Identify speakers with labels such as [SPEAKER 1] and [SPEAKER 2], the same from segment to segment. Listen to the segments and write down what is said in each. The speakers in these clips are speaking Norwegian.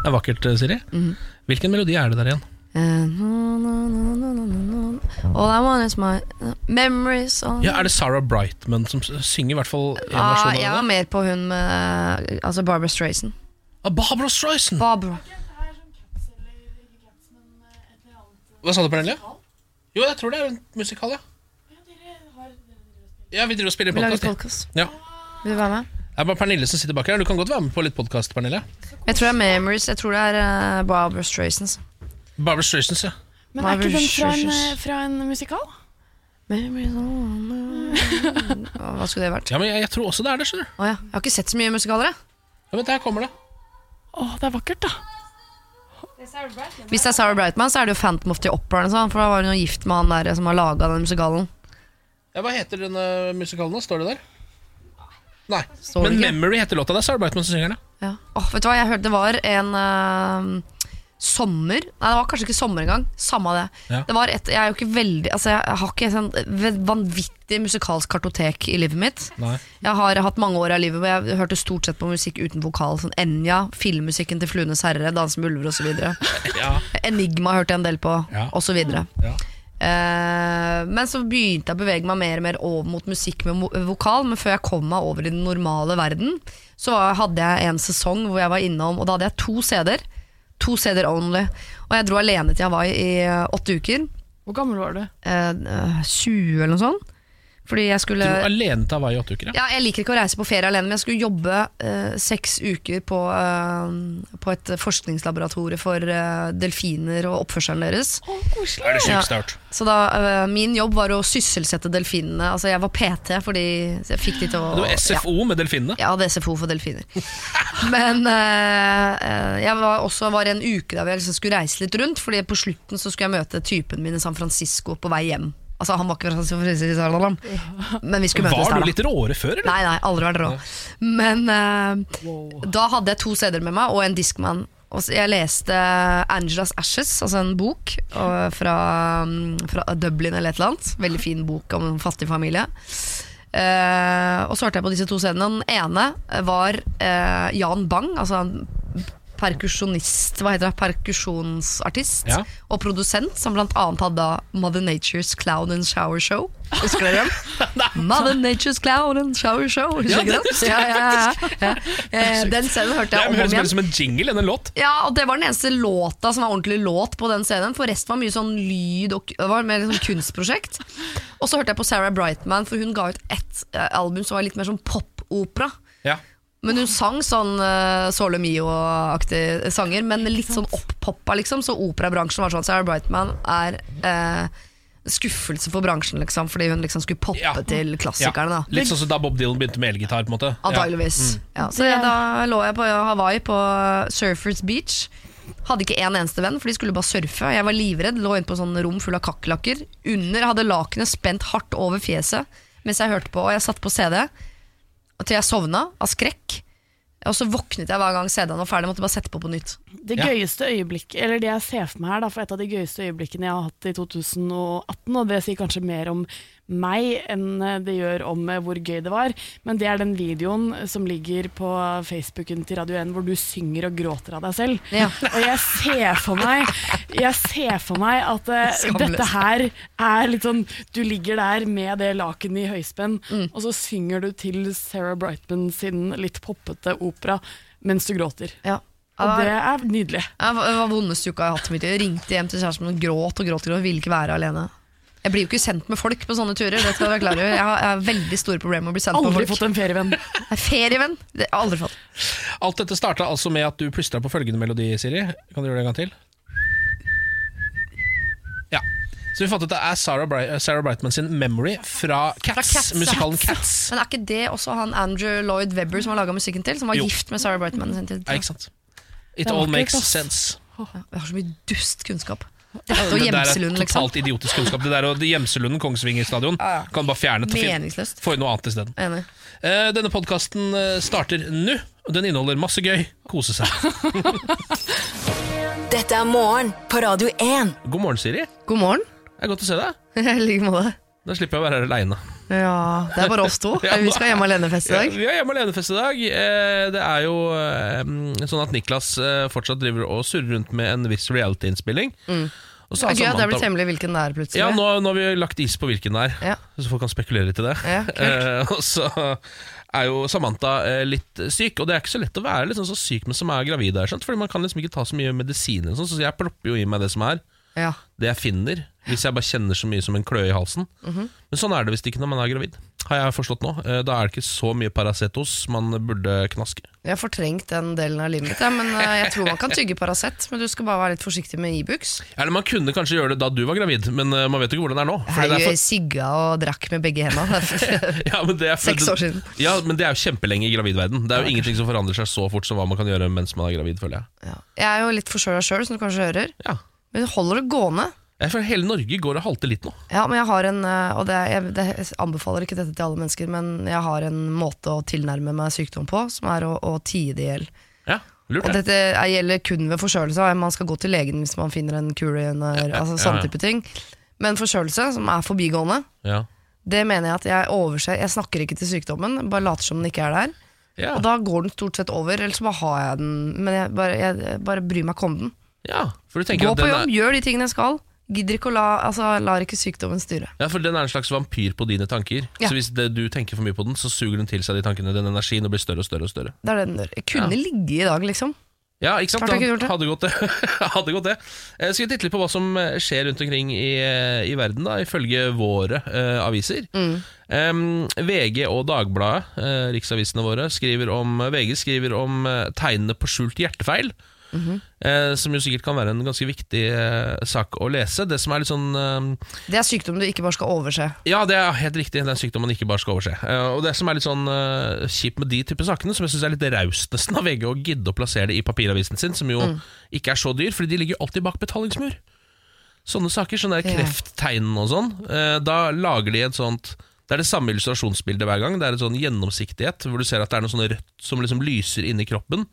[SPEAKER 1] Det er vakkert, eh, Siri. Hvilken melodi er det der igjen?
[SPEAKER 2] Eh, no, no, no. All I want is my uh, memories all
[SPEAKER 1] Ja, Er det Sarah Brightman som synger i hvert fall en
[SPEAKER 2] Ah, Jeg var mer på hun med Altså Barbara Strayson.
[SPEAKER 1] Ah, Barbara Streisand!
[SPEAKER 2] Barbara.
[SPEAKER 1] Hva sa du, Pernille? Jo, jeg tror det er en musikal, ja. Ja, vi driver og spiller podkast. Ja.
[SPEAKER 2] Vil du være med?
[SPEAKER 1] Det er bare Pernille som sitter bak her. Du kan godt være med på litt podkast, Pernille.
[SPEAKER 2] Jeg tror det er Memories. Jeg tror det er uh, Barbara Strayson.
[SPEAKER 1] Barbara Streisand, ja.
[SPEAKER 3] Men er ikke den fra en, fra en musikal?
[SPEAKER 2] Memories Hva skulle det vært?
[SPEAKER 1] Ja, men jeg, jeg tror også det er det, skjønner du.
[SPEAKER 2] Å ja. Jeg har ikke sett så mye musikaler. jeg.
[SPEAKER 1] Ja, men Der kommer det.
[SPEAKER 3] Å, det er vakkert, da.
[SPEAKER 2] Hvis det er Sarah Brightman, så er det jo Phantom of the Opera. eller sånn, For da var hun jo gift med han der som har laga den musikalen.
[SPEAKER 1] Ja, Hva heter denne musikalen? da? Står det der? Nei.
[SPEAKER 2] Står det
[SPEAKER 1] Men
[SPEAKER 2] ikke?
[SPEAKER 1] Memory heter låta. Det er Sarah Brightman som synger den.
[SPEAKER 2] Ja. Åh, vet du hva, jeg hørte det var en uh, sommer Nei, det var kanskje ikke sommer engang. Samme det.
[SPEAKER 1] Ja.
[SPEAKER 2] Det var et, Jeg er jo ikke veldig Altså, jeg har ikke sånn vanvittig musikalsk kartotek i livet mitt.
[SPEAKER 1] Nei.
[SPEAKER 2] Jeg har hatt mange år av livet hvor jeg hørte stort sett på musikk uten vokal. Sånn Enja, filmmusikken til Fluenes herre, Danse med ulver osv.
[SPEAKER 1] Ja.
[SPEAKER 2] Enigma hørte jeg en del på,
[SPEAKER 1] Ja.
[SPEAKER 2] videre.
[SPEAKER 1] Ja.
[SPEAKER 2] Eh, men så begynte jeg å bevege meg mer og mer over mot musikk med vokal. Men før jeg kom meg over i den normale verden, så hadde jeg en sesong hvor jeg var innom, og da hadde jeg to CD-er. To CD-er only. Og jeg dro alene til Hawaii i eh, åtte uker.
[SPEAKER 3] Hvor gammel var du?
[SPEAKER 2] Eh, eh, 20 eller noe sånt. Fordi jeg
[SPEAKER 1] Du
[SPEAKER 2] skulle
[SPEAKER 1] Du alene til Hawaii i åtte uker, ja.
[SPEAKER 2] ja, Jeg liker ikke å reise på ferie alene, men jeg skulle jobbe eh, seks uker på, eh, på et forskningslaboratorie for eh, delfiner og oppførselen deres.
[SPEAKER 3] Å, koselig.
[SPEAKER 1] Det er det
[SPEAKER 2] Ja.
[SPEAKER 1] start? jeg.
[SPEAKER 2] Så da, øh, min jobb var å sysselsette delfinene. Altså Jeg var PT fordi så jeg fikk de til å
[SPEAKER 1] Det var SFO med delfinene.
[SPEAKER 2] Ja, det er SFO for delfiner. Men øh, øh, jeg var også var en uke der jeg liksom skulle reise litt rundt, Fordi på slutten så skulle jeg møte typen min i San Francisco på vei hjem. Altså Han var ikke fra San Francisco, men vi skulle møtes
[SPEAKER 1] Var
[SPEAKER 2] der.
[SPEAKER 1] du litt råere før, eller?
[SPEAKER 2] Nei, nei, aldri vært rå. Men øh, da hadde jeg to CD-er med meg og en Discman. Og jeg leste Angelas Ashes, altså en bok og fra, mm, fra Dublin eller et eller annet. Veldig fin bok om en fattig familie. Uh, og så hørte jeg på disse to scenene. Den ene var uh, Jan Bang, altså perkusjonist, hva heter det, perkusjonsartist
[SPEAKER 1] Ja.
[SPEAKER 2] og produsent, som blant annet hadde Mother Nature's Clown and Shower Show. Husker dere den? Mother Nature's Clown and Shower Show. Husker
[SPEAKER 1] Ja,
[SPEAKER 2] dere
[SPEAKER 1] den?
[SPEAKER 2] Ja, ja, ja. Eh, Den scenen hørte jeg om og
[SPEAKER 1] høres
[SPEAKER 2] om
[SPEAKER 1] mer
[SPEAKER 2] igjen.
[SPEAKER 1] som en jingle enn en låt.
[SPEAKER 2] Ja, og Det var den eneste låta som var ordentlig låt på den scenen. For resten var mye sånn lyd og det var mer sånn kunstprosjekt. Og så hørte jeg på Sarah Brightman, for hun ga ut ett eh, album som var litt mer sånn popopera.
[SPEAKER 1] Ja.
[SPEAKER 2] Men hun sang sånn uh, Sole Mio-aktige sanger, men litt sånn opp-poppa, liksom. Så operabransjen var sånn Sarah Brightman er uh, skuffelse for bransjen, liksom, fordi hun liksom skulle poppe
[SPEAKER 1] Ja.
[SPEAKER 2] til klassikerne. da
[SPEAKER 1] Litt sånn som da Bob Dylan begynte med elgitar. på en måte
[SPEAKER 2] Antageligvis.
[SPEAKER 1] Ja. Mm.
[SPEAKER 2] Ja, så da lå jeg på Hawaii, på Surfers Beach. Hadde ikke en eneste venn, for de skulle bare surfe. Jeg var livredd, lå inne på sånn rom full av kakerlakker. Under hadde lakenet spent hardt over fjeset mens jeg hørte på, og jeg satt på CD til jeg sovna av skrekk. Og så våknet jeg hver gang CD-en var ferdig, måtte bare sette på på nytt.
[SPEAKER 3] Det
[SPEAKER 1] Ja.
[SPEAKER 3] gøyeste øyeblikk, eller det jeg ser for meg her, da, for et av de gøyeste øyeblikkene jeg har hatt i 2018, og det sier kanskje mer om meg enn det gjør om eh, hvor gøy det var, men det er den videoen som ligger på Facebooken til Radio 1 hvor du synger og gråter av deg selv.
[SPEAKER 2] Ja.
[SPEAKER 3] Og jeg ser for meg Jeg ser for meg at
[SPEAKER 2] uh,
[SPEAKER 3] dette her er litt sånn Du ligger der med det lakenet i høyspenn,
[SPEAKER 2] Mm.
[SPEAKER 3] og så synger du til Sarah Brightman sin litt poppete opera mens du gråter.
[SPEAKER 2] Ja.
[SPEAKER 3] Og det er nydelig.
[SPEAKER 2] Det var vondeste uka jeg har hatt i mitt liv. Jeg ringte hjem til kjæresten min og gråt og gråt og ville ikke være alene. Jeg blir jo ikke sendt med folk på sånne turer. Det skal Jeg være klar over. Jeg har, jeg har veldig store problemer med å bli sendt
[SPEAKER 3] Aldri
[SPEAKER 2] med folk.
[SPEAKER 3] fått en ferievenn.
[SPEAKER 2] Nei, Ferievenn? Det har jeg aldri fått.
[SPEAKER 1] Alt dette starta altså med at du plystra på følgende melodi, Siri. Kan du gjøre det en gang til? Ja. Så vi fant ut at det er Sarah, Bri Sarah Brightman sin 'Memory' fra Cats.
[SPEAKER 2] Fra Cats, ja.
[SPEAKER 1] musikalen Cats.
[SPEAKER 2] Men er ikke det også han Andrew Lloyd Webber som har laga musikken til? Som var
[SPEAKER 1] Jo.
[SPEAKER 2] gift med Sarah Brightman? i sin tid?
[SPEAKER 1] Ja, ikke sant? It all
[SPEAKER 3] vakkert,
[SPEAKER 1] makes
[SPEAKER 3] ass.
[SPEAKER 1] sense.
[SPEAKER 2] Ja, jeg har så mye dust kunnskap. Og
[SPEAKER 1] det der er
[SPEAKER 2] liksom.
[SPEAKER 1] totalt idiotisk kunnskap. Det der og Gjemselunden, Kongsvinger stadion,
[SPEAKER 2] Ja,
[SPEAKER 1] kan du bare fjerne.
[SPEAKER 2] Meningsløst.
[SPEAKER 1] Få inn noe annet isteden.
[SPEAKER 2] Enig.
[SPEAKER 1] Eh, denne podkasten starter nå, og den inneholder masse gøy. Kose seg.
[SPEAKER 4] Dette er morgen på Radio 1.
[SPEAKER 1] God morgen, Siri.
[SPEAKER 2] God morgen.
[SPEAKER 1] Det er godt å se deg.
[SPEAKER 2] I like måte.
[SPEAKER 1] Da slipper jeg å være her aleine.
[SPEAKER 2] Ja, Det er bare oss to.
[SPEAKER 1] Ja,
[SPEAKER 2] Vi skal hjem alene-fest i
[SPEAKER 1] Ja,
[SPEAKER 2] dag.
[SPEAKER 1] vi er hjemme alene-fest i dag. Eh, Det er jo eh, sånn at Niklas eh, fortsatt driver og surrer rundt med en viss reality-innspilling. Mm.
[SPEAKER 2] Det er gøy at det er blitt hemmelig hvilken det er, plutselig.
[SPEAKER 1] Ja, nå, nå har vi lagt is på hvilken det er,
[SPEAKER 2] Ja.
[SPEAKER 1] så folk kan spekulere litt i det.
[SPEAKER 2] Ja.
[SPEAKER 1] Og så er jo Samantha litt syk, og det er ikke så lett å være liksom så syk men som er gravid. Fordi Man kan liksom ikke ta så mye medisiner, sånn, så jeg plopper jo i meg det som er.
[SPEAKER 2] Ja.
[SPEAKER 1] Det jeg finner, hvis jeg bare kjenner så mye som en kløe i halsen.
[SPEAKER 2] Mhm.
[SPEAKER 1] Men sånn er det visst ikke når man er gravid, har jeg forstått nå. Eh, Da er det ikke så mye Paracet-hos man burde knaske.
[SPEAKER 2] Jeg har fortrengt den delen av livet mitt, ja, men eh, jeg tror man kan tygge Paracet. Men du skal bare være litt forsiktig med Ibux.
[SPEAKER 1] Eller man kunne kanskje gjøre det da du var gravid, men eh, man vet jo ikke hvordan det er nå. Fordi
[SPEAKER 2] Jeg
[SPEAKER 1] for-
[SPEAKER 2] sigga og drakk med begge hendene.
[SPEAKER 1] ja, men det er
[SPEAKER 2] Seks år siden.
[SPEAKER 1] Ja, men det er jo kjempelenge i gravidverden. Det er jo ingenting som forandrer seg så fort som hva man kan gjøre mens man er gravid, føler jeg.
[SPEAKER 2] Ja. Jeg er jo litt forsøla sjøl, som du kanskje hører.
[SPEAKER 1] Ja.
[SPEAKER 2] Men holder det gående.
[SPEAKER 1] Jeg føler Hele Norge går og halter litt nå.
[SPEAKER 2] Ja, men jeg har en eh, Og det, jeg, det, jeg anbefaler ikke dette til alle mennesker, men jeg har en måte å tilnærme meg sykdom på, som er å, å tie det i hjel.
[SPEAKER 1] Ja, lurt
[SPEAKER 2] Og dette er- gjelder kun ved forkjølelse. Man skal gå til legen hvis man finner en kule under, altså
[SPEAKER 1] ja,
[SPEAKER 2] sånne
[SPEAKER 1] ja.
[SPEAKER 2] type ting. Men forkjølelse, som er forbigående,
[SPEAKER 1] Ja.
[SPEAKER 2] det mener jeg at jeg overser. Jeg snakker ikke til sykdommen, bare later som den ikke er der.
[SPEAKER 1] Ja.
[SPEAKER 2] Og da går den stort sett over, eller så bare har jeg den. Men jeg bare, jeg bare bryr meg ikke om den.
[SPEAKER 1] ja,
[SPEAKER 2] Gå på jobb,
[SPEAKER 1] er,
[SPEAKER 2] gjør de tingene jeg skal. Gidder ikke å la, altså, lar ikke sykdommen styre.
[SPEAKER 1] ja, for den er en slags vampyr på dine tanker.
[SPEAKER 2] Ja.
[SPEAKER 1] Så hvis det, du tenker for mye på den, så suger den til seg de tankene, den energien, og blir større og større. og større
[SPEAKER 2] Det er det den gjør. Jeg kunne
[SPEAKER 1] Ja.
[SPEAKER 2] ligge i dag, liksom.
[SPEAKER 1] Ja, ikke sant?
[SPEAKER 2] Klart ikke det.
[SPEAKER 1] Hadde gått det. Hadde gått det. Eh, Skal vi titte litt på hva som eh, skjer rundt omkring i, eh, i verden, da, ifølge våre uh, aviser.
[SPEAKER 2] Mm.
[SPEAKER 1] Um, VG og Dagbladet, uh, riksavisene våre, skriver om, VG skriver om uh, tegnene på skjult hjertefeil.
[SPEAKER 2] Mhm.
[SPEAKER 1] eh, som jo sikkert kan være en ganske viktig eh, sak å lese. Det som er litt sånn eh,
[SPEAKER 2] Det er sykdom du ikke bare skal overse.
[SPEAKER 1] ja, det er helt riktig. Det er en sykdom man ikke bare skal overse. Eh, og det som er litt sånn uh, kjipt med de type sakene, som jeg synes er litt raust nesten av VG å gidde å plassere det i papiravisen sin, som jo ikke er så dyr, fordi de ligger jo alltid bak betalingsmur. Sånne saker, sånne der krefttegn og sånn, eh, da lager de et sånt Det er det samme illustrasjonsbildet hver gang. Det er en sånn gjennomsiktighet, hvor du ser at det er noe sånn rødt som liksom lyser inni kroppen.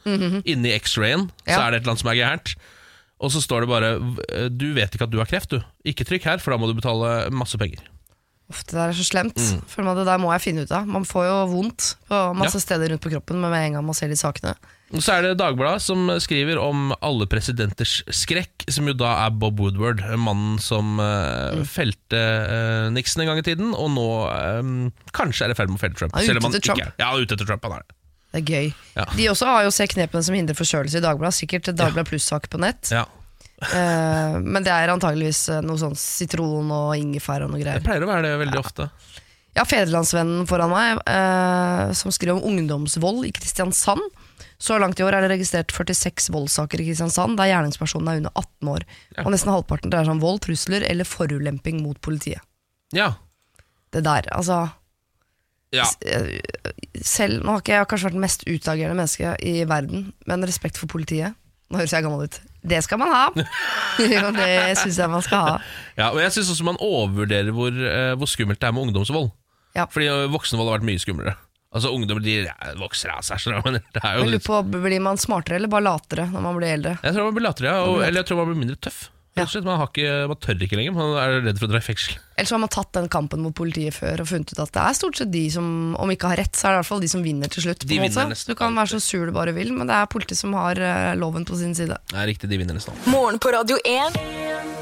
[SPEAKER 1] Inni X-rayen så er det et eller annet som er gærent. Og så står det bare Du vet ikke at du har kreft, du. Ikke trykk her, for da må du betale masse penger.
[SPEAKER 2] Uff, det der er så slemt.
[SPEAKER 1] Mm.
[SPEAKER 2] For det der må jeg finne ut av. Man får jo vondt på masse steder rundt på kroppen men med en gang man ser de sakene.
[SPEAKER 1] Og Så er det Dagbladet som skriver om alle presidenters skrekk, som jo da er Bob Woodward, mannen som
[SPEAKER 2] Mm.
[SPEAKER 1] felte uh, Nixon en gang i tiden, og nå um, kanskje er i ferd med å felle Trump.
[SPEAKER 2] Han er ute etter Trump.
[SPEAKER 1] er. Ja, han er ute etter Trump, han er det.
[SPEAKER 2] Det er gøy.
[SPEAKER 1] Ja.
[SPEAKER 2] De også har jo sett knepene som hindrer forkjølelse i Dagbladet. Sikkert Dagbladet Pluss-sak på nett.
[SPEAKER 1] Ja.
[SPEAKER 2] uh, men det er antageligvis noe sånn sitron og ingefær og noe greier.
[SPEAKER 1] Det pleier å være det veldig ofte.
[SPEAKER 2] Jeg har Federlandsvennen foran meg, uh, som skriver om ungdomsvold i Kristiansand. Så langt i år er det registrert 46 voldssaker i Kristiansand, der gjerningspersonen er under 18 år.
[SPEAKER 1] Ja.
[SPEAKER 2] Og nesten halvparten dreier seg om vold, trusler eller forulemping mot politiet.
[SPEAKER 1] Ja.
[SPEAKER 2] Det der, altså
[SPEAKER 1] ja.
[SPEAKER 2] eh, Selv, nå har ikke jeg kanskje vært den mest utagerende mennesket i verden, men respekt for politiet. Nå høres jeg gammel ut. Det skal man ha! det syns jeg man skal ha.
[SPEAKER 1] ja og jeg syns også man overvurderer hvor, eh, hvor skummelt det er med ungdomsvold.
[SPEAKER 2] Ja.
[SPEAKER 1] Fordi eh, voksenvold har vært mye skumlere. Altså Ungdommer de vokser av seg, men det er jo
[SPEAKER 2] Jeg lurer på, Blir man smartere eller bare latere når man blir eldre?
[SPEAKER 1] Jeg tror man blir latere, ja, og, eller jeg tror man blir mindre tøff.
[SPEAKER 2] Ja.
[SPEAKER 1] Man, har ikke, man tør ikke lenger, man er redd for å dra i fengsel.
[SPEAKER 2] Eller så har man tatt den kampen mot politiet før og funnet ut at det er stort sett de som, om ikke har rett, så er det i hvert fall de som vinner til slutt. På en måte. Du kan være så sur du bare vil, men det er politiet som har eh, loven på sin side.
[SPEAKER 1] Det er riktig, de vinner nesten.
[SPEAKER 4] Morgen på Radio 1.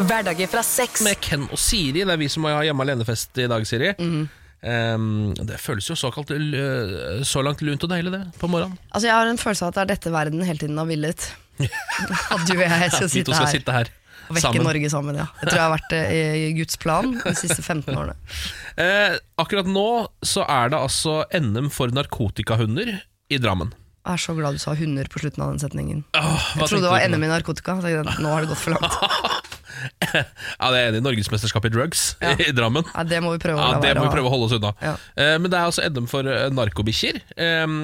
[SPEAKER 4] Hverdager fra sex.
[SPEAKER 1] Med Ken og Siri, det er vi som har hjemme alenefest i dag, Siri.
[SPEAKER 2] Mhm.
[SPEAKER 1] Ehm, det føles jo såkalt øh, så langt lunt og deilig, det, på morgenen.
[SPEAKER 2] Altså Jeg har en følelse av at det er dette verden hele tiden har villet. At du og jeg skal sitte
[SPEAKER 1] skal
[SPEAKER 2] her
[SPEAKER 1] sitte her
[SPEAKER 2] og vekke
[SPEAKER 1] sammen.
[SPEAKER 2] Norge sammen. ja Jeg tror jeg har vært det i Guds plan de siste 15 årene.
[SPEAKER 1] Eh, akkurat nå så er det altså NM for narkotikahunder i Drammen.
[SPEAKER 2] Jeg er så glad du sa hunder på slutten av den setningen.
[SPEAKER 1] Åh,
[SPEAKER 2] Jeg trodde det var NM i narkotika. Nå har det gått for langt.
[SPEAKER 1] Ja, det er enig i Norgesmesterskapet i drugs
[SPEAKER 2] Ja.
[SPEAKER 1] i Drammen.
[SPEAKER 2] Ja, det må vi prøve å
[SPEAKER 1] Ja, Det må vi prøve å holde oss unna.
[SPEAKER 2] Ja.
[SPEAKER 1] Uh, men det er altså NM for eh, narkobikkjer. Um,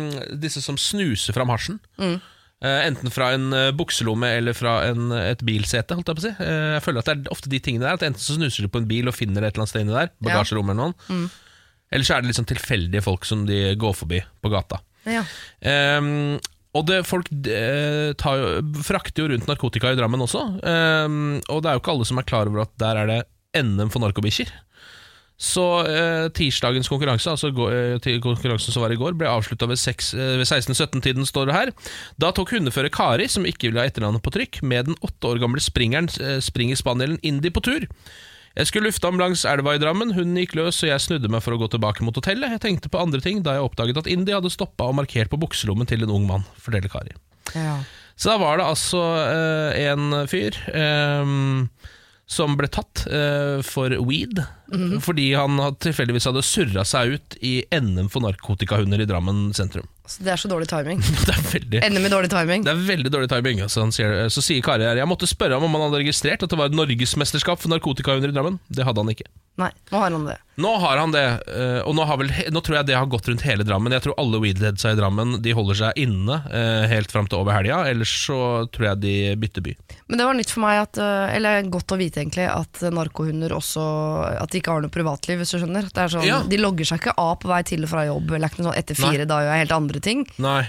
[SPEAKER 1] disse som snuser fram hasjen.
[SPEAKER 2] Mm.
[SPEAKER 1] Uh, enten fra en bukselomme eller fra en, et bilsete. Holdt jeg, på å si. jeg føler at det er ofte de tingene der At Enten så snuser de på en bil og finner et eller annet sted inni der. Bagasjerom eller noen,
[SPEAKER 2] Mm.
[SPEAKER 1] Eller så er det liksom tilfeldige folk som de går forbi på gata.
[SPEAKER 2] Ja.
[SPEAKER 1] Ehm, og det, folk eh, tar frakter jo rundt narkotika i Drammen også. Eh, og det er jo ikke alle som er klar over at der er det NM for narkobikkjer. Så eh, tirsdagens konkurranse, altså eh, konkurransen som var i går, ble avslutta ved, seks- eh, ved 16-17-tiden, står det her. Da tok hundefører Kari, som ikke ville ha etternavnet på trykk, med den åtte år gamle springeren, eh, springer-spanielen Indi på tur. Jeg skulle lufte ham langs elva i Drammen, hunden gikk løs, og jeg snudde meg for å gå tilbake mot hotellet. Jeg tenkte på andre ting da jeg oppdaget at Indi hadde stoppa og markert på bukselommen til en ung mann, forteller Kari. Så da var det altså eh, en fyr eh, som ble tatt eh, for weed, fordi han tilfeldigvis hadde surra seg ut i NM for narkotikahunder i Drammen sentrum.
[SPEAKER 2] Så det er så dårlig timing.
[SPEAKER 1] Det er veldig
[SPEAKER 2] NM med dårlig timing.
[SPEAKER 1] det er veldig dårlig timing. Altså, han sier, så sier Kari her Jeg måtte spørre ham om han hadde registrert at det var et norgesmesterskap for narkotikahunder i Drammen. Det hadde han ikke.
[SPEAKER 2] Nei, nå har han det.
[SPEAKER 1] Nå har han det, eh, og nå, har vel, nå tror jeg det har gått rundt hele Drammen. Jeg tror alle weedheadsa i Drammen De holder seg inne eh, helt fram til over helga, ellers så tror jeg de bytter by.
[SPEAKER 2] Men det var nytt for meg, at, øh, eller godt å vite egentlig, at narkohunder også At de ikke har noe privatliv, hvis du skjønner. Det er sånn,
[SPEAKER 1] Ja.
[SPEAKER 2] De logger seg ikke av på vei til og fra jobb. Eller ikke noe sånn etter fire, da gjør jeg helt andre ting.
[SPEAKER 1] Nei,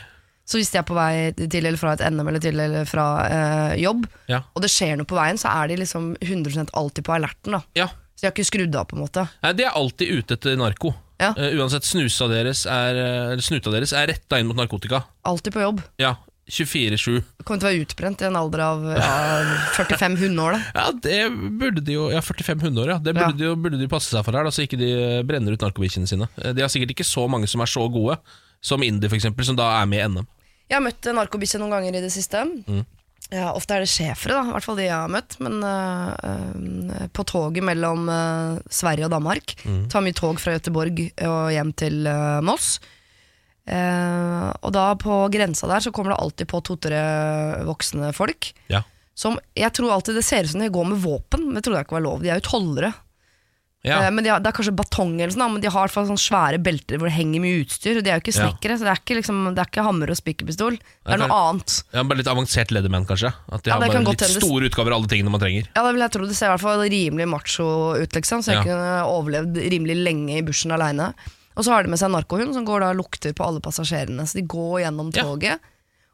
[SPEAKER 2] Så hvis de er på vei til eller fra et NM eller til eller fra eh, jobb,
[SPEAKER 1] ja,
[SPEAKER 2] og det skjer noe på veien, så er de liksom 100% alltid på alerten. da
[SPEAKER 1] ja.
[SPEAKER 2] Så de har ikke skrudd av, på en måte.
[SPEAKER 1] Nei, De er alltid ute etter narko.
[SPEAKER 2] Ja.
[SPEAKER 1] Uh, uansett, snusa deres er, eh, eller snuta deres er retta inn mot narkotika.
[SPEAKER 2] Alltid på jobb.
[SPEAKER 1] Ja, 24-7.
[SPEAKER 2] Kommer til å være utbrent i en alder av ja, 45 hundeår. da
[SPEAKER 1] Ja, det burde de jo Ja, 45 hundeår, ja. Det burde,
[SPEAKER 2] Ja.
[SPEAKER 1] De, jo, burde de passe seg for her, da, så ikke de brenner ut narkobikkjene sine. Eh, De har sikkert ikke så mange som er så gode, som Indie, eksempel, som da er med i NM.
[SPEAKER 2] Jeg har møtt narkobikkje noen ganger i det siste.
[SPEAKER 1] Mm.
[SPEAKER 2] Ja, ofte er det schæfere, da, i hvert fall de jeg har møtt. Men uh, på toget mellom uh, Sverige og Danmark.
[SPEAKER 1] Mm.
[SPEAKER 2] Tar mye tog fra Göteborg og hjem til Moss. Eh, og da på grensa der så kommer det alltid på to-tre voksne folk.
[SPEAKER 1] Ja.
[SPEAKER 2] Som jeg tror alltid det ser ut som de går med våpen, men det trodde jeg ikke var lov. De er jo tollere.
[SPEAKER 1] Ja.
[SPEAKER 2] Eh, men de har, Det er kanskje batong, eller sånn, men de har sånne svære belter hvor det henger mye utstyr. Og de er jo ikke
[SPEAKER 1] Ja.
[SPEAKER 2] snekkere, så det er ikke, liksom, det er ikke hammer og spikerpistol. Det er noe annet.
[SPEAKER 1] ja, Bare litt avansert Leatherman, kanskje. At de
[SPEAKER 2] Ja,
[SPEAKER 1] har bare litt store utgaver av alle tingene man trenger.
[SPEAKER 2] Ja, det vil jeg tro. Det ser i hvert fall rimelig macho ut, liksom. Så jeg
[SPEAKER 1] Ja.
[SPEAKER 2] kunne overlevd rimelig lenge i bushen aleine. Og så har de med seg en narkohund som går da og lukter på alle passasjerene. Så de går gjennom
[SPEAKER 1] Ja.
[SPEAKER 2] toget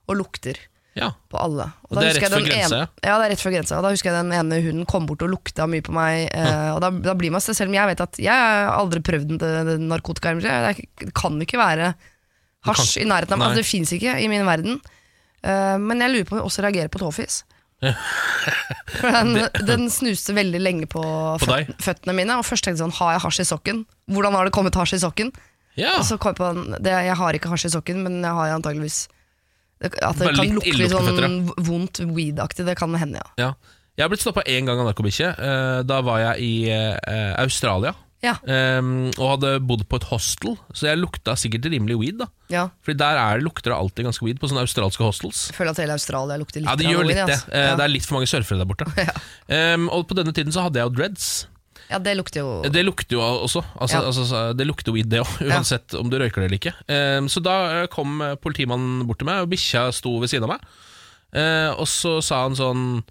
[SPEAKER 2] og lukter
[SPEAKER 1] Ja.
[SPEAKER 2] på alle.
[SPEAKER 1] Og det er rett før grensa,
[SPEAKER 2] Ja, det er rett før grensa. Og Da husker jeg den ene hunden kom bort og lukta mye på meg. Eh, og da, da blir man selv om jeg vet at jeg har aldri prøvd narkotika. Det kan ikke være hasj i nærheten av meg. Altså, det fins ikke i min verden. Uh, men jeg lurer på om jeg også reagerer på tåfis. For den, den snuste veldig lenge på,
[SPEAKER 1] På deg?
[SPEAKER 2] føt, føttene mine, og først tenkte jeg sånn Har jeg hasj i sokken? Hvordan har det kommet hasj i sokken?
[SPEAKER 1] ja.
[SPEAKER 2] Og så kom jeg på den, det, Jeg har ikke hasj i sokken, men jeg har antageligvis det, At det
[SPEAKER 1] Bare
[SPEAKER 2] kan
[SPEAKER 1] litt
[SPEAKER 2] lukte litt
[SPEAKER 1] illeluktende
[SPEAKER 2] sånn vondt weed-aktig. Det kan hende, ja.
[SPEAKER 1] ja. Jeg har blitt stoppa én gang av narkobikkje. Eh, Da var jeg i eh, Australia.
[SPEAKER 2] Ja,
[SPEAKER 1] Um, og hadde bodd på et hostel, så jeg lukta sikkert rimelig weed. da
[SPEAKER 2] ja.
[SPEAKER 1] Fordi der er, lukter det alltid ganske weed på sånne australske hostels.
[SPEAKER 2] Jeg føler at hele Australia lukter litt
[SPEAKER 1] Ja, det
[SPEAKER 2] gjør
[SPEAKER 1] gjør
[SPEAKER 2] weed,
[SPEAKER 1] litt det.
[SPEAKER 2] altså.
[SPEAKER 1] Eh,
[SPEAKER 2] Ja.
[SPEAKER 1] Det er litt for mange surfere der borte.
[SPEAKER 2] Ja.
[SPEAKER 1] Um, og på denne tiden så hadde jeg jo dreads.
[SPEAKER 2] ja, det lukter jo
[SPEAKER 1] Det lukter jo også. Altså,
[SPEAKER 2] Ja.
[SPEAKER 1] altså, det lukter weed, det òg, uansett om du røyker det eller ikke. Um, så da eh, kom eh, politimannen bort til meg, og bikkja sto ved siden av meg. Uh, og så sa han sånn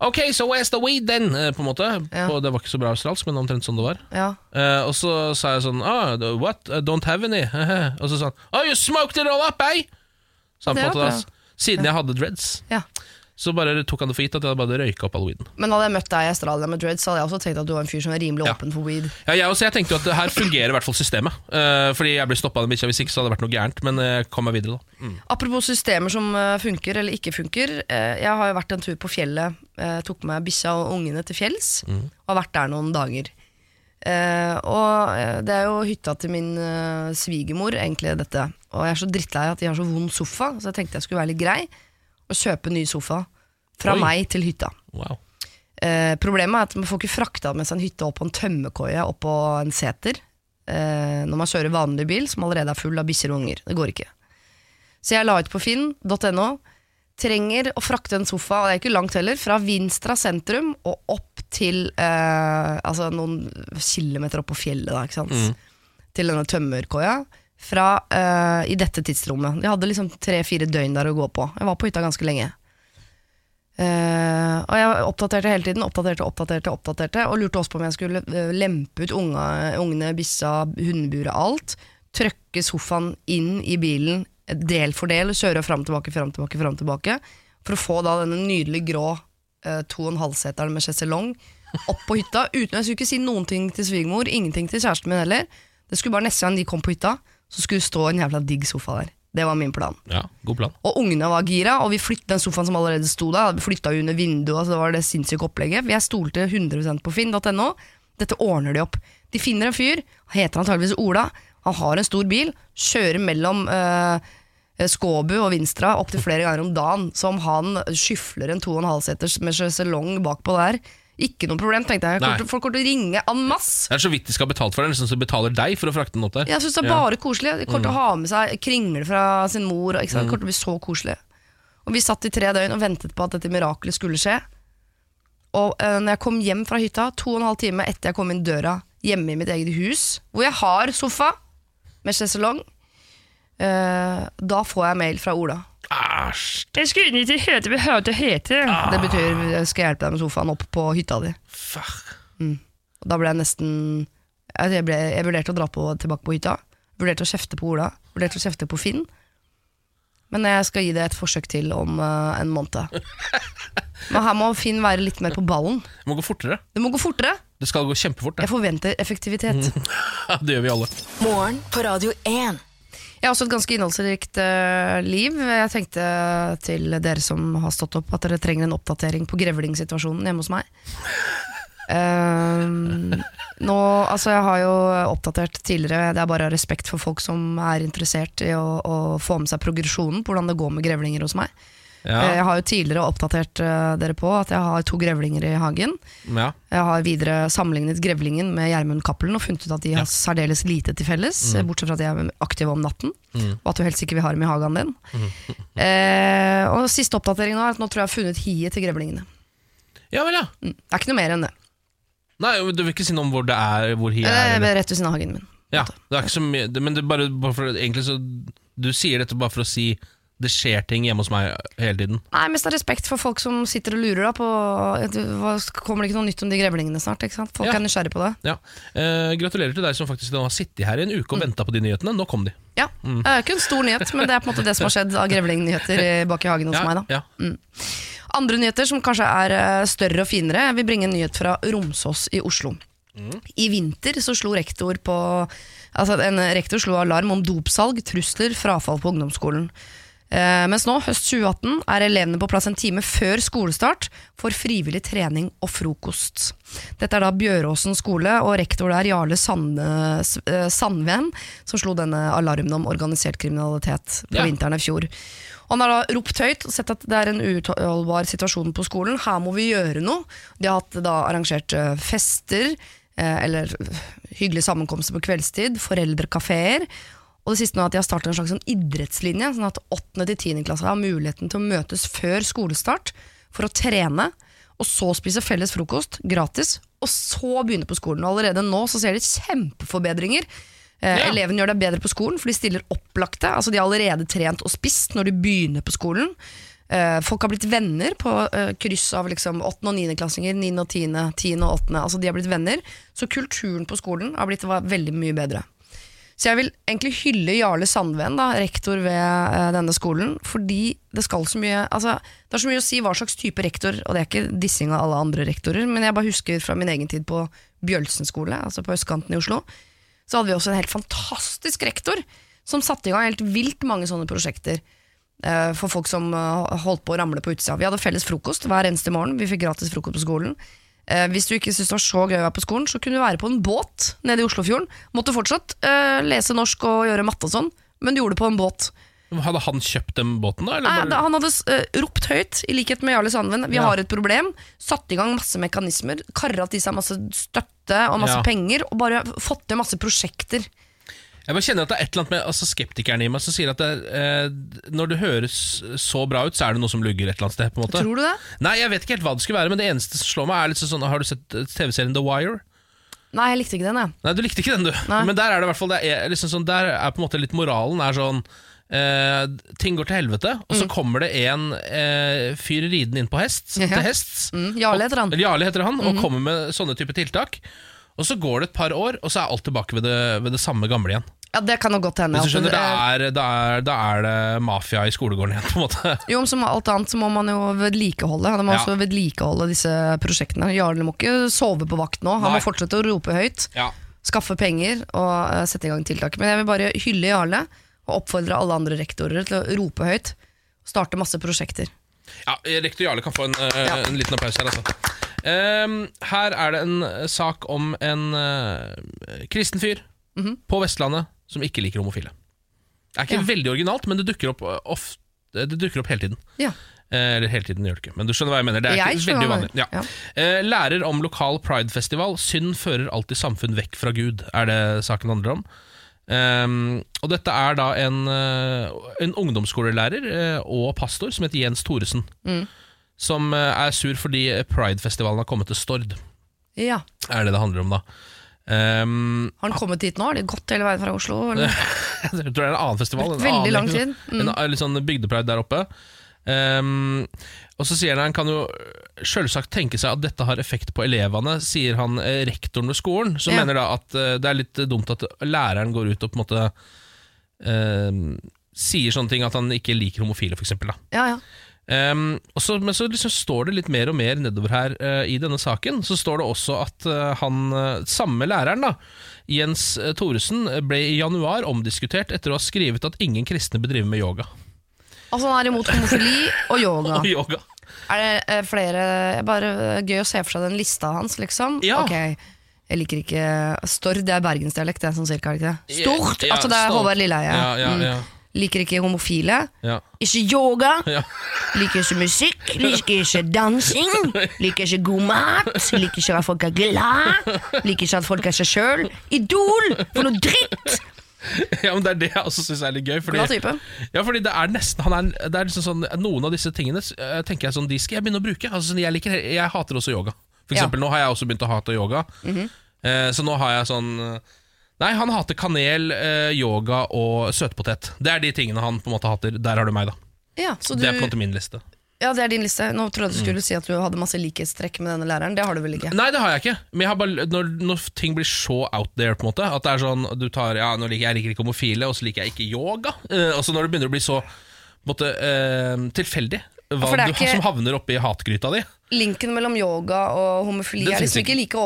[SPEAKER 1] Ok, so where's the weed then? Eh, på en måte
[SPEAKER 2] Ja.
[SPEAKER 1] på, Det var ikke så bra australsk, men omtrent sånn det var.
[SPEAKER 2] Ja.
[SPEAKER 1] Eh, og så sa jeg sånn oh, What? I don't have any. og så sa han Oh, you smoked it all up, eh? Sa han på da. Siden jeg hadde dreads.
[SPEAKER 2] ja.
[SPEAKER 1] Så bare tok han det for gitt at jeg bare røyka opp all weeden.
[SPEAKER 2] Men hadde jeg møtt deg i Australia med dreads, så hadde jeg også tenkt at du var en fyr som er rimelig
[SPEAKER 1] Ja.
[SPEAKER 2] åpen for weed.
[SPEAKER 1] Ja, jeg, også, jeg tenkte jo at her fungerer i hvert fall systemet. Uh, fordi jeg ble stoppa av den bikkja, hvis ikke så hadde det vært noe gærent. Men jeg kom meg videre, da. Mm.
[SPEAKER 2] Apropos systemer som eh, funker eller ikke funker. eh, jeg har jo vært en tur på fjellet. eh, tok med bikkja og ungene til fjells.
[SPEAKER 1] Mm.
[SPEAKER 2] Og har vært der noen dager. Uh, og eh, det er jo hytta til min uh, svigermor, egentlig, dette. Og jeg er så drittlei at de har så vond sofa, så jeg tenkte jeg skulle være litt grei og kjøpe ny sofa fra
[SPEAKER 1] Oi.
[SPEAKER 2] meg til hytta.
[SPEAKER 1] Wow.
[SPEAKER 2] Eh, problemet er at man får ikke frakta med seg en hytte opp på en tømmerkoie opp på en seter eh, når man kjører vanlig bil som allerede er full av bikkjer og unger. Det går ikke. Så jeg la ut på finn.no. Trenger å frakte en sofa, og det er ikke langt heller, fra Vinstra sentrum og opp til eh, Altså noen kilometer opp på fjellet, da, sant. Til denne tømmerkoia. Fra uh, i dette tidsrommet. Jeg hadde liksom tre-fire døgn der å gå på. Jeg var på hytta ganske lenge. Uh, og jeg oppdaterte hele tiden, oppdaterte, oppdaterte, oppdaterte og lurte også på om jeg skulle eh, lempe ut unga, ungene, bissa, hundeburet, alt. Trøkke sofaen inn i bilen del for del, kjøre fram tilbake, fram tilbake, fram tilbake. For å få da denne nydelig grå uh, to og en halvseteren med sjeselong opp på hytta. Uten Jeg skulle ikke si noen ting til svigermor, ingenting til kjæresten min heller. Det skulle bare Neste gang de kom på hytta, så skulle det stå en jævla digg sofa der. Det var min plan.
[SPEAKER 1] Ja, god plan.
[SPEAKER 2] Og ungene var gira, og vi flyttet den sofaen som allerede sto der. Vi flytta under vinduet, så det var det sinnssyke opplegget. Jeg stolte 100% på finn.no. Dette ordner de opp. De finner en fyr, han heter antageligvis Ola. Han har en stor bil, kjører mellom eh, Skåbu og Vinstra opptil flere ganger om dagen. som han skyfler en 2,5-seters med sjeselong bakpå der, ikke noe problem, tenkte jeg.
[SPEAKER 1] Kort,
[SPEAKER 2] Folk kommer til å ringe en masse.
[SPEAKER 1] Det er så vidt de skal ha betalt for det, liksom, så de betaler deg for å frakte den opp der.
[SPEAKER 2] Jeg synes det er
[SPEAKER 1] Ja.
[SPEAKER 2] bare koselig. De kommer til å ha med seg kringle fra sin mor. Ikke sant? Det Kort å bli så koselig. Og vi satt i tre døgn og ventet på at dette mirakelet skulle skje. Og uh, når jeg kom hjem fra hytta, to og en halv time etter jeg kom inn døra hjemme i mitt eget hus, hvor jeg har sofa med sjeselong, uh, da får jeg mail fra Ola.
[SPEAKER 1] Æsj!
[SPEAKER 2] Jeg skulle ikke til Hete, vi hørte Hete. Det betyr jeg skal hjelpe deg med sofaen opp på hytta di.
[SPEAKER 1] Fuck.
[SPEAKER 2] Og da ble jeg nesten Jeg, jeg, ble, jeg vurderte å dra på, tilbake på hytta. Vurderte å kjefte på Ola. Vurderte å kjefte på Finn. Men jeg skal gi det et forsøk til om uh, en måned. Men her må Finn være litt mer på ballen.
[SPEAKER 1] Det må gå fortere.
[SPEAKER 2] Det må gå fortere.
[SPEAKER 1] Det skal gå kjempefort. Det,
[SPEAKER 2] Jeg forventer effektivitet.
[SPEAKER 1] det gjør vi alle.
[SPEAKER 4] Morgen på Radio 1.
[SPEAKER 2] Jeg har også et ganske innholdsrikt eh, liv. Jeg tenkte til dere som har stått opp, at dere trenger en oppdatering på grevlingsituasjonen hjemme hos meg. Ehm, nå, altså jeg har jo oppdatert tidligere, det er bare respekt for folk som er interessert i å, å få med seg progresjonen på hvordan det går med grevlinger hos meg. Eh,
[SPEAKER 1] Ja.
[SPEAKER 2] Jeg har jo tidligere oppdatert eh, dere på at jeg har to grevlinger i hagen.
[SPEAKER 1] ja.
[SPEAKER 2] Jeg har videre sammenlignet grevlingen med Gjermund Cappelen og funnet ut at de har særdeles lite til felles, bortsett fra at de er aktive om natten, og at du helst ikke vil ha dem i hagen din. Eh, og siste oppdatering nå er at nå tror jeg jeg har funnet hiet til grevlingene.
[SPEAKER 1] ja vel, ja.
[SPEAKER 2] Mm. Det er ikke noe mer enn det.
[SPEAKER 1] Nei, Du vil ikke si noe om hvor det er? Hvor
[SPEAKER 2] hiet
[SPEAKER 1] er?
[SPEAKER 2] er rett ved siden av hagen min.
[SPEAKER 1] Ja, det er ikke så mye Men det bare, bare for, egentlig så Du sier dette bare for å si det skjer ting hjemme hos meg hele tiden.
[SPEAKER 2] Nei, Mest av respekt for folk som sitter og lurer da på Kommer det ikke noe nytt om de grevlingene snart? ikke sant? Folk
[SPEAKER 1] Ja.
[SPEAKER 2] er nysgjerrige på det.
[SPEAKER 1] Ja. Eh, gratulerer til deg som faktisk har sittet her i en uke og venta på de nyhetene. Nå kom de.
[SPEAKER 2] Ja, mm. eh, ikke en stor nyhet, men det er på en måte det som har skjedd av grevlingnyheter bak i hagen hos
[SPEAKER 1] Ja,
[SPEAKER 2] meg. da
[SPEAKER 1] ja.
[SPEAKER 2] Andre nyheter som kanskje er eh, større og finere. Jeg vil bringe en nyhet fra Romsås i Oslo. I vinter så slo rektor på Altså En rektor slo alarm om dopsalg, trusler, frafall på ungdomsskolen. Eh, mens nå, høst 2018, er elevene på plass en time før skolestart for frivillig trening og frokost. Dette er da Bjøråsen skole, og rektor der, Jarle eh, Sandven, som slo denne alarmen om organisert kriminalitet på
[SPEAKER 1] Ja.
[SPEAKER 2] vinteren i fjor. Han har da ropt høyt og sett at det er en uutholdbar situasjon på skolen. Her må vi gjøre noe. De har hatt da arrangert eh, fester, eller hyggelige sammenkomster på kveldstid, foreldrekafeer. Og det siste nå er at de har startet en slags sånn idrettslinje, sånn at 8. til 10. klasse har muligheten til å møtes før skolestart for å trene, og så spise felles frokost, gratis, og så begynne på skolen. Og allerede nå så ser de kjempeforbedringer. Eh,
[SPEAKER 1] Ja.
[SPEAKER 2] Elevene gjør det bedre på skolen, for de stiller opplagte. Altså De har allerede trent og spist når de begynner på skolen. Eh, folk har blitt venner på eh, kryss av liksom 8. og 9. klassinger, 9. og 10., 10. og 8. Altså de har blitt venner. Så kulturen på skolen har blitt veldig mye bedre. Så jeg vil egentlig hylle Jarle Sandven, da, rektor ved eh, denne skolen, fordi det skal så mye altså, Det er så mye å si hva slags type rektor, og det er ikke dissing av alle andre rektorer, men jeg bare husker fra min egen tid på Bjølsen skole, altså på østkanten i Oslo, så hadde vi også en helt fantastisk rektor som satte i gang helt vilt mange sånne prosjekter eh, for folk som eh, holdt på å ramle på utsida. Vi hadde felles frokost hver eneste morgen. Vi fikk gratis frokost på skolen. Eh, hvis du ikke syntes det var så gøy å være på skolen, så kunne du være på en båt nede i Oslofjorden. Måtte fortsatt eh, lese norsk og gjøre matte og sånn, men du gjorde det på en båt.
[SPEAKER 1] Hadde han kjøpt den båten, da? Eller
[SPEAKER 2] Nei, da, han hadde eh, ropt høyt, i likhet med Jarle Sandven. Vi
[SPEAKER 1] Ja.
[SPEAKER 2] har et problem. Satt i gang masse mekanismer. Karra til seg masse støtte og masse
[SPEAKER 1] Ja.
[SPEAKER 2] penger, og bare fått til masse prosjekter.
[SPEAKER 1] Jeg bare kjenner at det er et eller annet med altså, skeptikeren i meg som sier at det, eh, når det høres så bra ut, så er det noe som lugger et eller annet sted. på en måte
[SPEAKER 2] Tror du det?
[SPEAKER 1] Nei, jeg vet ikke helt hva det skulle være, men det eneste som slår meg, er litt sånn Har du sett eh, TV-serien The Wire?
[SPEAKER 2] Nei, jeg likte ikke den, jeg.
[SPEAKER 1] Nei, du likte ikke den, du.
[SPEAKER 2] Nei.
[SPEAKER 1] Men der er det i hvert fall det er, liksom sånn, Der er på en måte litt moralen er sånn eh, Ting går til helvete, og så kommer det en eh, fyr ridende inn på hest, til hest
[SPEAKER 2] Mm, Jarle heter han.
[SPEAKER 1] Eller Jarle heter han, og kommer med sånne type tiltak. Og så går det et par år, og så er alt tilbake ved det, ved det samme gamle igjen.
[SPEAKER 2] Ja, Det kan jo godt hende.
[SPEAKER 1] Hvis du skjønner, da er, da, er, da er det mafia i skolegården igjen, på en måte.
[SPEAKER 2] Jo, Som alt annet så må man jo vedlikeholde. Han må
[SPEAKER 1] Ja.
[SPEAKER 2] også vedlikeholde disse prosjektene. Jarle må ikke sove på vakt nå. Han
[SPEAKER 1] Nei.
[SPEAKER 2] må fortsette å rope høyt,
[SPEAKER 1] Ja.
[SPEAKER 2] skaffe penger og uh, sette i gang tiltak. Men jeg vil bare hylle Jarle og oppfordre alle andre rektorer til å rope høyt. Starte masse prosjekter.
[SPEAKER 1] Ja, Rektor Jarle kan få en, uh,
[SPEAKER 2] Ja.
[SPEAKER 1] en liten applaus her, altså. Ehm, her er det en eh, sak om en uh, kristen fyr
[SPEAKER 2] Mhm.
[SPEAKER 1] på Vestlandet som ikke liker homofile. Det er ikke
[SPEAKER 2] Ja.
[SPEAKER 1] veldig originalt, men det dukker opp, eh, ofte, det dukker opp hele tiden.
[SPEAKER 2] Ja.
[SPEAKER 1] Eller hele tiden gjør det ikke, men du skjønner hva jeg mener. Det er
[SPEAKER 2] Jeg
[SPEAKER 1] ikke veldig uvanlig. Ja.
[SPEAKER 2] ja.
[SPEAKER 1] Lærer om lokal pridefestival. Synd fører alltid samfunn vekk fra Gud, er det saken handler om. Um, og dette er da en, en ungdomsskolelærer og pastor som heter Jens Thoresen.
[SPEAKER 2] Mm.
[SPEAKER 1] Som eh, er sur fordi pridefestivalen har kommet til Stord,
[SPEAKER 2] ja.
[SPEAKER 1] er det det handler om da. Um,
[SPEAKER 2] Har han kommet hit nå? Har de gått hele veien fra Oslo? Eller?
[SPEAKER 1] jeg tror det er en annen festival. En
[SPEAKER 2] Veldig
[SPEAKER 1] annen,
[SPEAKER 2] lang tid. Mm.
[SPEAKER 1] En en, litt sånn bygdepride der oppe. Um, og så sier han han kan jo selvsagt tenke seg at dette har effekt på elevene, sier han eh, rektoren ved skolen, som
[SPEAKER 2] Ja.
[SPEAKER 1] mener da at eh, det er litt dumt at læreren går ut og på en måte ehm, sier sånne ting at han ikke liker homofile. Da.
[SPEAKER 2] Ja, ja.
[SPEAKER 1] Og så, men så liksom står det litt mer og mer nedover her uh, i denne saken. Så står det også at uh, han eh, samme læreren, da, Jens eh, Thoresen, ble i januar omdiskutert etter å ha skrevet at ingen kristne bedriver med yoga.
[SPEAKER 2] Altså Han er imot homofili og yoga.
[SPEAKER 1] Og yoga.
[SPEAKER 2] Er det flere Bare gøy å se for seg den lista hans, liksom.
[SPEAKER 1] Ja.
[SPEAKER 2] Ok, Jeg liker ikke Stord, det er bergensdialekt, det er sånn cirka, er det ikke det? Stort!
[SPEAKER 1] Ja,
[SPEAKER 2] altså det er Håvard Lilleheie.
[SPEAKER 1] Ja, ja, ja.
[SPEAKER 2] Mm. Liker ikke homofile.
[SPEAKER 1] Ja.
[SPEAKER 2] Ikke yoga.
[SPEAKER 1] Ja.
[SPEAKER 2] Liker ikke musikk. Liker ikke dansing. Liker ikke god mat. Liker ikke at folk er glad. Liker ikke at folk er seg sjøl. Idol! For noe dritt!
[SPEAKER 1] ja, men Det er det jeg også syns er litt gøy. Fordi, ja, fordi det er nesten han er, det er liksom sånn, Noen av disse tingene eh, tenker jeg sånn, de skal jeg begynne å bruke. Altså, sånn, jeg, liker, jeg hater også yoga. For
[SPEAKER 2] Ja.
[SPEAKER 1] eksempel, Nå har jeg også begynt å hate yoga. eh, så nå har jeg sånn eh, Nei, han hater kanel, eh, yoga og søtpotet. Det er de tingene han på en måte hater. Der har du meg, da.
[SPEAKER 2] Ja, så du,
[SPEAKER 1] Det er på en måte min liste.
[SPEAKER 2] ja, det er din liste. Nå trodde jeg du
[SPEAKER 1] Mm.
[SPEAKER 2] skulle si at du hadde masse likhetstrekk med denne læreren. Det har du vel ikke?
[SPEAKER 1] Nei, det har jeg ikke. Men jeg bare, når, når ting blir så out there, på en måte At det er sånn du tar, ja, nå liker, Jeg liker ikke homofile, og så liker jeg ikke yoga. Uh, og så når det begynner å bli så måte, uh, tilfeldig hva du,
[SPEAKER 2] ikke-
[SPEAKER 1] som havner oppi hatgryta di
[SPEAKER 2] Linken mellom yoga og homofili er liksom ikke like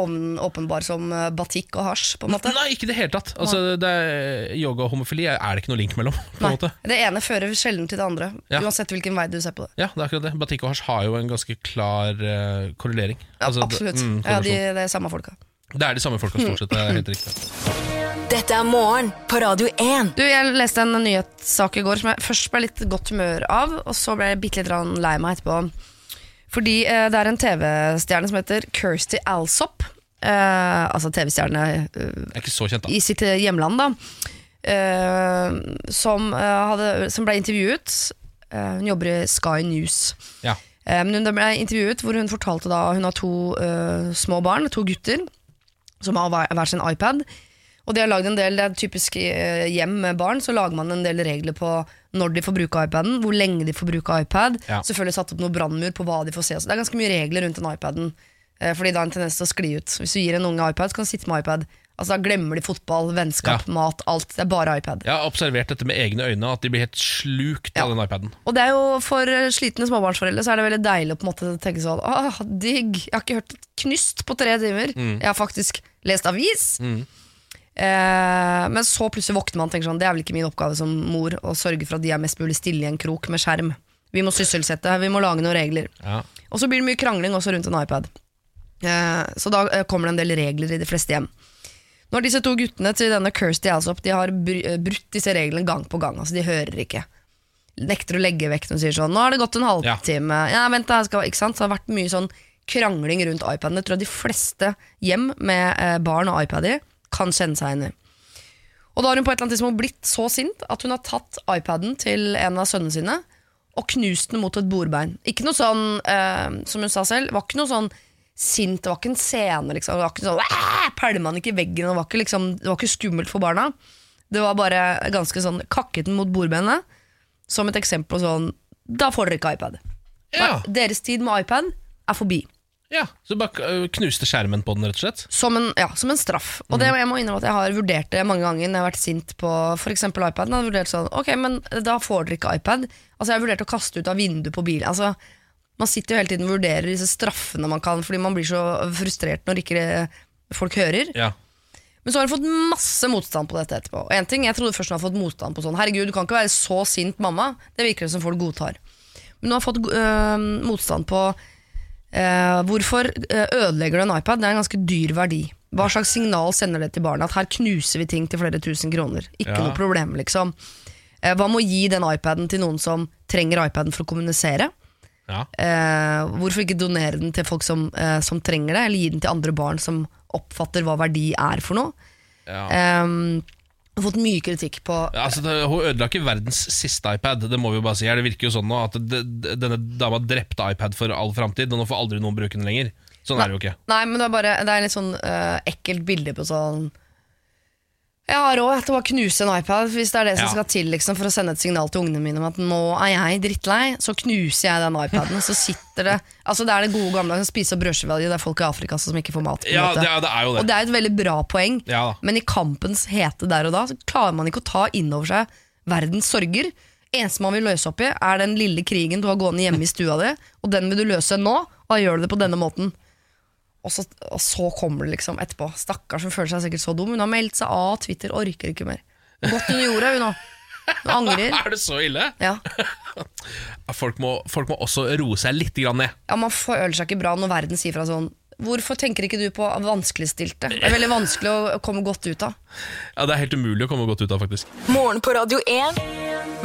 [SPEAKER 2] åpenbar som eh, batikk og hasj. på en måte
[SPEAKER 1] Nei, ikke det hele tatt. Altså, det er, yoga og homofili er det ikke noe link mellom. På en
[SPEAKER 2] Nei,
[SPEAKER 1] måte
[SPEAKER 2] Det ene fører sjelden til det andre,
[SPEAKER 1] Ja.
[SPEAKER 2] uansett hvilken vei du ser på det.
[SPEAKER 1] Ja, det er akkurat det. Batikk og hasj har jo en ganske klar uh, korrelering.
[SPEAKER 2] Ja,
[SPEAKER 1] Altså, det-
[SPEAKER 2] absolutt.
[SPEAKER 1] mm,
[SPEAKER 2] ja, de, det er samme folka.
[SPEAKER 1] Det er de samme folka, stort sett. Det er helt riktig.
[SPEAKER 4] Dette er morgen på Radio 1.
[SPEAKER 2] Du, Jeg leste en nyhetssak i går som jeg først ble litt godt humør av, og så ble jeg bitte litt lei meg etterpå. Fordi eh, det er en TV-stjerne som heter Kirsty Alsop. Eh, altså TV-stjerne eh, i sitt hjemland, da. Eh, som, eh, hadde, som ble intervjuet. Eh, hun jobber i Sky News.
[SPEAKER 1] Ja.
[SPEAKER 2] Eh, men hun ble intervjuet hvor hun fortalte da Hun har to eh, små barn, to gutter, som har hver sin iPad. Og de har lagd en del, Det er typisk eh, hjem med barn, så lager man en del regler på når de får bruke iPaden, hvor lenge de får bruke iPad.
[SPEAKER 1] Ja.
[SPEAKER 2] Selvfølgelig satt opp noe brannmur på hva de får se. Så det er ganske mye regler rundt den iPaden. eh, Fordi det har en tendens til å skli ut. Hvis du gir en unge iPad, så kan du sitte med iPad. Altså Da glemmer de fotball, vennskap,
[SPEAKER 1] Ja.
[SPEAKER 2] mat, alt. Det er bare iPad.
[SPEAKER 1] Jeg har observert dette med egne øyne, at de blir helt slukt
[SPEAKER 2] Ja.
[SPEAKER 1] av den iPaden.
[SPEAKER 2] Og det er jo for eh, slitne småbarnsforeldre så er det veldig deilig å på en måte tenke sånn Åh, digg, jeg har ikke hørt et knyst på tre timer.
[SPEAKER 1] Mm.
[SPEAKER 2] Jeg har faktisk lest avis. Eh, men så plutselig våkner man og tenker sånn Det er vel ikke min oppgave som mor å sørge for at de er mest mulig stille i en krok med skjerm. Vi må sysselsette, vi må lage noen regler.
[SPEAKER 1] Ja.
[SPEAKER 2] Og så blir det mye krangling også rundt en iPad. Eh, så da eh, kommer det en del regler i de fleste hjem. Når disse to guttene til denne Kirsty Alsop De har eh, brutt disse reglene gang på gang. Altså De hører ikke. Nekter å legge vekk når de sier sånn 'Nå har det gått en halvtime'. Ja, vent da, skal, ikke sant? Så det har vært mye sånn krangling rundt iPaden. Jeg tror de fleste hjem med eh, barn og iPad i kan kjenne seg igjen i. Og da har hun på et eller annet tidspunkt blitt så sint at hun har tatt iPaden til en av sønnene sine og knust den mot et bordbein. Ikke noe sånn, eh, som hun sa selv, var ikke noe sånn sint, det var ikke en scene, liksom. Det var ikke sånn! Pælma han ikke i veggen, det var ikke, liksom, det var ikke skummelt for barna. Det var bare ganske sånn kakket den mot bordbenet, som et eksempel sånn Da får dere ikke iPad.
[SPEAKER 1] Ja.
[SPEAKER 2] Deres tid med iPad er forbi.
[SPEAKER 1] Ja, Så bare øh, knuste skjermen på den, rett og slett?
[SPEAKER 2] Som en, ja, som en straff. Og det, jeg må innrømme at jeg har vurdert det mange ganger når jeg har vært sint på f.eks. iPaden. Jeg har vurdert sånn, ok, men da får dere ikke iPad. Altså Jeg har vurdert å kaste ut av vinduet på bilen. Altså Man sitter jo hele tiden og vurderer disse straffene man kan, fordi man blir så frustrert når ikke folk hører.
[SPEAKER 1] Ja.
[SPEAKER 2] Men så har hun fått masse motstand på dette etterpå. Og en ting, Jeg trodde først hun hadde fått motstand på sånn Herregud, du kan ikke være så sint mamma. Det virker det som folk godtar. Men hun har fått øh, motstand på øh, hvorfor øh, ødelegger du en iPad. Det er en ganske dyr verdi. Hva slags signal sender det til barnet? At her knuser vi ting til flere tusen kroner. Ikke
[SPEAKER 1] Ja.
[SPEAKER 2] noe problem, liksom. Eh, hva med å gi den iPaden til noen som trenger iPaden for å kommunisere?
[SPEAKER 1] Ja.
[SPEAKER 2] Eh, hvorfor ikke donere den til folk som, eh, som trenger det, eller gi den til andre barn som oppfatter hva verdi er for noe?
[SPEAKER 1] ja.
[SPEAKER 2] Eh, har fått mye kritikk på
[SPEAKER 1] Altså, det, Hun ødela ikke verdens siste iPad, det må vi jo bare si her. Det virker jo sånn nå at det, denne dama drepte iPad for all framtid, og nå får aldri noen bruke den lenger. Sånn er det jo ikke.
[SPEAKER 2] Nei, men det er bare Det er litt sånn uh, ekkelt bilde på sånn Jeg har råd til å knuse en iPad hvis det er det som
[SPEAKER 1] Ja.
[SPEAKER 2] skal til liksom, for å sende et signal til ungene mine om at nå er jeg drittlei. Så knuser jeg den iPaden, så sitter det Altså Det er det gode gamle å spise opp brødskiva. Det er folk i Afrika som ikke får mat. På en
[SPEAKER 1] Ja,
[SPEAKER 2] måte.
[SPEAKER 1] det, er- det er jo
[SPEAKER 2] Og
[SPEAKER 1] det.
[SPEAKER 2] det er et veldig bra poeng,
[SPEAKER 1] Ja da.
[SPEAKER 2] men i kampens hete der og da så klarer man ikke å ta inn over seg verdens sorger. Eneste man vil løse opp i, er den lille krigen du har gående hjemme i stua di, og den vil du løse nå, og da gjør du det på denne måten. Og så, og så kommer det liksom etterpå. Stakkars, hun føler seg sikkert så dum. Hun har meldt seg av Twitter, orker ikke mer. Gått under jorda, hun nå. Hun angrer.
[SPEAKER 1] Er det så ille?
[SPEAKER 2] Ja.
[SPEAKER 1] Folk må, folk må også roe seg litt grann ned.
[SPEAKER 2] ja, Man føler seg ikke bra når verden sier fra sånn Hvorfor tenker ikke du på vanskeligstilte? Det er veldig vanskelig å komme godt ut av.
[SPEAKER 1] Ja, Det er helt umulig å komme godt ut av, faktisk.
[SPEAKER 4] Morgen på Radio 1.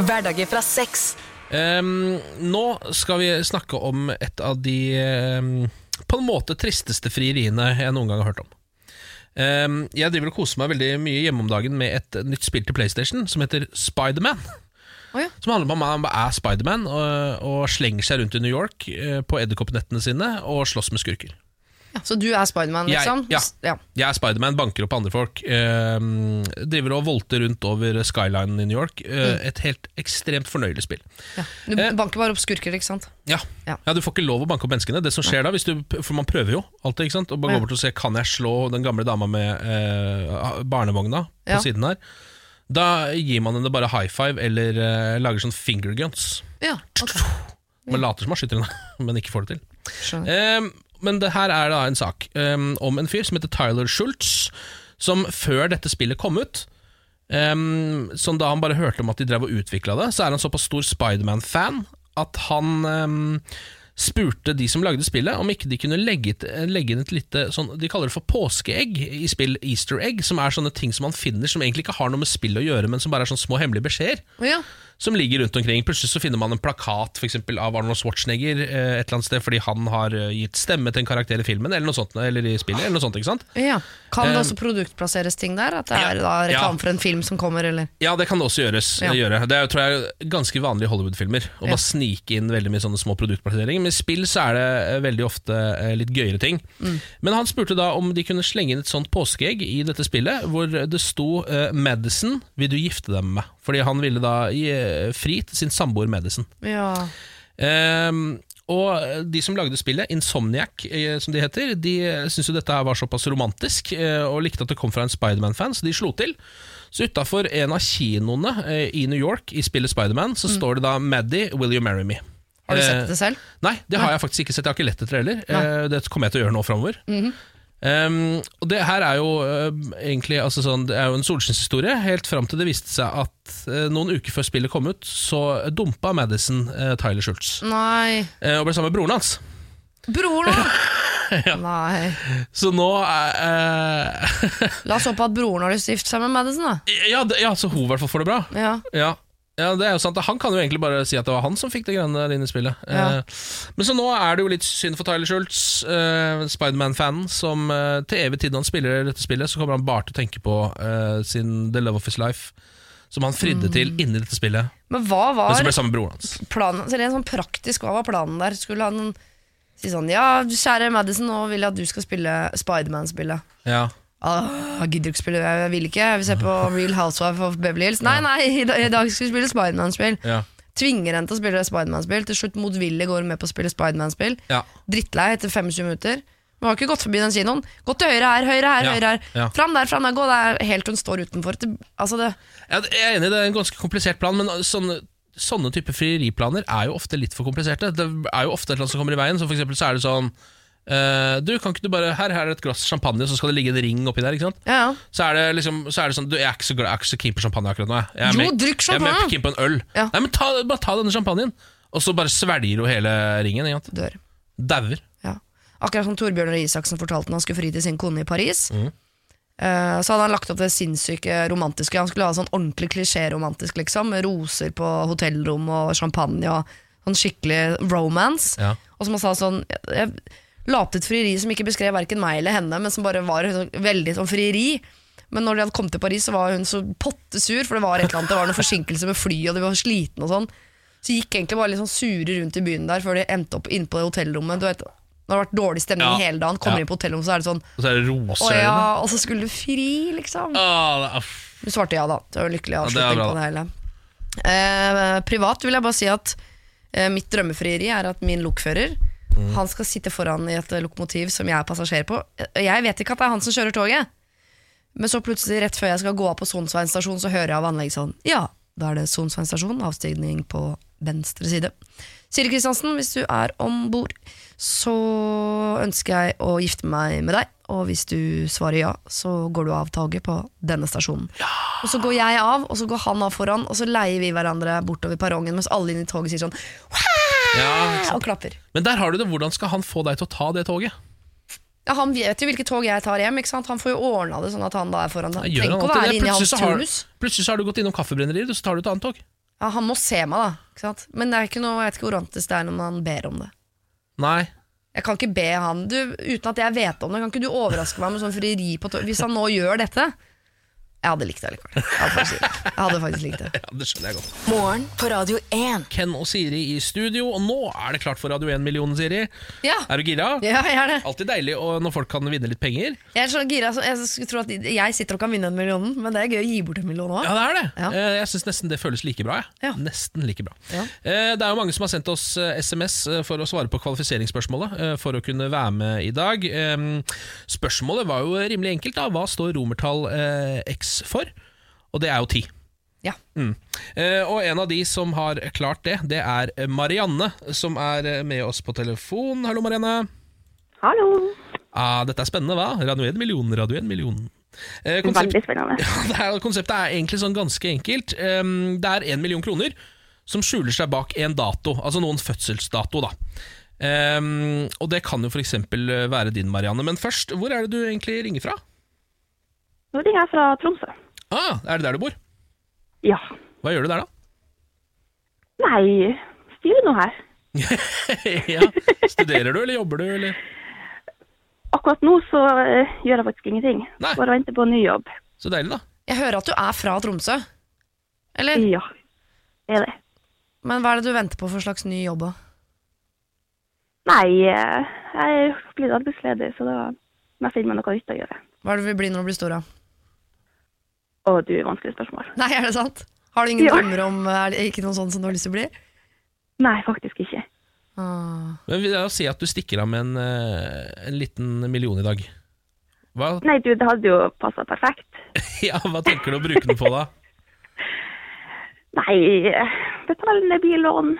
[SPEAKER 4] Hverdager fra 6.
[SPEAKER 1] Um, nå skal vi snakke om et av de ehm, på en måte tristeste frieriene jeg noen gang har hørt om. Ehm, jeg driver og koser meg veldig mye hjemme om dagen med et nytt spill til PlayStation som heter Spiderman.
[SPEAKER 2] Oh, ja.
[SPEAKER 1] Som handler om at man er Spiderman og, og slenger seg rundt i New York eh, på edderkoppnettene sine og slåss med skurker.
[SPEAKER 2] Så du er Spiderman,
[SPEAKER 1] Jeg-
[SPEAKER 2] liksom?
[SPEAKER 1] ja.
[SPEAKER 2] ja.
[SPEAKER 1] Jeg er Spiderman, banker opp andre folk. Eh, driver og volter rundt over skylinen i New York. Eh, Et helt ekstremt fornøyelig spill.
[SPEAKER 2] ja. Du
[SPEAKER 1] Eh.
[SPEAKER 2] banker bare opp skurker, ikke sant?
[SPEAKER 1] Ja.
[SPEAKER 2] Ja.
[SPEAKER 1] ja, Du får ikke lov å banke opp menneskene. Det som skjer da, hvis du, For man prøver jo alltid. ikke sant? Og bare
[SPEAKER 2] Ja.
[SPEAKER 1] gå bort og ser Kan jeg slå den gamle dama med eh, barnevogna på siden her. Da gir man henne bare high five eller eh, lager sånn finger guns.
[SPEAKER 2] Ja, ok.
[SPEAKER 1] Man later som man skyter henne, men ikke får det til.
[SPEAKER 2] Skjønner.
[SPEAKER 1] Men det her er da en sak um, om en fyr som heter Tyler Schultz, som før dette spillet kom ut um, Som da han bare hørte om at de drev og utvikla det, så er han såpass stor Spiderman-fan at han um, spurte de som lagde spillet om ikke de kunne legge, legge inn et lite sånn, De kaller det for påskeegg i spill, easter egg, som er sånne ting som man finner som egentlig ikke har noe med spill å gjøre, men som bare er sånne små hemmelige beskjeder
[SPEAKER 2] ja.
[SPEAKER 1] Som ligger rundt omkring. Plutselig så finner man en plakat for eksempel, av Arnold Schwarzenegger eh, et eller annet sted fordi han har eh, gitt stemme til en karakter i filmen eller noe sånt, eller i spillet. eller noe sånt, ikke sant?
[SPEAKER 2] ja. Kan det
[SPEAKER 1] Eh,
[SPEAKER 2] også produktplasseres ting der? At det er da reklame for en film som kommer, eller?
[SPEAKER 1] Ja, det kan det også gjøres,
[SPEAKER 2] Ja.
[SPEAKER 1] gjøre. Det er, tror jeg ganske vanlige i Hollywood-filmer. Å bare snike inn veldig mye sånne små produktplasseringer. Men i spill så er det veldig ofte litt gøyere ting.
[SPEAKER 2] Mm.
[SPEAKER 1] Men han spurte da om de kunne slenge inn et sånt påskeegg i dette spillet, hvor det sto 'Madison, vil du gifte deg med meg?' Fordi han ville da gi eh, fri til sin samboer Madison.
[SPEAKER 2] Ja.
[SPEAKER 1] Um, og de som lagde spillet, Insomniac eh, som de heter, de syntes jo dette her var såpass romantisk eh, og likte at det kom fra en Spiderman-fan, så de slo til. Så utafor en av kinoene eh, i New York i spillet Spiderman, så står det da 'Maddie, will you marry me'?
[SPEAKER 2] Har du
[SPEAKER 1] Eh,
[SPEAKER 2] sett det selv?
[SPEAKER 1] Nei, det har jeg faktisk ikke sett. Jeg har ikke lett etter det heller. Eh, Det kommer jeg til å gjøre nå framover. Um, og det her er jo uh, egentlig altså sånn, Det er jo en solskinnshistorie, helt fram til det viste seg at uh, noen uker før spillet kom ut, så dumpa Madison uh, Tyler Schultz
[SPEAKER 2] Nei.
[SPEAKER 1] og ble sammen med broren hans.
[SPEAKER 2] Broren, ja. Nei.
[SPEAKER 1] Så nå eh,
[SPEAKER 2] La oss håpe at broren har lyst til å gifte seg med Madison, da.
[SPEAKER 1] ja, ja, så hun i hvert fall får det bra.
[SPEAKER 2] Ja.
[SPEAKER 1] Ja. Ja, det er jo sant. Han kan jo egentlig bare si at det var han som fikk det greiene der inne i spillet.
[SPEAKER 2] Ja.
[SPEAKER 1] Eh, men så nå er det jo litt synd for Tyler Schultz, eh, Spiderman-fanen, som eh, til evig tid når han spiller dette spillet, så kommer han bare til å tenke på eh, sin The Love of His Life, som han fridde til inni dette spillet,
[SPEAKER 2] Men hva
[SPEAKER 1] men
[SPEAKER 2] var
[SPEAKER 1] ble sammen med broren hans.
[SPEAKER 2] planen? Så sånn praktisk, hva var planen der? Skulle han si sånn Ja, kjære Madison, nå vil jeg at du skal spille Spiderman-spillet.
[SPEAKER 1] Ja.
[SPEAKER 2] Gidder ikke spille, jeg vil ikke. Jeg vil se på Real Housewife of Beverly Hills. Nei, nei, i dag, i dag skal vi spille Spiderman-spill.
[SPEAKER 1] Ja.
[SPEAKER 2] Tvinger henne til å spille Spiderman-spill. Til slutt motvillig går hun med på å spille Spiderman-spill.
[SPEAKER 1] Ja.
[SPEAKER 2] Drittlei etter 25 minutter. Hun har ikke gått forbi den kinoen. Gå til høyre her, høyre her,
[SPEAKER 1] Ja,
[SPEAKER 2] høyre her.
[SPEAKER 1] ja.
[SPEAKER 2] Fram der, fram der, gå der, helt hun står utenfor. Det, altså det,
[SPEAKER 1] Ja, Jeg er enig, det er en ganske komplisert plan, men sånne, sånne type frieriplaner er jo ofte litt for kompliserte. Det er jo ofte et eller annet som kommer i veien. Så for eksempel så er det sånn eh, Du, kan ikke du bare Her, her er et glass champagne, så skal det ligge en ring oppi der. ikke sant?
[SPEAKER 2] ja.
[SPEAKER 1] Så er det liksom Så er det sånn Du, jeg er ikke så, glad, jeg er ikke så keen på champagne akkurat nå. Jeg, jeg er
[SPEAKER 2] Jo,
[SPEAKER 1] med,
[SPEAKER 2] drikk
[SPEAKER 1] Jeg er mer keen på en øl.
[SPEAKER 2] Ja.
[SPEAKER 1] Nei, men ta, Bare ta denne champagnen, og så bare svelger hun hele ringen. ikke sant?
[SPEAKER 2] Dør.
[SPEAKER 1] Dauer.
[SPEAKER 2] Ja. Akkurat som Torbjørn Røe Isaksen fortalte når han skulle fri til sin kone i Paris.
[SPEAKER 1] Mm.
[SPEAKER 2] Eh, så hadde han lagt opp det sinnssyke romantiske. Han skulle ha sånn ordentlig klisjéromantisk, liksom. Med roser på hotellrom og champagne og sånn skikkelig romance.
[SPEAKER 1] Ja.
[SPEAKER 2] Og som han sa sånn Jeg, jeg la opp til et frieri som ikke beskrev verken meg eller henne, men som bare var sånn, veldig sånn frieri. Men når de hadde kommet til Paris, så var hun så pottesur, for det var et eller annet Det var noen forsinkelse med fly, og de var slitne og sånn. Så gikk egentlig bare litt sånn sure rundt i byen der før de endte opp inne på det hotellrommet. Du vet, når det har vært dårlig stemning
[SPEAKER 1] Ja.
[SPEAKER 2] hele dagen, kommer
[SPEAKER 1] Ja.
[SPEAKER 2] inn på hotellrommet, så er det sånn
[SPEAKER 1] Og så er det roser.
[SPEAKER 2] ja, og så skulle du fri, liksom.
[SPEAKER 1] Ah,
[SPEAKER 2] Du svarte ja, da. Det var en lykkelig avslutning på det hele. Eh, privat vil jeg bare si at eh, mitt drømmefrieri er at min lokfører
[SPEAKER 1] Mm.
[SPEAKER 2] Han skal sitte foran i et lokomotiv som jeg er passasjer på. Jeg vet ikke at det er han som kjører toget. Men så plutselig, rett før jeg skal gå av på Sonsveien stasjon, så hører jeg av anlegget sånn Ja, da er det Sonsveien stasjon, avstigning på venstre side. Siri Kristiansen, hvis du er om bord, så ønsker jeg å gifte meg med deg. Og hvis du svarer ja, så går du av toget på denne stasjonen. Og så går jeg av, og så går han av foran, og så leier vi hverandre bortover perrongen mens alle inne i toget sier sånn
[SPEAKER 1] Ja,
[SPEAKER 2] og klapper.
[SPEAKER 1] Men der har du det. Hvordan skal han få deg til å ta det toget?
[SPEAKER 2] Ja, Han vet jo hvilket tog jeg tar hjem. ikke sant? Han får jo ordna det sånn at han da er foran.
[SPEAKER 1] Ja,
[SPEAKER 2] Han
[SPEAKER 1] han
[SPEAKER 2] å være inne i hans turnus.
[SPEAKER 1] Plutselig så har du gått innom kaffebrenneriet, så tar du et annet tog.
[SPEAKER 2] Ja, han må se meg, da. ikke sant? Men det er ikke noe, jeg vet ikke hvor romantisk det er når man ber om det.
[SPEAKER 1] Nei.
[SPEAKER 2] Jeg kan ikke be han du, Uten at jeg vet om det, kan ikke du overraske meg med sånn frieri på tog? Hvis han nå gjør dette Jeg hadde likt det likevel. Jeg hadde faktisk, jeg hadde faktisk likt det.
[SPEAKER 1] Ja, det skjønner jeg godt.
[SPEAKER 4] Morgen på Radio 1.
[SPEAKER 1] Ken og Siri i studio, og nå er det klart for Radio 1-millionen, Siri.
[SPEAKER 2] Ja,
[SPEAKER 1] Er du gira?
[SPEAKER 2] ja jeg er det.
[SPEAKER 1] Alltid deilig og når folk kan vinne litt penger.
[SPEAKER 2] Jeg er så gira, så jeg skulle tro at jeg sitter og kan vinne en million, men det er gøy å gi bort en million òg.
[SPEAKER 1] Ja, det er det.
[SPEAKER 2] Ja.
[SPEAKER 1] Eh, Jeg syns nesten det føles like bra. Jeg.
[SPEAKER 2] Ja.
[SPEAKER 1] Nesten like bra.
[SPEAKER 2] Ja.
[SPEAKER 1] Eh, Det er jo mange som har sendt oss SMS eh, for å svare på kvalifiseringsspørsmålet for å kunne være med i dag. Spørsmålet var jo rimelig enkelt. da Hva står romertall eh, X for? Og det er jo ti.
[SPEAKER 2] Ja.
[SPEAKER 1] Mm. Eh, og en av de som har klart det, det er Marianne, som er med oss på telefon. Hallo, Marianne.
[SPEAKER 5] Hallo.
[SPEAKER 1] Ah, dette er spennende, hva? Radio 1 million, Radio 1 million. Eh, konsept-
[SPEAKER 5] Veldig spennende.
[SPEAKER 1] Ja, er, konseptet er egentlig sånn ganske enkelt. Um, det er én million kroner som skjuler seg bak en dato, altså noen fødselsdato. da um, Og det kan jo f.eks. være din, Marianne. Men først, hvor er det du egentlig ringer fra?
[SPEAKER 5] Nå ringer jeg fra Tromsø.
[SPEAKER 1] Ah, Er det der du bor?
[SPEAKER 5] Ja.
[SPEAKER 1] Hva gjør du der, da?
[SPEAKER 5] Nei, styrer nå her.
[SPEAKER 1] ja, Studerer du, eller jobber du, eller?
[SPEAKER 5] Akkurat nå så uh, gjør jeg faktisk ingenting.
[SPEAKER 1] Nei.
[SPEAKER 5] Bare venter på en ny jobb.
[SPEAKER 1] Så deilig, da.
[SPEAKER 2] Jeg hører at du er fra Tromsø. Eller?
[SPEAKER 5] Ja, det er det.
[SPEAKER 2] Men hva er det du venter på for slags ny jobb? da?
[SPEAKER 5] Nei, eh, jeg er blitt arbeidsledig, så da må jeg finne meg noe nytt å gjøre.
[SPEAKER 2] Hva er det du vil bli når du blir stor? da?
[SPEAKER 5] Å, du, vanskelig spørsmål.
[SPEAKER 2] Nei, er det sant? Har du ingen
[SPEAKER 5] Ja.
[SPEAKER 2] drømmer om Er det ikke noe sånn som du har lyst til å bli?
[SPEAKER 5] Nei, faktisk ikke.
[SPEAKER 2] Ah.
[SPEAKER 1] Men vil jeg si at du stikker av med en, eh, en liten million i dag. Hva,
[SPEAKER 5] Nei, du, det hadde jo passet perfekt.
[SPEAKER 1] ja, hva tenker du å bruke den på, da?
[SPEAKER 5] Nei, betale betal ned billån.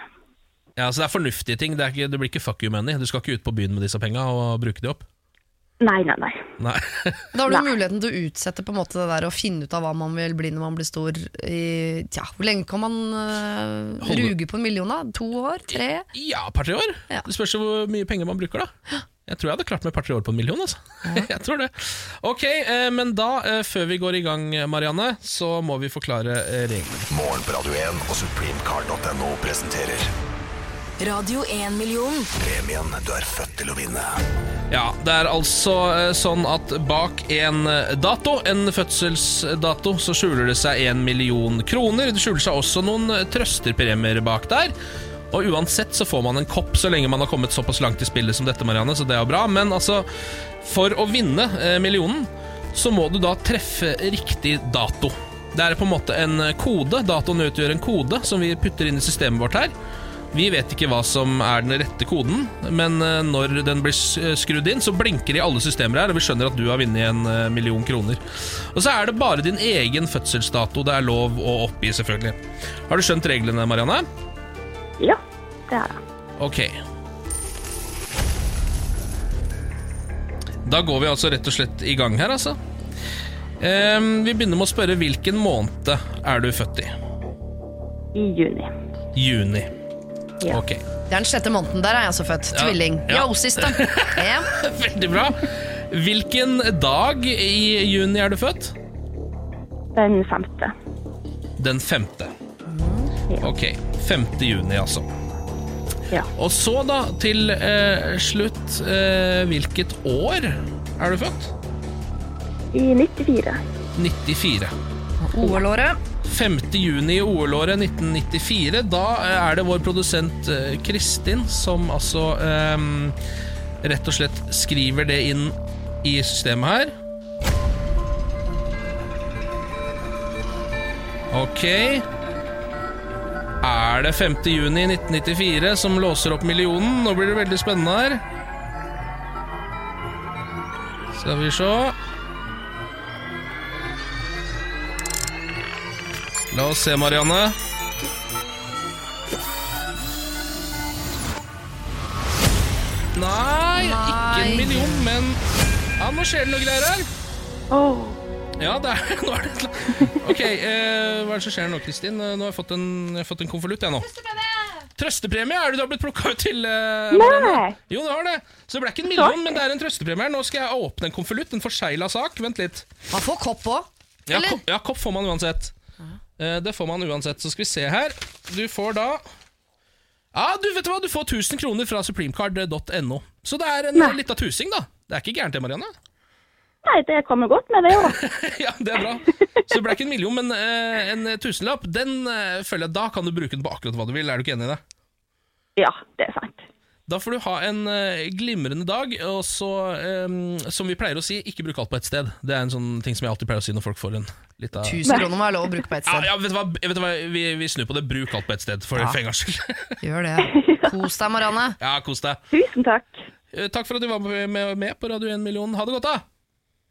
[SPEAKER 1] Ja, så Det er fornuftige ting. Det, er ikke, det blir ikke fuck you money. Du skal ikke ut på byen med disse penga og bruke de opp.
[SPEAKER 5] Nei, nei, nei.
[SPEAKER 1] Nei.
[SPEAKER 2] Da har du
[SPEAKER 5] Nei.
[SPEAKER 2] muligheten til å utsette på en måte det der å finne ut av hva man vil bli når man blir stor. I, tja, hvor lenge kan man uh, ruge på en million? da? To år? Tre?
[SPEAKER 1] Ja, et par-tre år.
[SPEAKER 2] Ja.
[SPEAKER 1] Det spørs hvor mye penger man bruker, da. Jeg tror jeg hadde klart meg et par-tre år på en million. Altså. jeg tror det Ok, eh, Men da, eh, før vi går i gang, Marianne, så må vi forklare eh, reglene.
[SPEAKER 6] Morgen på Radio 1 og supremecard.no presenterer
[SPEAKER 4] Radio 1-million.
[SPEAKER 6] premien du er født til å vinne.
[SPEAKER 1] Ja, Det er altså eh, sånn at bak en eh, dato, en fødselsdato, så skjuler det seg en million kroner. Det skjuler seg også noen eh, trøsterpremier bak der. Og uansett så får man en kopp så lenge man har kommet såpass langt i spillet som dette, Marianne, så det er jo bra. Men altså, for å vinne millionen, så må du da treffe riktig dato. Det er på en måte en kode. Datoen utgjør en kode som vi putter inn i systemet vårt her. Vi vet ikke hva som er den rette koden, men eh, når den blir skrudd inn, så blinker det i alle systemer her, og vi skjønner at du har vunnet en eh, million kroner. Og så er det bare din egen fødselsdato det er lov å oppgi, selvfølgelig. Har du skjønt reglene, Marianne?
[SPEAKER 5] Ja, det har jeg.
[SPEAKER 1] Ok. Da går vi altså rett og slett i gang her, altså. Ehm, vi begynner med å spørre hvilken måned er du født i?
[SPEAKER 5] I juni.
[SPEAKER 1] Juni.
[SPEAKER 5] Ja.
[SPEAKER 1] Ok,
[SPEAKER 2] Det er den sjette måneden. Der er jeg altså født.
[SPEAKER 1] Ja.
[SPEAKER 2] Tvilling.
[SPEAKER 1] Ja.
[SPEAKER 2] Yo-siste. Ja.
[SPEAKER 1] veldig bra. Hvilken dag i juni er du født?
[SPEAKER 5] Den femte.
[SPEAKER 1] Den femte. Ok, 5. juni altså.
[SPEAKER 5] Ja.
[SPEAKER 1] Og så da, til eh, slutt, eh, hvilket år er du født?
[SPEAKER 5] I 94.
[SPEAKER 1] 94.
[SPEAKER 2] OL-året.
[SPEAKER 1] 5. juni i OL-året 1994. Da er det vår produsent eh, Kristin som altså um, rett og slett skriver det inn i systemet her. Ok. Er det 5. juni 1994 som låser opp millionen? Nå blir det veldig spennende her. Skal vi se. La oss se, Marianne. Nei, ikke en million, men Ja, nå skjer det noe greier her.
[SPEAKER 5] Oh.
[SPEAKER 1] Ja, det er, nå er det Ok, eh, hva er det som skjer nå, Kristin? Eh, Nå har jeg fått en, jeg har fått en konvolutt, jeg nå. Trøstepremie er det du har blitt plukka ut til? eh, Marianne?
[SPEAKER 5] Nei.
[SPEAKER 1] Jo, det har det. Så det ble ikke en million, men det er en trøstepremie. her. Nå skal jeg åpne en konvolutt, en forsegla sak. Vent litt.
[SPEAKER 2] Man får kopp òg.
[SPEAKER 1] Ja, kopp, ja, kopp får man uansett. Eh, det får man uansett. Så skal vi se her. Du får da Ja, du vet du hva, du får 1000 kroner fra supremecard.no. Så det er en
[SPEAKER 5] Nei.
[SPEAKER 1] lita tusing, da. Det er ikke gærent det, Marianne.
[SPEAKER 5] nei, det kommer godt med det òg.
[SPEAKER 1] ja, det er bra. Så det ble ikke en million, men eh, en tusenlapp, den eh, føler jeg Da kan du bruke den på akkurat hva du vil. Er du ikke enig i det?
[SPEAKER 5] Ja, det er sant.
[SPEAKER 1] Da får du ha en eh, glimrende dag, og så, som vi pleier å si, ikke bruk alt på ett sted. Det er en sånn ting som jeg alltid pleier å si når folk får en lita
[SPEAKER 2] 1000 kroner må være lov å bruke på ett sted.
[SPEAKER 1] ja, vet du hva, vet du hva? Vi, vi snur på det. Bruk alt på ett sted, for,
[SPEAKER 2] Ja.
[SPEAKER 1] for skyld.
[SPEAKER 2] Gjør det. Kos deg, Marianne.
[SPEAKER 1] ja, kos deg.
[SPEAKER 5] Tusen takk.
[SPEAKER 1] Eh, Takk for at du var med, med, med på Radio 1 million. Ha det godt, da!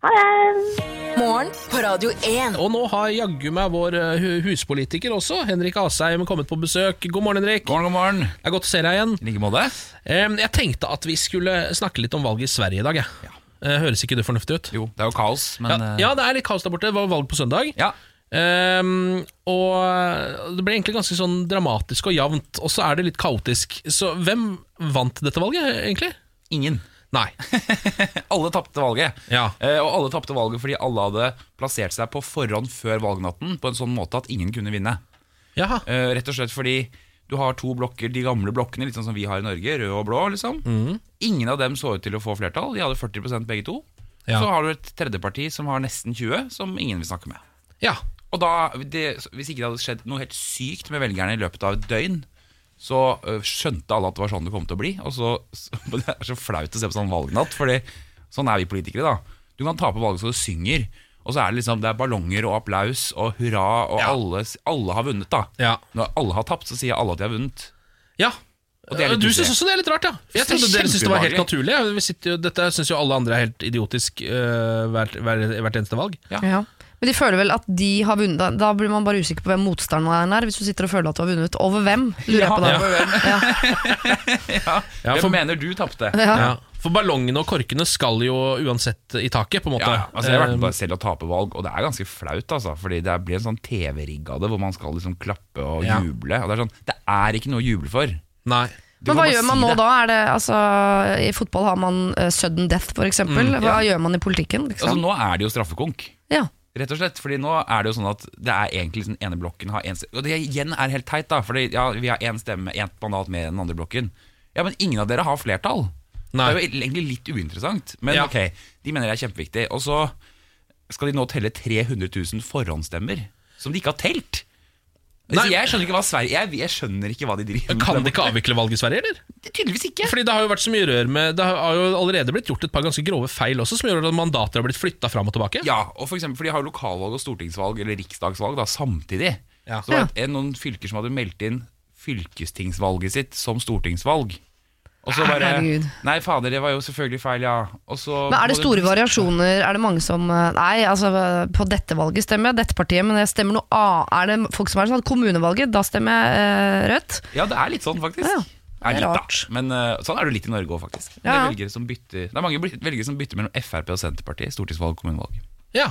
[SPEAKER 5] Ha det.
[SPEAKER 4] Morgen på Radio 1.
[SPEAKER 1] Og nå har jaggu meg vår eh, hu- huspolitiker også, Henrik Asheim, kommet på besøk. God morgen, Henrik.
[SPEAKER 7] God morgen, god morgen.
[SPEAKER 1] Det er godt å se deg igjen.
[SPEAKER 7] I like måte.
[SPEAKER 1] Eh, Jeg tenkte at vi skulle snakke litt om valget i Sverige i dag. jeg. Eh, Høres ikke det fornuftig ut?
[SPEAKER 7] Jo, det er jo kaos, men
[SPEAKER 1] Ja,
[SPEAKER 7] eh,
[SPEAKER 1] ja, det er litt kaos der borte. Det var valg på søndag.
[SPEAKER 7] ja.
[SPEAKER 1] Ehm, og det ble egentlig ganske sånn dramatisk og jevnt, og så er det litt kaotisk. Så hvem vant dette valget, egentlig?
[SPEAKER 7] Ingen.
[SPEAKER 1] Nei.
[SPEAKER 7] Alle tapte valget.
[SPEAKER 1] Ja.
[SPEAKER 7] Eh, og alle tapte valget fordi alle hadde plassert seg på forhånd før valgnatten på en sånn måte at ingen kunne vinne.
[SPEAKER 1] Jaha.
[SPEAKER 7] Eh, rett og slett fordi du har to blokker, de gamle blokkene, litt sånn som vi har i Norge, rød og blå. liksom.
[SPEAKER 1] mm.
[SPEAKER 7] Ingen av dem så ut til å få flertall. De hadde 40 begge to.
[SPEAKER 1] Ja.
[SPEAKER 7] Så har du et tredjeparti som har nesten 20, som ingen vil snakke med.
[SPEAKER 1] Ja.
[SPEAKER 7] Og da, det, Hvis ikke det hadde skjedd noe helt sykt med velgerne i løpet av et døgn, så skjønte alle at det var sånn det kom til å bli. Og så, så, Det er så flaut å se på sånn valgnatt, Fordi sånn er vi politikere. da Du kan tape valget så du synger, og så er det liksom Det er ballonger og applaus og hurra, og
[SPEAKER 1] Ja.
[SPEAKER 7] alle, alle har vunnet. da
[SPEAKER 1] Ja.
[SPEAKER 7] Når alle har tapt, så sier alle at de har vunnet.
[SPEAKER 1] ja. Du syns også det er litt rart, ja? Jeg trodde dere syntes det var helt naturlig. Vi sitter jo, dette syns jo alle andre er helt idiotisk uh, hvert, hvert, hvert eneste valg.
[SPEAKER 7] Ja.
[SPEAKER 2] Ja. Men de føler vel at de har vunnet. Da- blir man bare usikker på hvem motstanderen er. Hvis du sitter og føler at du har vunnet. Over hvem, lurer jeg på da.
[SPEAKER 7] Ja,
[SPEAKER 2] Ja.
[SPEAKER 1] Ja,
[SPEAKER 7] hvem
[SPEAKER 1] for-
[SPEAKER 7] mener du tapte?
[SPEAKER 2] Ja.
[SPEAKER 1] Ja. For ballongene og korkene skal jo uansett i taket, på en måte.
[SPEAKER 7] Ja, ja. altså Jeg har vært med bare selv å tape valg, og det er ganske flaut. Altså, fordi det blir en sånn TV-rigg av det, hvor man skal liksom klappe og
[SPEAKER 1] Ja.
[SPEAKER 7] juble. Og det er sånn, det er ikke noe å juble for.
[SPEAKER 1] Nei.
[SPEAKER 7] Du
[SPEAKER 2] Men hva gjør man
[SPEAKER 7] si
[SPEAKER 2] nå
[SPEAKER 7] det.
[SPEAKER 2] da? Er det, altså, I fotball har man uh, sudden death, eksempel.
[SPEAKER 1] ja.
[SPEAKER 2] Hva gjør man i politikken?
[SPEAKER 7] Altså,
[SPEAKER 2] Liksom?
[SPEAKER 7] nå er det jo straffekonk.
[SPEAKER 2] Ja.
[SPEAKER 7] Rett og slett, fordi nå er det jo sånn at det er egentlig den ene blokken har én stemme Og det igjen er helt teit, da. Fordi ja, vi har én stemme, ett mandat mer enn den andre blokken. Ja, men ingen av dere har flertall.
[SPEAKER 1] Nei.
[SPEAKER 7] Det er jo egentlig litt uinteressant. Men
[SPEAKER 1] Ja.
[SPEAKER 7] ok, de mener det er kjempeviktig. Og så skal de nå telle 300 000 forhåndsstemmer som de ikke har telt.
[SPEAKER 1] Nei.
[SPEAKER 7] Jeg skjønner ikke hva Sverige jeg, jeg skjønner ikke hva de driver med.
[SPEAKER 1] Kan de ikke avvikle valget i Sverige, eller?
[SPEAKER 7] Det, Tydeligvis ikke.
[SPEAKER 1] Fordi Det har jo vært så mye rør med Det har jo allerede blitt gjort et par ganske grove feil også, som gjør at mandater har blitt flytta fram og tilbake.
[SPEAKER 7] Ja, og for, eksempel, for de har jo lokalvalg og stortingsvalg eller riksdagsvalg da, samtidig.
[SPEAKER 1] Ja.
[SPEAKER 7] Så det var et- noen fylker som hadde meldt inn fylkestingsvalget sitt som stortingsvalg. Og så bare
[SPEAKER 2] Herregud.
[SPEAKER 7] Nei, fader, det var jo selvfølgelig feil, ja. Og så
[SPEAKER 2] Men er det store variasjoner? Er det mange som eh, Nei, altså på dette valget stemmer jeg dette partiet, men jeg stemmer noe annet. Er det folk som er sånn kommunevalget, da stemmer jeg eh, rødt?
[SPEAKER 7] Ja, det er litt sånn, faktisk.
[SPEAKER 2] Ja,
[SPEAKER 7] Er
[SPEAKER 2] det er
[SPEAKER 7] litt,
[SPEAKER 2] rart.
[SPEAKER 7] Da. Men uh, sånn er det litt i Norge òg, faktisk. Det, er velgere som bytter, det er mange velgere som bytter mellom Frp og Senterpartiet. Stortingsvalg og kommunevalg.
[SPEAKER 1] Ja.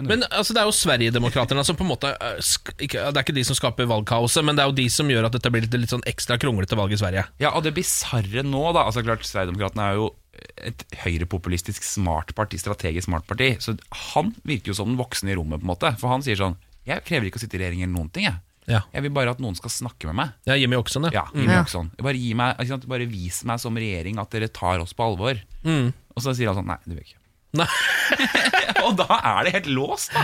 [SPEAKER 1] Men altså, det er jo Sverigedemokraterna som på en måte eh, ikke, Det er ikke de som skaper valgkaoset, men det er jo de som gjør at dette blir litt, litt sånn ekstra kronglete valg i Sverige.
[SPEAKER 7] Ja, og det bisarre nå, da altså klart Sverigedemokraterna er jo et høyrepopulistisk smart parti, strategisk smart parti. Så han virker jo som den voksne i rommet, på en måte. For han sier sånn Jeg krever ikke å sitte i regjering eller noen ting, jeg.
[SPEAKER 1] Ja,
[SPEAKER 7] Jeg vil bare at noen skal snakke med meg.
[SPEAKER 1] ja Jimmy Åkesson, ja.
[SPEAKER 7] Ja, Jimmy
[SPEAKER 2] Ja.
[SPEAKER 7] Åkesson. Bare, gi meg, ikke sant? bare vis meg som regjering at dere tar oss på alvor.
[SPEAKER 1] Mm.
[SPEAKER 7] Og så sier han sånn Nei, det vil jeg ikke.
[SPEAKER 1] Nei.
[SPEAKER 7] og da er det helt låst, da.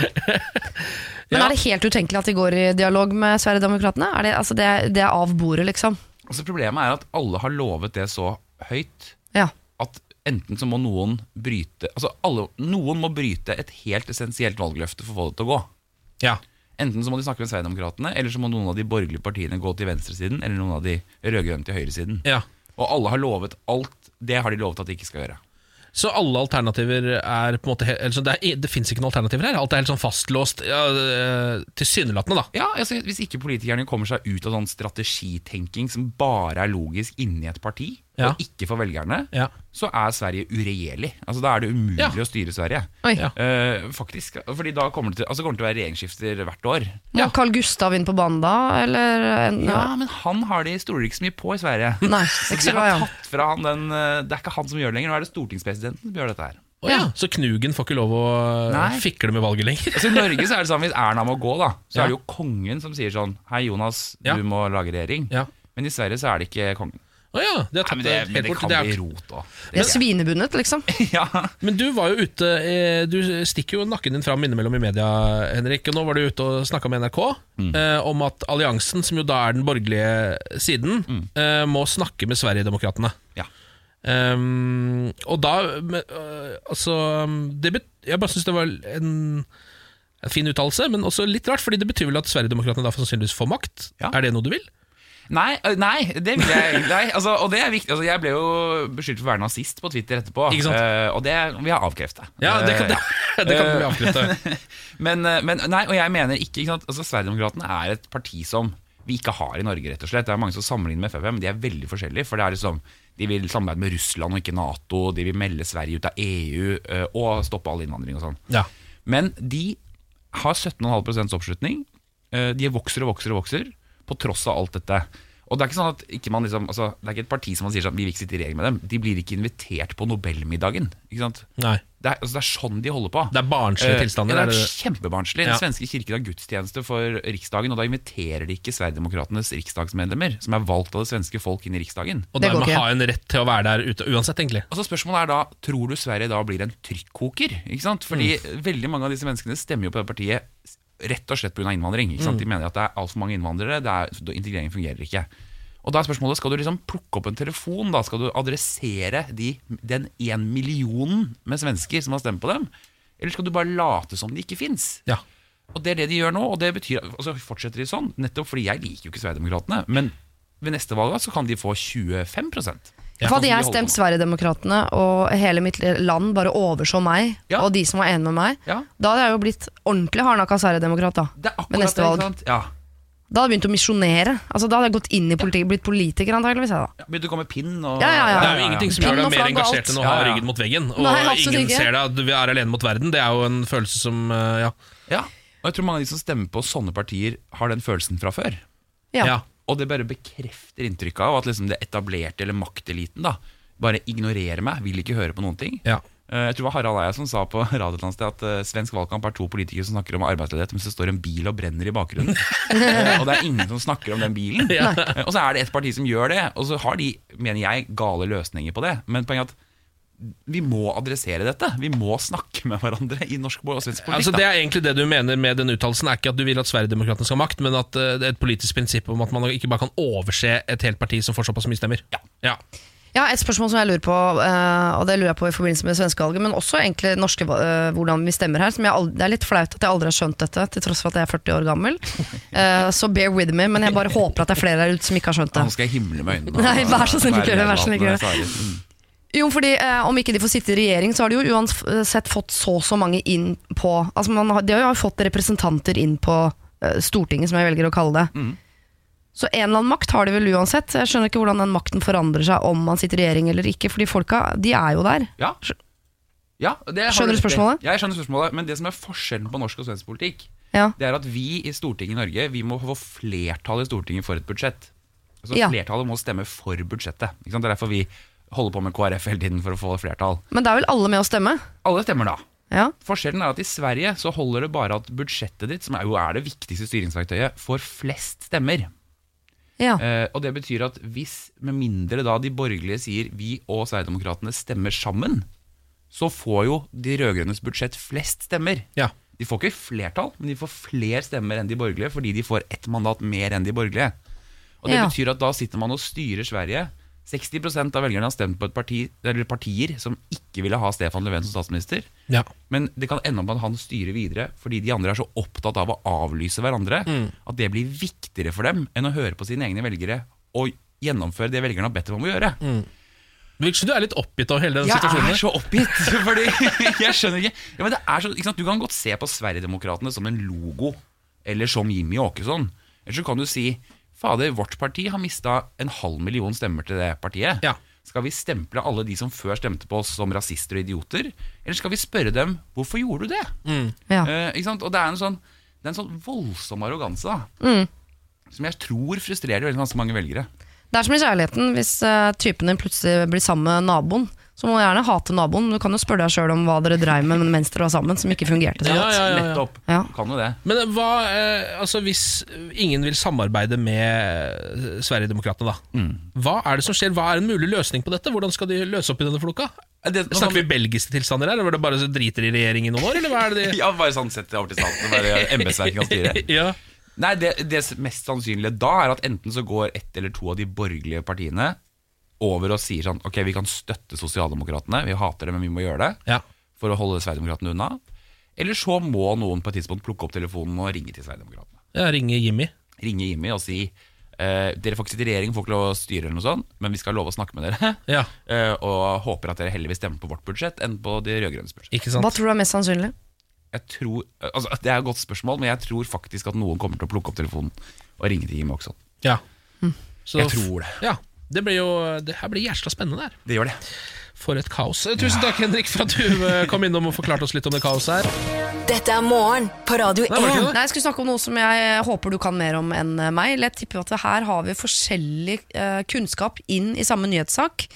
[SPEAKER 2] Men
[SPEAKER 1] Ja.
[SPEAKER 2] er det helt utenkelig at de går i dialog med Sverigedemokraterna? Er det, altså det, det er av bordet, liksom?
[SPEAKER 7] Altså Problemet er at alle har lovet det så høyt
[SPEAKER 2] Ja.
[SPEAKER 7] at enten så må noen bryte Altså alle, Noen må bryte et helt essensielt valgløfte for å få det til å gå.
[SPEAKER 1] Ja.
[SPEAKER 7] Enten så må de snakke med Sverigedemokraterna, eller så må noen av de borgerlige partiene gå til venstresiden, eller noen av de rød-grønne til høyresiden.
[SPEAKER 1] ja.
[SPEAKER 7] Og alle har lovet alt. Det har de lovet at de ikke skal gjøre.
[SPEAKER 1] Så alle alternativer er på en måte altså Det, er- det fins ikke noen alternativer her? Alt er helt sånn fastlåst ja, eh, tilsynelatende, da.
[SPEAKER 7] Ja, altså Hvis ikke politikerne kommer seg ut av sånn strategitenking som bare er logisk inni et parti,
[SPEAKER 1] Ja.
[SPEAKER 7] og ikke for velgerne,
[SPEAKER 1] Ja.
[SPEAKER 7] så er Sverige uregjerlig. Altså Da er det umulig
[SPEAKER 1] Ja.
[SPEAKER 7] å styre Sverige.
[SPEAKER 1] Ja.
[SPEAKER 7] Eh, faktisk, fordi da kommer det til, altså, kommer det til å være regjeringsskifter hvert år.
[SPEAKER 2] Må Carl Gustav inn på banen da, eller en,
[SPEAKER 7] Ja, men han har de stoler ikke så mye på i Sverige.
[SPEAKER 2] Nei,
[SPEAKER 7] Så de har
[SPEAKER 2] ja.
[SPEAKER 7] tatt fra han den eh, Det er ikke han som gjør det lenger, nå er det stortingspresidenten som gjør dette her.
[SPEAKER 1] Oh, ja. Så Knugen får ikke lov å
[SPEAKER 7] Nei.
[SPEAKER 1] fikle med valget lenger?
[SPEAKER 7] Altså I Norge så er det sånn hvis Erna må gå, da så
[SPEAKER 1] Ja.
[SPEAKER 7] er det jo kongen som sier sånn Hei, Jonas,
[SPEAKER 1] Ja.
[SPEAKER 7] du må lage regjering.
[SPEAKER 1] Ja.
[SPEAKER 7] Men i Sverige så er det ikke kongen.
[SPEAKER 1] Å ja, de har
[SPEAKER 7] Nei, men
[SPEAKER 1] det,
[SPEAKER 7] det, men
[SPEAKER 1] helt
[SPEAKER 7] det
[SPEAKER 1] bort.
[SPEAKER 7] kan
[SPEAKER 1] Det er-
[SPEAKER 7] bli rot òg.
[SPEAKER 2] Det er svinebundet, liksom.
[SPEAKER 7] Ja.
[SPEAKER 1] Men du var jo ute eh, Du stikker jo nakken din fram innimellom i media, Henrik. Og nå var du ute og snakka med NRK eh, om at alliansen, som jo da er den borgerlige siden, eh, må snakke med Sverigedemokraterna.
[SPEAKER 7] Ja.
[SPEAKER 1] Um, og da men, øh, Altså det bet, Jeg bare syns det var en, en fin uttalelse, men også litt rart, Fordi det betyr vel at Sverigedemokraterna da sannsynligvis får makt?
[SPEAKER 7] Ja.
[SPEAKER 1] Er det noe du vil?
[SPEAKER 7] Nei, nei, det vil jeg nei, altså, Og det er viktig altså, Jeg ble jo beskyldt for å være nazist på Twitter etterpå.
[SPEAKER 1] Ikke sant?
[SPEAKER 7] eh, og det vil jeg avkrefte.
[SPEAKER 1] Ja, det kan,
[SPEAKER 7] Eh,
[SPEAKER 1] det, det kan bli avkreftet.
[SPEAKER 7] Men, eh, men nei, og jeg mener ikke, ikke sant? Altså, Sverigedemokraterna er et parti som vi ikke har i Norge, rett og slett. Det er mange som sammenligner med Frp, men de er veldig forskjellige. For det er liksom, De vil samarbeide med Russland og ikke Nato. De vil melde Sverige ut av EU eh, og stoppe all innvandring og sånn.
[SPEAKER 1] Ja.
[SPEAKER 7] Men de har 17,5 oppslutning. Eh, De vokser og vokser og vokser, på tross av alt dette. Og Det er ikke sånn at ikke man liksom, altså, det er ikke et parti som man sier sånn, vi vil ikke sitte i regjering med dem. De blir ikke invitert på Nobelmiddagen. Ikke sant?
[SPEAKER 1] Nei.
[SPEAKER 7] Det er, altså, det er sånn de holder på.
[SPEAKER 1] Det er barnslige
[SPEAKER 7] Eh,
[SPEAKER 1] tilstander.
[SPEAKER 7] Ja,
[SPEAKER 1] er
[SPEAKER 7] det er kjempebarnslig.
[SPEAKER 1] Ja.
[SPEAKER 7] Den svenske kirken har gudstjeneste for Riksdagen, og da inviterer de ikke Sverigedemokratenes riksdagsmedlemmer, som er valgt av det svenske folk, inn i Riksdagen.
[SPEAKER 1] Og dermed
[SPEAKER 2] okay.
[SPEAKER 1] ha en rett til å være der ute uansett, egentlig.
[SPEAKER 7] Altså Spørsmålet er da, tror du Sverige da blir en trykkoker? Ikke sant? Fordi
[SPEAKER 1] Mm.
[SPEAKER 7] veldig mange av disse menneskene stemmer jo på det partiet rett og slett pga. innvandring.
[SPEAKER 1] Mm.
[SPEAKER 7] De mener at det er altfor mange innvandrere, det er, integrering fungerer ikke. Og da er spørsmålet, Skal du liksom plukke opp en telefon da? Skal du adressere de, den én millionen med svensker som har stemt på dem? Eller skal du bare late som de ikke fins?
[SPEAKER 1] Ja.
[SPEAKER 7] Og det er det de gjør nå, og det betyr Og så fortsetter de sånn, nettopp fordi jeg liker jo ikke Sverigedemokraterna. Men ved neste valg så kan de få 25
[SPEAKER 2] For hadde jeg stemt Sverigedemokraterna og hele mitt land bare overså meg,
[SPEAKER 7] Ja.
[SPEAKER 2] og de som var enige med meg,
[SPEAKER 7] Ja,
[SPEAKER 2] da hadde jeg jo blitt ordentlig hardnakka Sverigedemokrat.
[SPEAKER 7] er
[SPEAKER 2] Ved neste valg.
[SPEAKER 7] Ja.
[SPEAKER 2] Da hadde jeg begynt å misjonere. Altså, da hadde jeg gått inn i politikk, blitt politiker antageligvis. Da.
[SPEAKER 7] Ja, Begynte å komme pinn og
[SPEAKER 2] Ja, ja, ja.
[SPEAKER 1] Det er jo ingenting som gjør deg mer engasjert enn å ha
[SPEAKER 7] ja.
[SPEAKER 1] ryggen mot veggen. Og
[SPEAKER 2] Nei,
[SPEAKER 1] ingen
[SPEAKER 2] ikke.
[SPEAKER 1] ser deg at du er alene mot verden. Det er jo en følelse som eh, Ja.
[SPEAKER 7] Ja, og jeg tror mange av de som stemmer på sånne partier, har den følelsen fra før.
[SPEAKER 2] Ja.
[SPEAKER 7] Og det bare bekrefter inntrykket av at liksom det etablerte eller makteliten da bare ignorerer meg, vil ikke høre på noen ting.
[SPEAKER 1] ja.
[SPEAKER 7] Eh, Jeg tror det var Harald Eia som sa på radio et sted at eh, svensk valgkamp er to politikere som snakker om arbeidsledighet mens det står en bil og brenner i bakgrunnen. Og det er ingen som snakker om den bilen.
[SPEAKER 1] Ja.
[SPEAKER 7] Eh, og så er det et parti som gjør det, og så har de, mener jeg, gale løsninger på det. Men poenget er at vi må adressere dette. Vi må snakke med hverandre i norsk og svensk politikk.
[SPEAKER 1] Altså, det er egentlig det du mener med den uttalelsen, er ikke at du vil at Sverigedemokraterna skal ha makt, men at eh, det er et politisk prinsipp om at man ikke bare kan overse et helt parti som får såpass mye stemmer. Ja.
[SPEAKER 2] Ja, Et spørsmål som jeg lurer på, eh, og det lurer jeg på i forbindelse med svenskevalget, men også egentlig norske, eh, hvordan vi stemmer her. Som jeg aldri, det er litt flaut at jeg aldri har skjønt dette, til tross for at jeg er 40 år gammel. Eh, Så bear with me, men jeg bare håper at det er flere der ute som ikke har skjønt det.
[SPEAKER 7] Nå skal jeg himle med øynene.
[SPEAKER 2] Nei, vær så snill, ikke gjør det, vær så snill, ikke gjør det. Jo, fordi eh, Om ikke de får sitte i regjering, så har de jo uansett fått så og så mange inn på Altså man har, De har jo fått representanter inn på eh, Stortinget, som jeg velger å kalle det.
[SPEAKER 7] Mm.
[SPEAKER 2] Så en eller annen makt har de vel uansett. Jeg skjønner ikke hvordan den makten forandrer seg om man sitter i regjering eller ikke, fordi folka de er jo der.
[SPEAKER 7] Ja. Ja, det
[SPEAKER 2] Skjønner du spørsmålet?
[SPEAKER 7] Ja, jeg skjønner spørsmålet, men det som er forskjellen på norsk og svensk politikk,
[SPEAKER 2] Ja.
[SPEAKER 7] det er at vi i Stortinget i Norge Vi må få flertall i Stortinget for et budsjett. Altså. Flertallet må stemme for budsjettet. Det er derfor vi holder på med KrF hele tiden for å få flertall.
[SPEAKER 2] Men da er vel alle med å stemme?
[SPEAKER 7] Alle stemmer da.
[SPEAKER 2] Ja.
[SPEAKER 7] Forskjellen er at i Sverige så holder det bare at budsjettet ditt, som er jo er det viktigste styringsverktøyet, får flest stemmer.
[SPEAKER 2] ja.
[SPEAKER 7] Eh, og det betyr at hvis, med mindre da de borgerlige sier vi og Sverigedemokraterna stemmer sammen, så får jo de rød-grønnes budsjett flest stemmer.
[SPEAKER 1] Ja.
[SPEAKER 7] De får ikke flertall, men de får flere stemmer enn de borgerlige fordi de får ett mandat mer enn de borgerlige. Og det
[SPEAKER 2] Ja.
[SPEAKER 7] betyr at da sitter man og styrer Sverige. 60% av velgerne har stemt på parti, eller partier som ikke ville ha Stefan Löfven som statsminister.
[SPEAKER 1] Ja.
[SPEAKER 7] Men det kan ende opp med at han styrer videre fordi de andre er så opptatt av å avlyse hverandre at det blir viktigere for dem enn å høre på sine egne velgere og gjennomføre det velgerne har bedt dem om å gjøre.
[SPEAKER 1] Virker du er litt oppgitt av hele den
[SPEAKER 7] Jeg
[SPEAKER 1] situasjonen.
[SPEAKER 7] er så oppgitt, fordi jeg skjønner ikke, ja, er så, ikke? Du kan godt se på Sverigedemokraterna som en logo, eller som Jimmy Åkesson. Eller så kan du si Fader, vårt parti har mista en halv million stemmer til det partiet.
[SPEAKER 1] Ja.
[SPEAKER 7] Skal vi stemple alle de som før stemte på oss som rasister og idioter? Eller skal vi spørre dem hvorfor gjorde du det?
[SPEAKER 2] ja.
[SPEAKER 7] Eh, ikke sant? Og det er en sånn, det er en sånn voldsom arroganse da,
[SPEAKER 2] Mm.
[SPEAKER 7] som jeg tror frustrerer veldig mange velgere.
[SPEAKER 2] Det er som i kjærligheten. Hvis uh, typen din plutselig blir sammen med naboen, så må du gjerne hate naboen. Du kan jo spørre deg sjøl om hva dere dreiv med mens dere var sammen, som ikke fungerte så
[SPEAKER 1] Ja,
[SPEAKER 2] godt.
[SPEAKER 1] ja, ja, ja.
[SPEAKER 2] Ja.
[SPEAKER 7] Kan jo det.
[SPEAKER 1] Men hva, eh, altså hvis ingen vil samarbeide med Sverigedemokraterna, da. Hva er det som skjer? Hva er en mulig løsning på dette? Hvordan skal de løse opp i denne floka?
[SPEAKER 7] Det,
[SPEAKER 1] Snakker vi belgiske tilstander her? Eller var det bare så driter i regjering i noen år? Eller hva er det de
[SPEAKER 7] Ja, bare sånn sett over til staten. Bare embetsverket kan styre.
[SPEAKER 1] ja.
[SPEAKER 7] Nei, det, det mest sannsynlige da er at enten så går ett eller to av de borgerlige partiene over og sier sånn Ok, vi kan støtte Sosialdemokratene, vi hater det, men vi må gjøre det
[SPEAKER 1] ja.
[SPEAKER 7] for å holde Sverigedemokratene unna. Eller så må noen på et tidspunkt plukke opp telefonen og ringe til Sverigedemokratene.
[SPEAKER 1] Ja, ringe Jimmy.
[SPEAKER 7] Ringe Jimmy og si eh, dere får ikke sitte i regjering, får ikke lov å styre, eller noe sånt, men vi skal love å snakke med dere.
[SPEAKER 1] Ja,
[SPEAKER 7] eh, og håper at dere heller vil stemme på vårt budsjett enn på de rød-grønnes budsjett.
[SPEAKER 1] ikke
[SPEAKER 2] Hva tror du er mest sannsynlig?
[SPEAKER 7] Jeg tror, altså, Det er et godt spørsmål, men jeg tror faktisk at noen kommer til å plukke opp telefonen og ringe til Jimmy også.
[SPEAKER 1] Ja. Så,
[SPEAKER 7] Jeg tror det.
[SPEAKER 1] Ja, det blir jo Det her blir jævla spennende der.
[SPEAKER 7] Det gjør det.
[SPEAKER 1] For et kaos. Eh, Tusen takk, Henrik, for at du eh, kom innom og forklarte oss litt om det kaoset her.
[SPEAKER 4] Dette er morgen på Radio
[SPEAKER 1] Nei, var det ikke
[SPEAKER 4] 1.
[SPEAKER 1] Nei,
[SPEAKER 2] Nei, Jeg skulle snakke om noe som jeg håper du kan mer om enn meg. Jeg tipper at her har vi forskjellig eh, kunnskap inn i samme nyhetssak.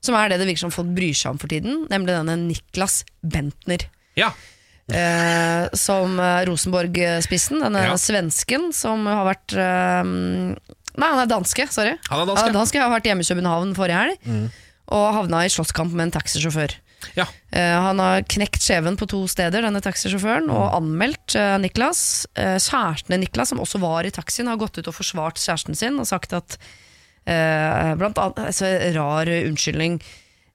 [SPEAKER 2] Som er det det virker som folk bryr seg om for tiden, nemlig denne Niklas Bentner.
[SPEAKER 1] Ja.
[SPEAKER 2] Eh, som eh, Rosenborg-spissen, denne
[SPEAKER 1] Ja.
[SPEAKER 2] svensken som har vært eh, Nei, han er danske, sorry.
[SPEAKER 1] Han er danske.
[SPEAKER 2] Han er dansk, har vært hjemme i København forrige helg. Og havna i slåsskamp med en taxisjåfør.
[SPEAKER 1] Ja.
[SPEAKER 2] Uh, han har knekt skjeven på to steder, denne taxisjåføren, og anmeldt uh, Niklas. Uh, kjæresten til Niklas, som også var i taxien, har gått ut og forsvart kjæresten sin og sagt at Blant annet altså, Rar unnskyldning.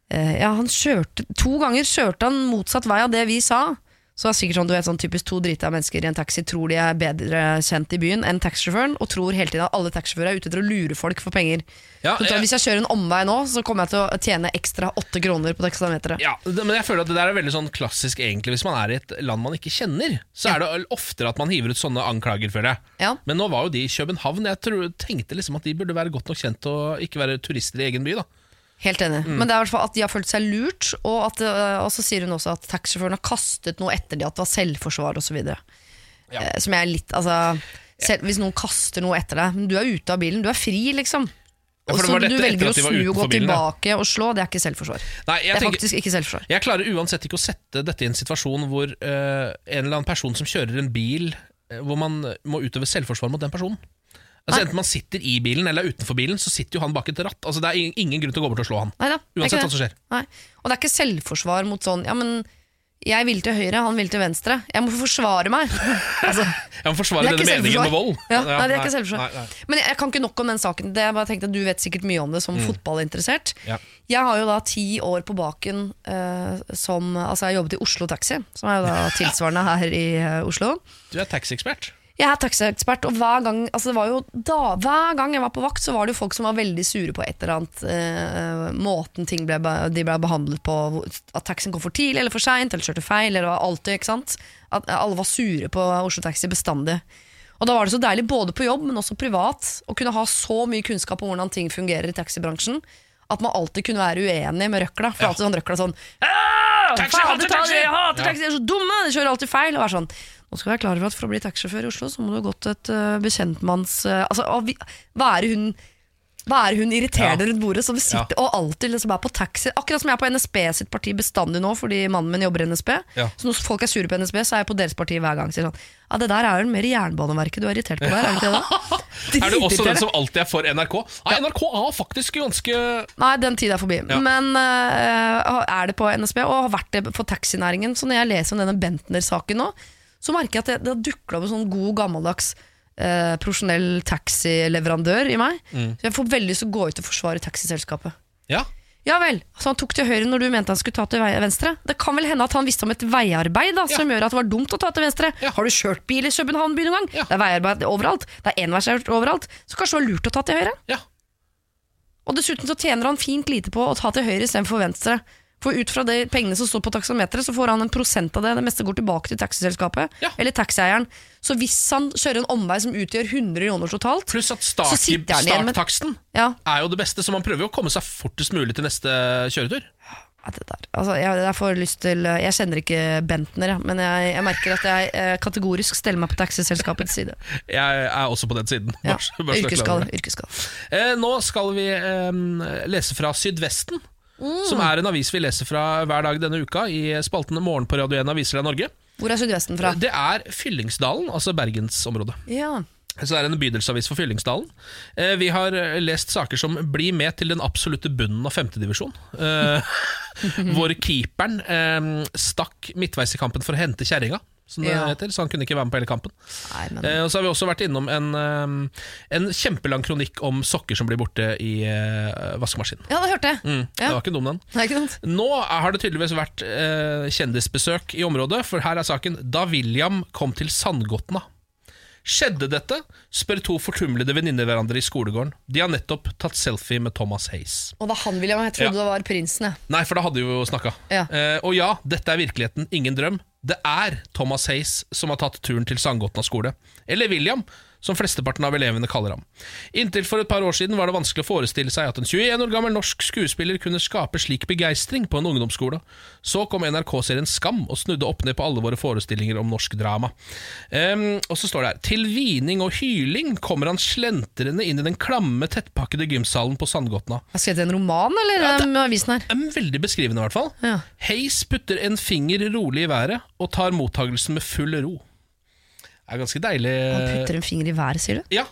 [SPEAKER 2] Ja, han kjørte To ganger kjørte han motsatt vei av det vi sa. Så det er sikkert sånn, du vet, sånn typisk To drita mennesker i en taxi tror de er bedre kjent i byen enn taxisjåføren, og tror hele tiden at alle taxisjåfører er ute etter å lure folk for penger.
[SPEAKER 1] Ja,
[SPEAKER 2] Så
[SPEAKER 1] jeg-
[SPEAKER 2] Hvis jeg kjører en omvei nå, så kommer jeg til å tjene ekstra åtte kroner på taksameteret.
[SPEAKER 1] Ja, det, men jeg føler at det der er veldig sånn klassisk egentlig Hvis man er i et land man ikke kjenner, så er det oftere at man hiver ut sånne anklager, føler jeg.
[SPEAKER 2] Ja.
[SPEAKER 1] Men nå var jo de i København. Jeg tror, tenkte liksom at de burde være godt nok kjent og ikke være turister i egen by. da
[SPEAKER 2] Helt enig.
[SPEAKER 1] Mm.
[SPEAKER 2] Men det er i hvert fall at de har følt seg lurt, og, at, øh, og så sier hun også at taxisjåføren har kastet noe etter de, at det var selvforsvar osv.
[SPEAKER 1] Ja.
[SPEAKER 2] Eh, Som jeg er litt Altså, selv, hvis noen kaster noe etter deg, men du er ute av bilen, du er fri, liksom.
[SPEAKER 1] Ja,
[SPEAKER 2] så du velger å snu og gå
[SPEAKER 1] bilen, tilbake
[SPEAKER 2] tilbake og slå, det er ikke selvforsvar.
[SPEAKER 1] Nei,
[SPEAKER 2] Det er
[SPEAKER 1] tenker,
[SPEAKER 2] faktisk ikke selvforsvar.
[SPEAKER 1] jeg klarer uansett ikke å sette dette i en situasjon hvor uh, en eller annen person som kjører en bil, uh, hvor man må utøve selvforsvar mot den personen. Altså Enten man sitter i bilen eller er utenfor bilen, så sitter jo han bak et ratt. Altså Det er ingen grunn til å gå bort og slå han.
[SPEAKER 2] Nei da, det er
[SPEAKER 1] Uansett hva som skjer.
[SPEAKER 2] Nei. Og det er ikke selvforsvar mot sånn Ja, men jeg vil til høyre, han vil til venstre. Jeg må forsvare meg. altså,
[SPEAKER 1] Jeg må forsvare denne meningen med vold.
[SPEAKER 2] Ja, nei, det er ikke selvforsvar.
[SPEAKER 1] nei, nei.
[SPEAKER 2] Men jeg, jeg kan ikke nok om den saken. Det jeg bare tenkte Du vet sikkert mye om det som fotballinteressert.
[SPEAKER 1] Ja.
[SPEAKER 2] Jeg har jo da ti år på baken uh, som Altså jeg har jobbet i Oslo Taxi, som er jo da tilsvarende her i uh, Oslo.
[SPEAKER 1] Du er taxiekspert.
[SPEAKER 2] Jeg er taxiekspert, og hver gang, altså det var jo da, hver gang jeg var på vakt, så var det jo folk som var veldig sure på et eller annet eh, Måten ting ble, de ble behandlet på, at taxien kom for tidlig eller for seint, eller kjørte feil, eller alltid, ikke sant. At alle var sure på Oslo Taxi bestandig. Og da var det så deilig, både på jobb, men også privat, å kunne ha så mye kunnskap om hvordan ting fungerer i taxibransjen. At man alltid kunne være uenig med røkla. For alltid sånn røkla sånn
[SPEAKER 1] Taxi,
[SPEAKER 2] faen,
[SPEAKER 1] hater taxi!»
[SPEAKER 2] Jeg hater taxi, de er så dumme! De kjører alltid feil. Og er sånn nå skal være klar over at For å bli taxisjåfør i Oslo Så må du ha gått et uh, bekjentmanns uh, altså, vi- er hun er hun irriterende
[SPEAKER 1] Ja.
[SPEAKER 2] rundt bordet som sitter og alltid liksom er på taxi? Akkurat som jeg er på NSB sitt parti bestandig nå, fordi mannen min jobber i NSB.
[SPEAKER 1] Ja.
[SPEAKER 2] Så når folk er sure på NSB, så er jeg på deres parti hver gang. Sier sånn, ja, det der er jo mer Jernbaneverket du er irritert på der, er det ikke det? da?
[SPEAKER 1] Er du også den som alltid er for NRK? Nei, NRK er faktisk ganske
[SPEAKER 2] Nei, den tid er forbi.
[SPEAKER 1] Ja.
[SPEAKER 2] Men uh, er det på NSB, og har vært det for taxinæringen, så når jeg leser om denne Bentner-saken nå, så merker jeg at det, det har dukla opp en sånn god, gammeldags eh, profesjonell taxileverandør i meg.
[SPEAKER 1] Mm.
[SPEAKER 2] Så jeg får veldig lyst til å gå ut og forsvare taxiselskapet.
[SPEAKER 1] Ja.
[SPEAKER 2] Ja vel, så han tok til høyre når du mente han skulle ta til venstre? Det kan vel hende at han visste om et veiarbeid da, som gjør at det var dumt å ta til venstre?
[SPEAKER 1] Ja.
[SPEAKER 2] Har du kjørt bil i København by noen gang?
[SPEAKER 1] Ja.
[SPEAKER 2] Det er veiarbeid overalt. Det er enveiskjørt overalt. Så kanskje det var lurt å ta til høyre?
[SPEAKER 1] ja.
[SPEAKER 2] Og dessuten så tjener han fint lite på å ta til høyre istedenfor venstre. For ut fra de pengene som står på taksameteret, så får han en prosent av det. Det meste går tilbake til taxiselskapet
[SPEAKER 1] Ja.
[SPEAKER 2] eller taxieieren. Så hvis han kjører en omvei som utgjør 100 kroner totalt
[SPEAKER 1] Pluss at start, starttaksten
[SPEAKER 2] ja,
[SPEAKER 1] er jo det beste, så man prøver jo å komme seg fortest mulig til neste kjøretur.
[SPEAKER 2] ja, det der. Altså, jeg, jeg får lyst til Jeg kjenner ikke Bentner, men jeg, jeg merker at jeg eh, kategorisk steller meg på taxiselskapets side.
[SPEAKER 1] Jeg er også på den siden.
[SPEAKER 2] Ja. Yrkesskade.
[SPEAKER 1] Eh, nå skal vi eh, lese fra Sydvesten,
[SPEAKER 2] Mm.
[SPEAKER 1] som er en avis vi leser fra hver dag denne uka i spaltene Morgen på Radio 1 Aviser av Norge.
[SPEAKER 2] Hvor er Sydvesten fra?
[SPEAKER 1] Det er Fyllingsdalen, altså bergensområdet.
[SPEAKER 2] Ja.
[SPEAKER 1] Så det er en bydelsavis for Fyllingsdalen. Eh, vi har lest saker som 'Bli med til den absolutte bunnen av femtedivisjon'. Eh, hvor keeperen eh, stakk midtveis i kampen for å hente kjerringa, som det
[SPEAKER 2] Ja.
[SPEAKER 1] heter. Så han kunne ikke være med på hele kampen.
[SPEAKER 2] Nei, men
[SPEAKER 1] Eh, og så har vi også vært innom en, eh, en kjempelang kronikk om sokker som blir borte i eh, vaskemaskinen.
[SPEAKER 2] Ja, det hørte jeg.
[SPEAKER 1] Mm, Det var ikke dum, den.
[SPEAKER 2] Nei, ikke?
[SPEAKER 1] Nå har det tydeligvis vært eh, kjendisbesøk i området, for her er saken Da William kom til Sandgotna. Skjedde dette? spør to fortumlede venninner hverandre i skolegården. De har nettopp tatt selfie med Thomas Hayes.
[SPEAKER 2] Og er han, William. Jeg trodde
[SPEAKER 1] Ja.
[SPEAKER 2] det var prinsen. jeg.
[SPEAKER 1] Nei, for da hadde vi jo snakka.
[SPEAKER 2] Ja.
[SPEAKER 1] Eh, og ja, dette er virkeligheten, ingen drøm. Det er Thomas Hayes som har tatt turen til Sandgotna skole. Eller William, som flesteparten av elevene kaller ham. Inntil for et par år siden var det vanskelig å forestille seg at en 21 år gammel norsk skuespiller kunne skape slik begeistring på en ungdomsskole. Så kom NRK-serien Skam og snudde opp ned på alle våre forestillinger om norsk drama. Um, og så står det her Til hvining og hyling kommer han slentrende inn i den klamme, tettpakkede gymsalen på Sandgotna.
[SPEAKER 2] Har skrevet en roman, eller
[SPEAKER 1] Ja, det-
[SPEAKER 2] avisen her?
[SPEAKER 1] er veldig beskrivende, i hvert fall.
[SPEAKER 2] Ja.
[SPEAKER 1] Heis putter en finger rolig i været og tar mottagelsen med full ro. Er ganske deilig
[SPEAKER 2] Han putter en finger i været, sier du?
[SPEAKER 1] Ja,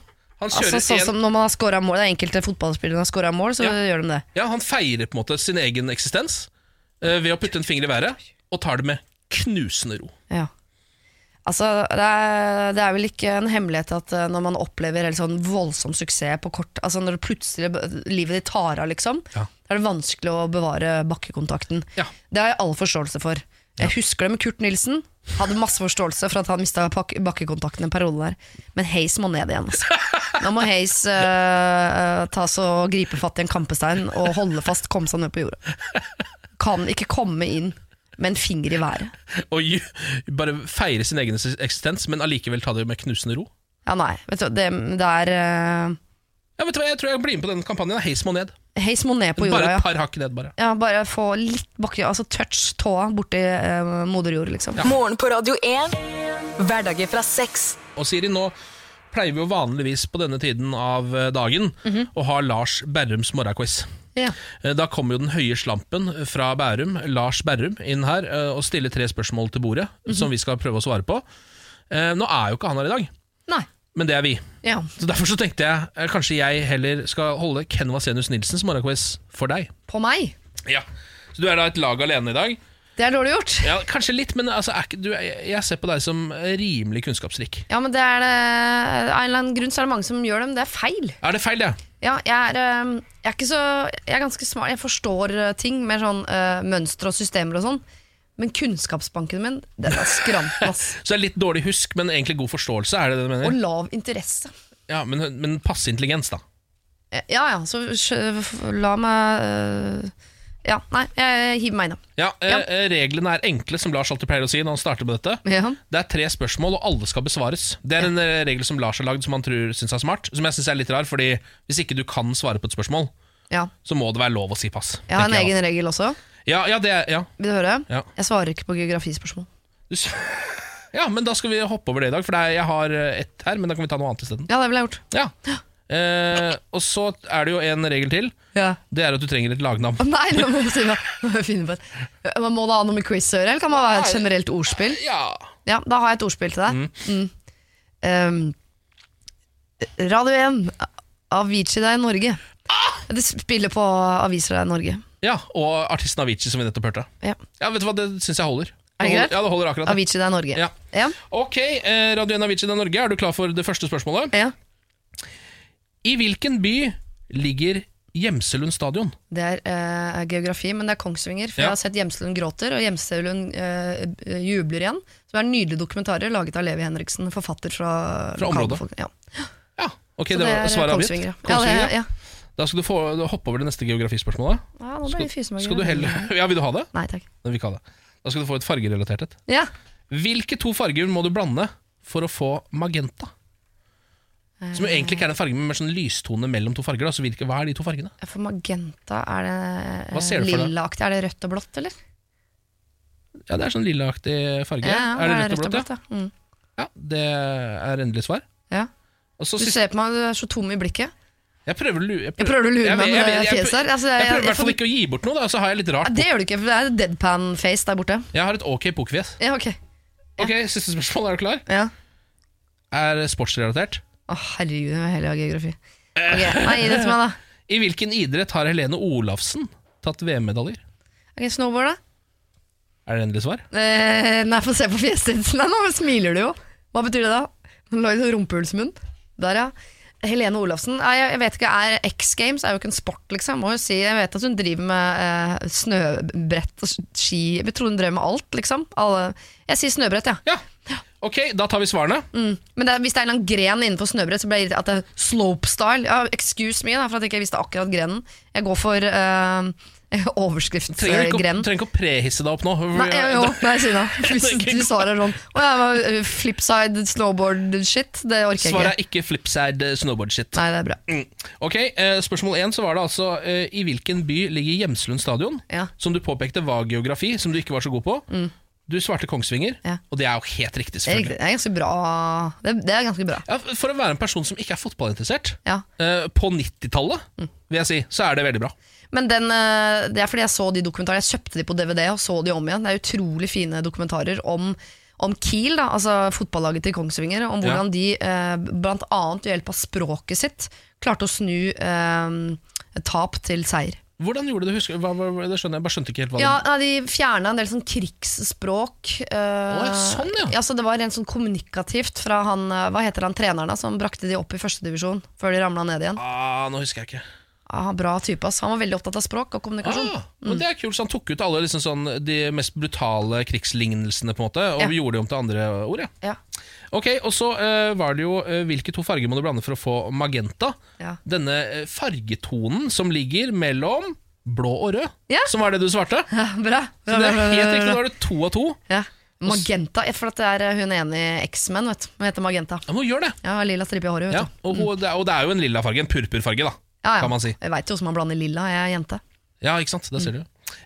[SPEAKER 1] han
[SPEAKER 2] Altså, sånn
[SPEAKER 1] en,
[SPEAKER 2] som når man har scoret mål Det er enkelte fotballspillere har scora mål, så
[SPEAKER 1] Ja.
[SPEAKER 2] gjør de det.
[SPEAKER 1] ja, han feirer på en måte sin egen eksistens uh, ved å putte en finger i været, og tar det med knusende ro.
[SPEAKER 2] Ja. Altså, det er, det er vel ikke en hemmelighet at eh, når man opplever helt sånn voldsom suksess på kort Altså når det plutselig livet ditt tar av, liksom,
[SPEAKER 1] Ja.
[SPEAKER 2] er det vanskelig å bevare bakkekontakten.
[SPEAKER 1] Ja.
[SPEAKER 2] Det har jeg all forståelse for. Jeg husker det med Kurt Nilsen. Hadde masse forståelse for at han mista bakkekontakten en periode der. Men Hays må ned igjen. Altså. Nå må Hays uh, ta så gripe fatt i en kampestein og holde fast, komme seg ned på jorda. Kan ikke komme inn med en finger i været.
[SPEAKER 1] Og bare feire sin egen eksistens, men allikevel ta det med knusende ro.
[SPEAKER 2] Ja, nei. Vet du, det, det er uh,
[SPEAKER 1] Ja, vet du hva, Jeg tror jeg blir med på den kampanjen. Heis må ned.
[SPEAKER 2] Heis må ned på
[SPEAKER 1] Bare et
[SPEAKER 2] ja.
[SPEAKER 1] par hakk ned, bare.
[SPEAKER 2] ja. Bare få litt bakke, altså touch tåa borti eh, moder jord, liksom.
[SPEAKER 4] Morgen på Radio 1. Hverdager fra sex.
[SPEAKER 1] Og Siri, nå pleier vi jo vanligvis på denne tiden av eh, dagen å ha Lars Berrums morgenquiz.
[SPEAKER 2] Ja.
[SPEAKER 1] Eh, Da kommer jo den høye slampen fra Bærum, Lars Berrum, inn her eh, og stiller tre spørsmål til bordet, som vi skal prøve å svare på. Eh, Nå er jo ikke han her i dag.
[SPEAKER 2] Nei.
[SPEAKER 1] men det er vi.
[SPEAKER 2] Ja.
[SPEAKER 1] Så Derfor så tenkte jeg eh, kanskje jeg heller skal holde Ken Vasenius Nilsens morgenquiz for deg.
[SPEAKER 2] På meg.
[SPEAKER 1] Ja. Så du er da et lag alene i dag?
[SPEAKER 2] Det er dårlig gjort.
[SPEAKER 1] Ja, Kanskje litt, men altså, er du, jeg ser på deg som rimelig kunnskapsrik.
[SPEAKER 2] Ja, men det er det, Av en eller annen grunn så er det mange som gjør det, men det er feil.
[SPEAKER 1] Er det feil, det?
[SPEAKER 2] Ja, jeg er, eh, jeg er ikke så Jeg er ganske smart. Jeg forstår eh, ting med sånn uh, mønstre og systemer og sånn. Men kunnskapsbanken min, den er skranten, ass.
[SPEAKER 1] Så det er litt dårlig husk, men egentlig god forståelse, er det det du
[SPEAKER 2] Og lav interesse.
[SPEAKER 1] Ja, Men, men passe intelligens, da.
[SPEAKER 2] Ja ja, så la meg eh, Ja, nei, jeg hiver meg inn.
[SPEAKER 1] Ja, eh,
[SPEAKER 2] Ja.
[SPEAKER 1] eh, Reglene er enkle, som Lars alltid pleier å si når han starter med dette.
[SPEAKER 2] Ja.
[SPEAKER 1] Det er tre spørsmål, og alle skal besvares. Det er en eh, regel som Lars har lagd, som han tror syns er smart. Som jeg syns er litt rar, fordi hvis ikke du kan svare på et spørsmål,
[SPEAKER 2] ja.
[SPEAKER 1] så må det være lov å si pass.
[SPEAKER 2] Jeg har en
[SPEAKER 1] tenker jeg
[SPEAKER 2] egen regel også.
[SPEAKER 1] Da. Ja, ja, det ja.
[SPEAKER 2] Vil du høre?
[SPEAKER 1] Ja.
[SPEAKER 2] Jeg svarer ikke på geografispørsmål.
[SPEAKER 1] Ja, men da skal vi hoppe over det i dag, for det er, jeg har eh, ett her, men da kan vi ta noe annet isteden.
[SPEAKER 2] Ja, det ville jeg gjort.
[SPEAKER 1] Ja. Eh, og så er det jo en regel til.
[SPEAKER 2] Ja.
[SPEAKER 1] Det er at du trenger et lagnavn.
[SPEAKER 2] Oh, Nei, nå må du si noe. Man Må det ha noe med quiz å gjøre, eller kan man være et generelt ordspill?
[SPEAKER 1] Ja.
[SPEAKER 2] Ja, Da har jeg et ordspill til deg. Mm. Um, Radio 1, Avicii deg i Norge. Det spiller på aviser deg i Norge.
[SPEAKER 1] Ja, og artisten Avicii, som vi nettopp hørte.
[SPEAKER 2] Ja.
[SPEAKER 1] Ja, vet du hva, Det syns jeg holder.
[SPEAKER 2] Er det greit?
[SPEAKER 1] Ja, det holder akkurat det.
[SPEAKER 2] Avicii det er Norge.
[SPEAKER 1] Ja.
[SPEAKER 2] Ja.
[SPEAKER 1] Ok, eh, Radio 1 Avicii det er Norge, er du klar for det første spørsmålet?
[SPEAKER 2] ja.
[SPEAKER 1] I hvilken by ligger Gjemselund stadion?
[SPEAKER 2] Det er eh, geografi, men det er Kongsvinger. For jeg har sett Gjemselund gråter, og Gjemselund eh, jubler igjen. Som er nydelige dokumentarer laget av Levi Henriksen, forfatter fra,
[SPEAKER 1] Fra området.
[SPEAKER 2] Ja.
[SPEAKER 1] Ja, ok,
[SPEAKER 2] Så
[SPEAKER 1] det var svaret avgitt.
[SPEAKER 2] Kongsvinger. Ja.
[SPEAKER 1] Kongsvinger,
[SPEAKER 2] det, ja.
[SPEAKER 1] Da skal du få hoppe over det neste geografispørsmålet.
[SPEAKER 2] ja, nå ble
[SPEAKER 1] Skal,
[SPEAKER 2] det
[SPEAKER 1] skal du heller Ja, vil du ha det?
[SPEAKER 2] Nei takk.
[SPEAKER 1] Ikke ha det. Da skal du få et fargerelatert et.
[SPEAKER 2] Ja.
[SPEAKER 1] Hvilke to farger må du blande for å få magenta? Som jo egentlig ikke er en farge, men mer sånn lystone mellom to farger. Da. Så hvilke, hva er de to fargene?
[SPEAKER 2] For magenta, er det lillaaktig? Er det rødt og blått, eller?
[SPEAKER 1] Ja, Det er sånn lilleaktig farge.
[SPEAKER 2] Ja,
[SPEAKER 1] er det rødt og blått? Ja?
[SPEAKER 2] ja. Mm.
[SPEAKER 1] ja, Det er endelig svar.
[SPEAKER 2] ja.
[SPEAKER 1] Også,
[SPEAKER 2] Du ser på meg, du er så tom i blikket.
[SPEAKER 1] Jeg prøver å lure
[SPEAKER 2] Jeg prøver å lure
[SPEAKER 1] Jeg-
[SPEAKER 2] meg
[SPEAKER 1] jeg-
[SPEAKER 2] med
[SPEAKER 1] jeg- jeg-
[SPEAKER 2] fjeset her. Altså,
[SPEAKER 1] Jeg
[SPEAKER 2] jeg-
[SPEAKER 1] prøver i hvert fall ikke å gi bort noe, da, så har jeg litt
[SPEAKER 2] Ja,
[SPEAKER 1] rart
[SPEAKER 2] Det gjør du ikke, for det er deadpan-face der borte.
[SPEAKER 1] Jeg har et ok pokerfjes.
[SPEAKER 2] Ja, ok.
[SPEAKER 1] Ok, Siste spørsmål, er du klar?
[SPEAKER 2] Ja.
[SPEAKER 1] Er sportsrelatert.
[SPEAKER 2] Å, herregud, jeg vil heller ha geografi. Ok, Nei, gi det til meg, da.
[SPEAKER 1] I hvilken idrett har Helene Olafsen tatt VM-medaljer?
[SPEAKER 2] Ok, Snowboard, da?
[SPEAKER 1] Er det endelig svar?
[SPEAKER 2] Eh, nei, få se på fjeset ditt. Nei, nå smiler du jo. Hva betyr det da? Hun lå i sånn rumpehullsmunn. Der, ja. Helene Olafsen. Jeg, vet ikke, er X Games er jo ikke en sport, liksom. Må jo si, jeg vet at hun driver med eh, snøbrett og ski. Jeg tror hun drev med alt, liksom. Alle. Jeg sier snøbrett, ja.
[SPEAKER 1] Ja. Ok, da tar vi svarene.
[SPEAKER 2] Men det, hvis det er en eller annen gren innenfor snøbrett, så blir det at det er slopestyle. Ja, excuse me da, for at jeg ikke visste akkurat grenen. Jeg går for uh,
[SPEAKER 1] Trenger
[SPEAKER 2] overskriftsgrenen.
[SPEAKER 1] trenger ikke å prehisse deg opp nå.
[SPEAKER 2] Nei, jo, nei, si det. Hvis du svarer sånn Å ja, uh, flipside snowboard-shit, det orker jeg ikke.
[SPEAKER 1] Svaret er ikke flipside snowboard shit.
[SPEAKER 2] Nei, det er bra.
[SPEAKER 1] Ok, eh, Spørsmål én så var det altså eh, I hvilken by ligger Gjemselund stadion?
[SPEAKER 2] Ja.
[SPEAKER 1] Som du påpekte var geografi, som du ikke var så god på. Du svarte Kongsvinger,
[SPEAKER 2] Ja.
[SPEAKER 1] og det er jo helt riktig.
[SPEAKER 2] Er,
[SPEAKER 1] selvfølgelig
[SPEAKER 2] det er ganske bra. Det, det er ganske bra.
[SPEAKER 1] Ja, For å være en person som ikke er fotballinteressert,
[SPEAKER 2] Ja.
[SPEAKER 1] uh, på 90-tallet, vil jeg si, så er det veldig bra.
[SPEAKER 2] Men den, uh, det er fordi jeg så de dokumentarene. Jeg kjøpte de på DVD og så de om igjen. Det er utrolig fine dokumentarer om, om Kiel, da, altså fotballaget til Kongsvinger. Om hvordan de bl.a. blant annet ved hjelp av språket sitt klarte å snu eh, tap til seier.
[SPEAKER 1] Hvordan gjorde du det? Husker, hva, hva, det skjønner jeg, bare skjønte ikke helt hva
[SPEAKER 2] Ja, De fjerna en del sånn krigsspråk. eh,
[SPEAKER 1] Å, ja, sånn, ja.
[SPEAKER 2] så Det var rent sånn kommunikativt fra han eh, Hva heter han treneren da som brakte de opp i førstedivisjon før de ramla ned igjen?
[SPEAKER 1] ah, Nå husker jeg ikke.
[SPEAKER 2] Ah, bra type, ass. Han var veldig opptatt av språk og kommunikasjon.
[SPEAKER 1] Ah, men Det er kult, så Han tok ut alle liksom sånn, de mest brutale krigslignelsene på en måte og
[SPEAKER 2] Ja.
[SPEAKER 1] gjorde det om til andre ord. Ja.
[SPEAKER 2] Ja.
[SPEAKER 1] Ok, Og så uh, var det jo uh, hvilke to farger må du blande for å få magenta.
[SPEAKER 2] Ja.
[SPEAKER 1] Denne eh, fargetonen som ligger mellom blå og rød,
[SPEAKER 2] Ja.
[SPEAKER 1] som var det du svarte.
[SPEAKER 2] Ja, bra.
[SPEAKER 1] Så det er helt riktig, nå er det to av to.
[SPEAKER 2] Ja. Magenta, ja, for at det er hun ene i X-Men, vet du. Hun heter Magenta.
[SPEAKER 1] Ja, men gjør det.
[SPEAKER 2] Ja, lilla stripe i håret, vet
[SPEAKER 1] Ja,
[SPEAKER 2] du.
[SPEAKER 1] og, hun, det er, og det er jo en lilla farge, en purpurfarge, da.
[SPEAKER 2] Ja, ja.
[SPEAKER 1] kan man si.
[SPEAKER 2] Jeg veit jo hvordan man blander lilla, jeg er jente.
[SPEAKER 1] Ja, ikke sant, det ser du.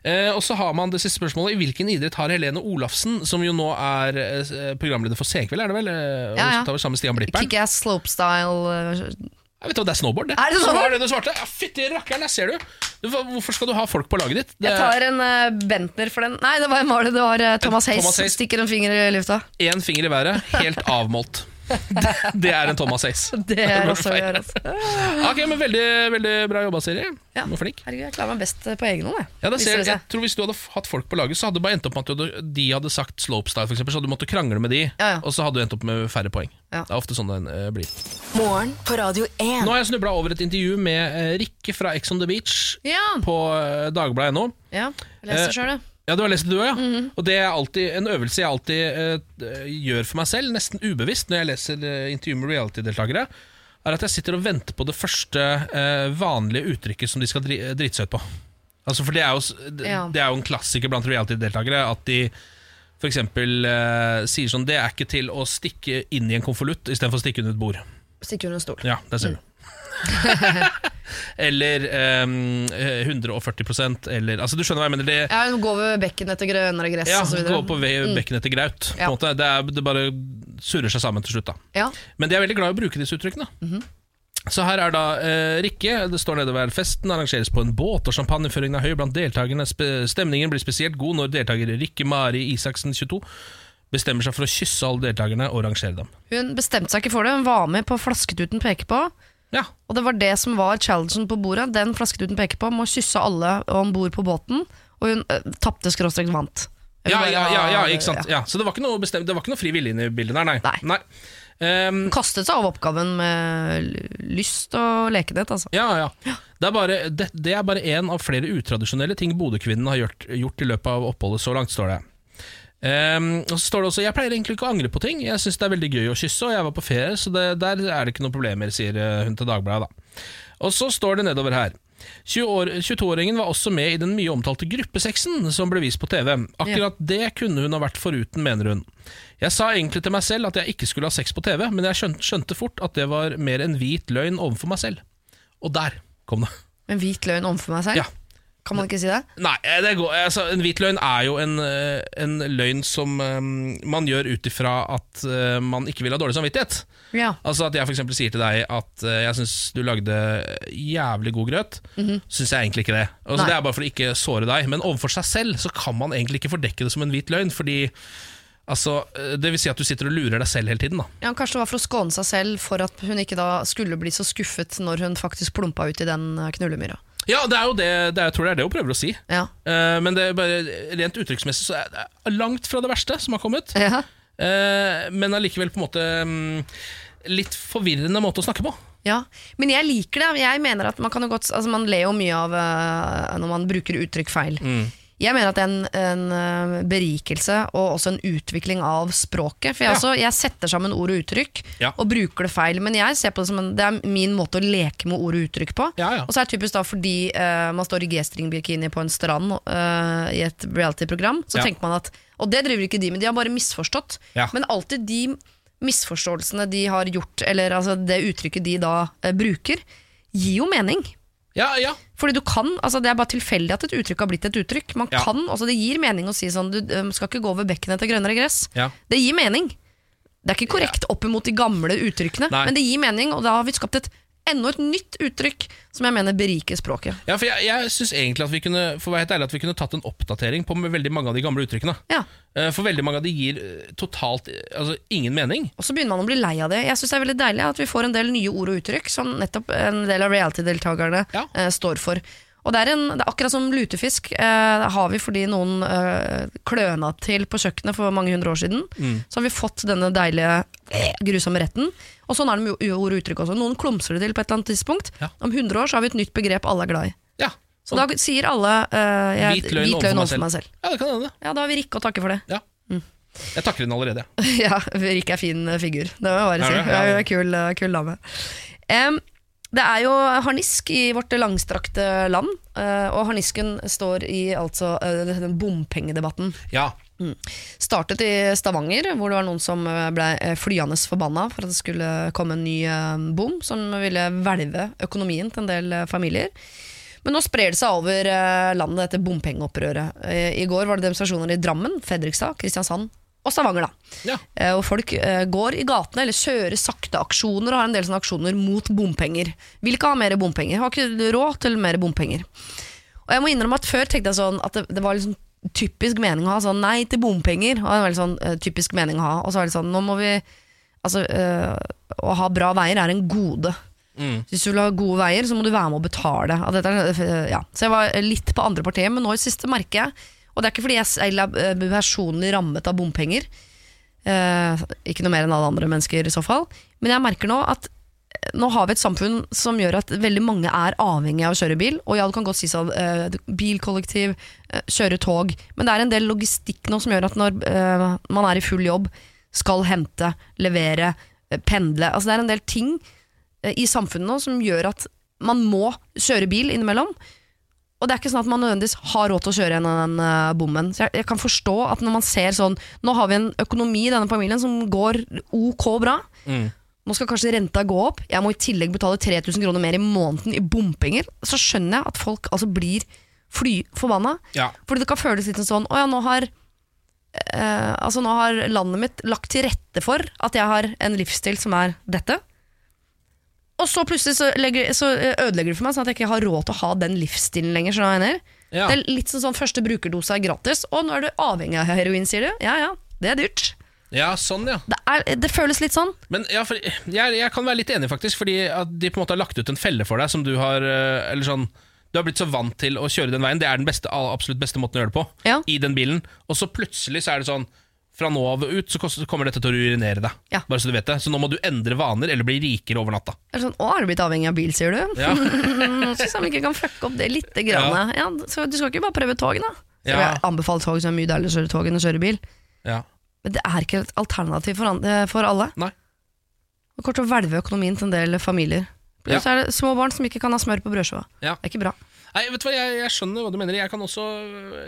[SPEAKER 1] Eh, og så har man det siste spørsmålet. I hvilken idrett har Helene Olafsen, som jo nå er eh, programleder for Senkveld, er det vel? Eh,
[SPEAKER 2] Ja, ja.
[SPEAKER 1] sammen Stian
[SPEAKER 2] Kickass slopestyle eh,
[SPEAKER 1] Jeg vet hva, Det er snowboard, det.
[SPEAKER 2] Er det snowboard?
[SPEAKER 1] det du svarte. Ja, Fytti rakkeren, der ser du. du. Hvorfor skal du ha folk på laget ditt? Det
[SPEAKER 2] Jeg tar en uh, Bentner for den. Nei, det var, det, var uh, Thomas Hace.
[SPEAKER 1] Thomas Hayes.
[SPEAKER 2] Stikker en finger i lufta.
[SPEAKER 1] Én finger i været, helt avmålt. Det er en Thomas Ace.
[SPEAKER 2] Det er også å gjøre. Altså.
[SPEAKER 1] Ok, men Veldig veldig bra jobba, Siri.
[SPEAKER 2] Ja.
[SPEAKER 1] Du var flink.
[SPEAKER 2] Herregud, jeg klarer meg best på egen hånd. jeg.
[SPEAKER 1] Ja, det ser,
[SPEAKER 2] det
[SPEAKER 1] jeg tror Hvis du hadde hatt folk på laget, så hadde det bare endt opp med at du hadde, de hadde sagt slopestyle, for eksempel, så hadde du måttet krangle med de,
[SPEAKER 2] Ja, ja.
[SPEAKER 1] og så hadde du endt opp med færre poeng.
[SPEAKER 2] Ja.
[SPEAKER 1] Det er ofte sånn det uh, blir.
[SPEAKER 4] Morgen på Radio 1.
[SPEAKER 1] Nå har jeg snubla over et intervju med uh, Rikke fra Ex on the Beach
[SPEAKER 2] Ja,
[SPEAKER 1] på uh, Dagbladet.no.
[SPEAKER 2] ja. Jeg leser
[SPEAKER 1] Eh,
[SPEAKER 2] sjøl, jeg.
[SPEAKER 1] Ja, du har lest det du òg, ja.
[SPEAKER 2] Mhm.
[SPEAKER 1] Og det er alltid en øvelse jeg alltid uh, gjør for meg selv, nesten ubevisst, når jeg leser uh, intervju med reality-deltakere, er at jeg sitter og venter på det første uh, vanlige uttrykket som de skal dri drite seg ut på. Altså, for det er, jo, det,
[SPEAKER 2] Ja.
[SPEAKER 1] det er jo en klassiker blant reality-deltakere at de f.eks. Uh, sier sånn Det er ikke til å stikke inn i en konvolutt istedenfor å stikke under et bord.
[SPEAKER 2] Stikke under en stol.
[SPEAKER 1] Ja, det ser du. eller ehm, eh, 140% eller Altså, du skjønner hva jeg mener. Det,
[SPEAKER 2] Ja, Gå ved bekken etter grønnere gress
[SPEAKER 1] ja,
[SPEAKER 2] osv. så
[SPEAKER 1] gå på ve- bekken etter graut. På
[SPEAKER 2] Ja.
[SPEAKER 1] Det, er, det bare surrer seg sammen til slutt.
[SPEAKER 2] Ja.
[SPEAKER 1] Men de er veldig glad i å bruke disse uttrykkene. Så her er da eh, Rikke. Det står nedover festen arrangeres på en båt, og champagneføringen er høy blant deltakerne. Stemningen blir spesielt god når deltaker Rikke Mari Isaksen, 22, bestemmer seg for å kysse alle deltakerne og rangere dem.
[SPEAKER 2] Hun bestemte seg ikke for det, hun var med på Flasketuten peker på.
[SPEAKER 1] Ja,
[SPEAKER 2] Og det var det som var challengen på bordet. Den Flasketuten peker på, må kysse alle om bord på båten. Og hun uh, tapte skråstrekt vant.
[SPEAKER 1] Ja,
[SPEAKER 2] bare,
[SPEAKER 1] ja, ja, ja, ikke sant. Ja, så det var ikke noe, bestemt, det var ikke noe fri vilje inne i bildet der, nei.
[SPEAKER 2] Nei.
[SPEAKER 1] nei.
[SPEAKER 2] Um, kastet seg over oppgaven med lyst og lekenhet, altså.
[SPEAKER 1] Ja, ja. Det er bare, det, det er bare en av flere utradisjonelle ting Bodø-kvinnen har gjort, gjort i løpet av oppholdet. Så langt står det. Ehm, og så står det også Jeg pleier egentlig ikke å angre på ting. Jeg syns det er veldig gøy å kysse, og jeg var på ferie, så det, der er det ikke noen problemer, sier eh, hun til Dagbladet. da. Og så står det nedover her. 22-åringen var også med i den mye omtalte gruppesexen som ble vist på TV. Akkurat det kunne hun ha vært foruten, mener hun. Jeg sa egentlig til meg selv at jeg ikke skulle ha sex på TV, men jeg skjønte fort at det var mer en hvit løgn overfor meg selv. Og der kom det.
[SPEAKER 2] En hvit løgn overfor meg selv?
[SPEAKER 1] Ja.
[SPEAKER 2] Kan man ikke si det?
[SPEAKER 1] Nei, eh, det går, altså, en hvit løgn er jo en, eh, en løgn som um, man gjør ut ifra at uh, man ikke vil ha dårlig samvittighet.
[SPEAKER 2] Ja.
[SPEAKER 1] Altså At jeg eksempel sier til deg at uh, jeg syns du lagde jævlig god grøt. Mm Syns jeg egentlig ikke det. Altså,
[SPEAKER 2] Nei.
[SPEAKER 1] det er bare for å ikke såre deg. Men overfor seg selv så kan man egentlig ikke fordekke det som en hvit løgn. Fordi altså, Det vil si at du sitter og lurer deg selv hele tiden. da
[SPEAKER 2] Ja, Kanskje det var for å skåne seg selv for at hun ikke da skulle bli så skuffet når hun faktisk plumpa ut i den knullemyra.
[SPEAKER 1] Ja, det er jo det, det er, jeg tror det er det hun prøver å si.
[SPEAKER 2] Ja.
[SPEAKER 1] Eh, men det er bare rent uttrykksmessig så er det langt fra det verste som har kommet.
[SPEAKER 2] Ja.
[SPEAKER 1] Eh, men allikevel på en måte mm, litt forvirrende måte å snakke på.
[SPEAKER 2] ja. Men jeg liker det. Jeg mener at Man kan jo godt Altså man ler jo mye av uh, når man bruker uttrykk feil.
[SPEAKER 1] Mm.
[SPEAKER 2] Jeg mener at det er en, en eh, berikelse og også en utvikling av språket. For jeg,
[SPEAKER 1] Ja.
[SPEAKER 2] også, jeg setter sammen ord og uttrykk
[SPEAKER 1] Ja.
[SPEAKER 2] og bruker det feil. Men jeg ser på det som en, det er min måte å leke med ord og uttrykk på.
[SPEAKER 1] Ja.
[SPEAKER 2] Og så er det typisk da fordi uh, man står i G-string-bikini på en strand uh, i et reality-program, så tenker man at Og det driver ikke de med, de har bare misforstått. Men alltid de misforståelsene de har gjort, eller altså det uttrykket de da uh, bruker, gir jo mening.
[SPEAKER 1] Ja, ja.
[SPEAKER 2] Fordi du kan, altså Det er bare tilfeldig at et uttrykk har blitt et uttrykk. Man
[SPEAKER 1] Ja.
[SPEAKER 2] kan, altså Det gir mening å si sånn Du skal ikke gå over bekken etter grønnere gress.
[SPEAKER 1] ja.
[SPEAKER 2] Det gir mening. Det er ikke korrekt opp imot de gamle uttrykkene,
[SPEAKER 1] Nei.
[SPEAKER 2] men det gir mening, og da har vi skapt et enda et nytt uttrykk som jeg mener beriker språket.
[SPEAKER 1] ja for jeg, jeg syns egentlig at vi kunne For å være helt ærlig at vi kunne tatt en oppdatering på med veldig mange av de gamle uttrykkene.
[SPEAKER 2] Ja,
[SPEAKER 1] Eh, For veldig mange av de gir eh, totalt eh, altså, ingen mening.
[SPEAKER 2] Og så begynner man å bli lei av det. Jeg synes det er veldig deilig at vi får en del nye ord og uttrykk som nettopp en del av reality-deltakerne
[SPEAKER 1] Ja.
[SPEAKER 2] eh, står for. Og det er, en, det er akkurat som lutefisk. Eh, har vi fordi noen eh, kløna til på kjøkkenet for mange hundre år siden.
[SPEAKER 1] Mm.
[SPEAKER 2] Så har vi fått denne deilige, eh, grusomme retten. Og sånn er det med ord og uttrykk også. Noen klumser det til på et eller annet tidspunkt.
[SPEAKER 1] Ja.
[SPEAKER 2] Om 100 år så har vi et nytt begrep alle er glad i.
[SPEAKER 1] Ja,
[SPEAKER 2] Så da sier alle eh, jeg,
[SPEAKER 1] Hvit løgn overfor meg
[SPEAKER 2] meg selv.
[SPEAKER 1] ja det kan hende.
[SPEAKER 2] Ja, da har vi Rikke å takke for det.
[SPEAKER 1] Ja. Jeg takker henne allerede.
[SPEAKER 2] Ja, Rikke er fin figur. Det må jeg bare si. Hun er kul, eh, kul dame. Em, det er jo harnisk i vårt langstrakte land, eh, og harnisken står i altså eh, bompengedebatten.
[SPEAKER 1] Ja.
[SPEAKER 2] Startet i Stavanger, hvor det var noen som eh, ble flyende forbanna for at det skulle komme en ny bom som ville hvelve økonomien til en del familier. Men nå sprer det seg over landet, dette bompengeopprøret. I går var det demonstrasjoner i Drammen, Fredrikstad, Kristiansand og Stavanger. da.
[SPEAKER 1] Ja.
[SPEAKER 2] Eh, Og folk eh, går i gatene eller kjører sakte aksjoner og har en del sånne aksjoner mot bompenger. Vil ikke ha mer bompenger, har ikke råd til mer bompenger. Og jeg må innrømme at Før tenkte jeg sånn at det, det var liksom typisk mening å ha sånn nei til bompenger. Og det var veldig sånn eh, typisk mening å ha Og så var det sånn, nå må vi Altså, øh, å ha bra veier er en gode. Hvis du vil ha gode veier, så må du være med å betale. Er- ja. Så jeg var litt på andre partiet, men nå i siste merker jeg Og det er ikke fordi jeg selv er eh, personlig rammet av bompenger. Eh, ikke noe mer enn alle andre mennesker i så fall. Men jeg merker nå at eh, nå har vi et samfunn som gjør at veldig mange er avhengig av å kjøre bil. Og ja, det kan godt si sånn eh, bilkollektiv, eh, kjøre tog. Men det er en del logistikk nå som gjør at når eh, man er i full jobb, skal hente, levere, pendle Altså det er en del ting i samfunnet nå som gjør at man må kjøre bil innimellom. Og det er ikke sånn at man nødvendigvis har råd til å kjøre gjennom den eh, bommen. Så jeg, jeg kan forstå at når man ser sånn Nå har vi en økonomi i denne familien som går ok bra. Nå skal kanskje renta gå opp. Jeg må i tillegg betale 3000 kroner mer i måneden i bompenger. Så skjønner jeg at folk altså blir fly forbanna.
[SPEAKER 1] Ja.
[SPEAKER 2] Fordi det kan føles litt sånn Å ja, nå har eh, Altså nå har landet mitt lagt til rette for at jeg har en livsstil som er dette. Og så plutselig så, legger, så eh, ødelegger du for meg, sånn at jeg ikke har råd til å ha den livsstilen lenger. Sånn?
[SPEAKER 1] Ja.
[SPEAKER 2] Det er litt sånn, sånn første brukerdose er gratis, og nå er du avhengig av heroin, sier du? Ja ja, det er dyrt.
[SPEAKER 1] ja, sånn, ja.
[SPEAKER 2] Det, er, det føles litt sånn.
[SPEAKER 1] Men ja, jeg, jeg kan være litt enig, faktisk. Fordi at de på en måte har lagt ut en felle for deg som du har eh, Eller sånn Du har blitt så vant til å kjøre den veien. Det er den beste, absolutt beste måten å gjøre det på.
[SPEAKER 2] Ja.
[SPEAKER 1] I den bilen. Og så plutselig så er det sånn Fra nå av ut så kommer dette til å urinere deg.
[SPEAKER 2] Ja.
[SPEAKER 1] Bare så du vet det Så nå må du endre vaner eller bli rikere over natta.
[SPEAKER 2] Det er sånn, Å, er du blitt avhengig av bil, sier du?
[SPEAKER 1] Ja.
[SPEAKER 2] Syns vi ikke kan fucke opp det litt. Grann. Ja. så du skal ikke bare prøve tog, da? Så
[SPEAKER 1] Ja.
[SPEAKER 2] Jeg anbefaler tog som er mye deiligere å kjøre tog enn å kjøre bil.
[SPEAKER 1] Ja.
[SPEAKER 2] Men det er ikke et alternativ for, an- eh, for alle.
[SPEAKER 1] Nei.
[SPEAKER 2] Det kommer til å hvelve økonomien til en del familier. Pluss
[SPEAKER 1] Ja.
[SPEAKER 2] er det små barn som ikke kan ha smør på brødskiva.
[SPEAKER 1] Ja.
[SPEAKER 2] Det er ikke bra.
[SPEAKER 1] Nei, vet du hva, jeg, jeg skjønner hva du mener. Jeg kan også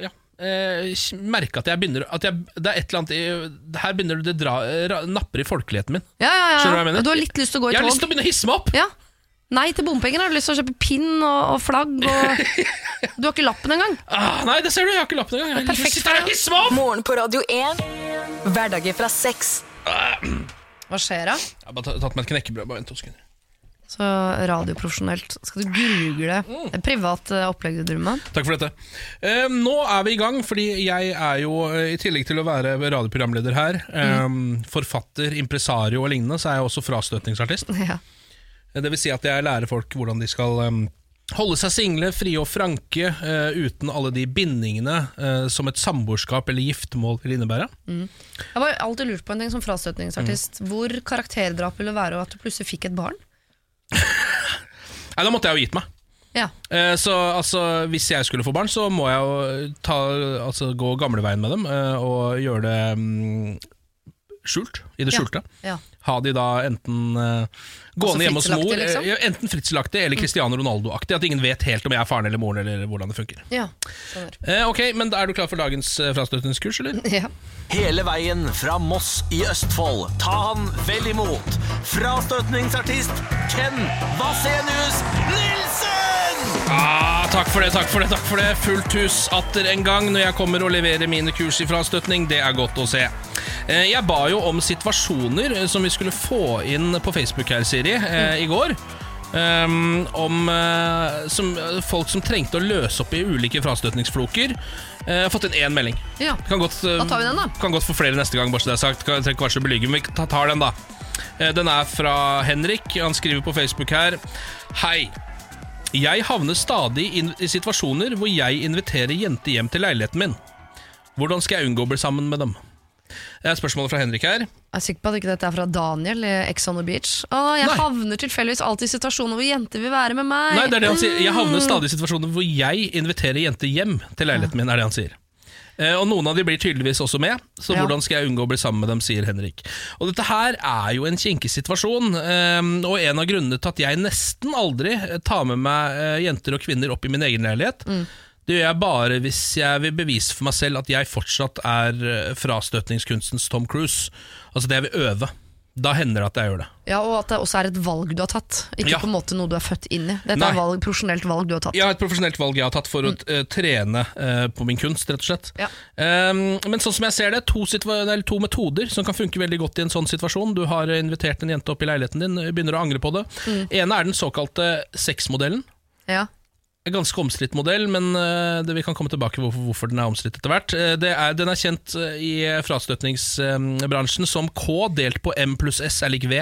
[SPEAKER 1] ja, eh, merke at jeg begynner at jeg, Det er et eller annet i, Her begynner det dra, ra, napper i folkeligheten min.
[SPEAKER 2] Ja, ja, ja.
[SPEAKER 1] Skjønner du hva jeg mener?
[SPEAKER 2] Du har litt lyst til å gå i tog.
[SPEAKER 1] Jeg har lyst til å begynne å hisse meg opp!
[SPEAKER 2] Ja. Nei til bompenger. Har du lyst til å kjøpe pinn og, og flagg og Du har ikke lappen engang.
[SPEAKER 1] Ah, nei, det ser du, jeg har ikke lappen engang. Jeg har lyst til å
[SPEAKER 2] Perfekt
[SPEAKER 1] sitte her og hisse meg opp!
[SPEAKER 4] Morgen på Radio 1. Hverdager fra sex.
[SPEAKER 2] Hva skjer da?
[SPEAKER 1] Jeg har bare tatt meg et knekkebrød. Bare vent to sekunder.
[SPEAKER 2] Så radioprofesjonelt. Skal du google
[SPEAKER 1] Mm.
[SPEAKER 2] privat eh, opplegg du driver med?
[SPEAKER 1] Takk for dette. Eh, nå er vi i gang, fordi jeg er jo, eh, i tillegg til å være radioprogramleder her, eh, forfatter, impresario og lignende, så er jeg også frastøtningsartist.
[SPEAKER 2] Ja.
[SPEAKER 1] Eh, Det vil si at jeg lærer folk hvordan de skal eh, holde seg single, frie og franke, eh, uten alle de bindingene eh, som et samboerskap eller giftermål vil innebære.
[SPEAKER 2] Jeg har alltid lurt på en ting som frastøtningsartist.
[SPEAKER 1] Mm.
[SPEAKER 2] Hvor karakterdrap ville være at du plutselig fikk et barn?
[SPEAKER 1] Nei, da måtte jeg jo gitt meg.
[SPEAKER 2] Ja.
[SPEAKER 1] Eh, Så altså, hvis jeg skulle få barn, så må jeg jo ta, altså, gå gamleveien med dem eh, og gjøre det mm, skjult. I det skjulte.
[SPEAKER 2] ja.
[SPEAKER 1] Ha de da enten uh, gående hjemme hos mor,
[SPEAKER 2] liksom?
[SPEAKER 1] eh, enten fritzelaktig eller Cristiano Ronaldo-aktig. At ingen vet helt om jeg er faren eller moren, eller hvordan det funker.
[SPEAKER 2] ja.
[SPEAKER 1] Eh, ok, men Er du klar for dagens uh, frastøtningskurs, eller?
[SPEAKER 2] Ja.
[SPEAKER 6] Hele veien fra Moss i Østfold. Ta han vel imot. Frastøtningsartist Ken Vasenius Nilsen!
[SPEAKER 1] Ah, takk for det, takk for det, takk for det. Fullt hus atter en gang når jeg kommer og leverer mine kurs i frastøtning. Det er godt å se. Eh, Jeg ba jo om situasjoner eh, som vi skulle få inn på Facebook her, Siri, mm. i går. Um, om uh, som, uh, folk som trengte å løse opp i ulike frastøtningsfloker. Uh, Jeg har fått inn én melding.
[SPEAKER 2] ja.
[SPEAKER 1] Kan godt, eh,
[SPEAKER 2] Da tar vi den, da.
[SPEAKER 1] Kan godt få flere neste gang, bare så det er sagt. Kan, trenger kanskje å så belygget, men vi tar den, da. Eh, Den er fra Henrik. Han skriver på Facebook her. Hei. Jeg havner stadig i situasjoner hvor jeg inviterer jenter hjem til leiligheten min. Hvordan skal jeg unngå å bli sammen med dem? Det er spørsmålet fra Henrik her.
[SPEAKER 2] Jeg er sikker på at ikke dette er fra Daniel i Ex on the Beach. Å, jeg
[SPEAKER 1] Nei.
[SPEAKER 2] havner tilfeldigvis alltid i situasjoner hvor jenter vil være med meg.
[SPEAKER 1] Nei, det er det han sier. Jeg havner stadig i situasjoner hvor jeg inviterer jenter hjem til leiligheten min, er det han sier. Eh, Og noen av de blir tydeligvis også med, så
[SPEAKER 2] Ja.
[SPEAKER 1] hvordan skal jeg unngå å bli sammen med dem, sier Henrik. Og dette her er jo en kinkig situasjon, eh, og en av grunnene til at jeg nesten aldri tar med meg eh, jenter og kvinner opp i min egen leilighet. Det gjør jeg bare hvis jeg vil bevise for meg selv at jeg fortsatt er eh, frastøtningskunstens Tom Cruise. Altså det jeg vil øve. Da hender det at jeg gjør det.
[SPEAKER 2] Ja, Og at det også er et valg du har tatt, ikke
[SPEAKER 1] Ja.
[SPEAKER 2] på en måte noe du er født inn i. Dette
[SPEAKER 1] Nei.
[SPEAKER 2] er valg, profesjonelt valg du har tatt.
[SPEAKER 1] Ja, et profesjonelt valg jeg har tatt for å eh, trene uh, på min kunst, rett og slett.
[SPEAKER 2] Ja.
[SPEAKER 1] Um, men sånn som jeg ser det, to, to metoder som kan funke veldig godt i en sånn situasjon. Du har invitert en jente opp i leiligheten din, begynner å angre på det.
[SPEAKER 2] Mm.
[SPEAKER 1] ene er den såkalte sexmodellen.
[SPEAKER 2] Ja.
[SPEAKER 1] Ganske omstridt modell, men eh, det, vi kan komme tilbake hvorfor, hvorfor den er omstridt etter hvert. Eh, det er, den er kjent eh, i frastøtningsbransjen som K delt på M pluss S er lik V.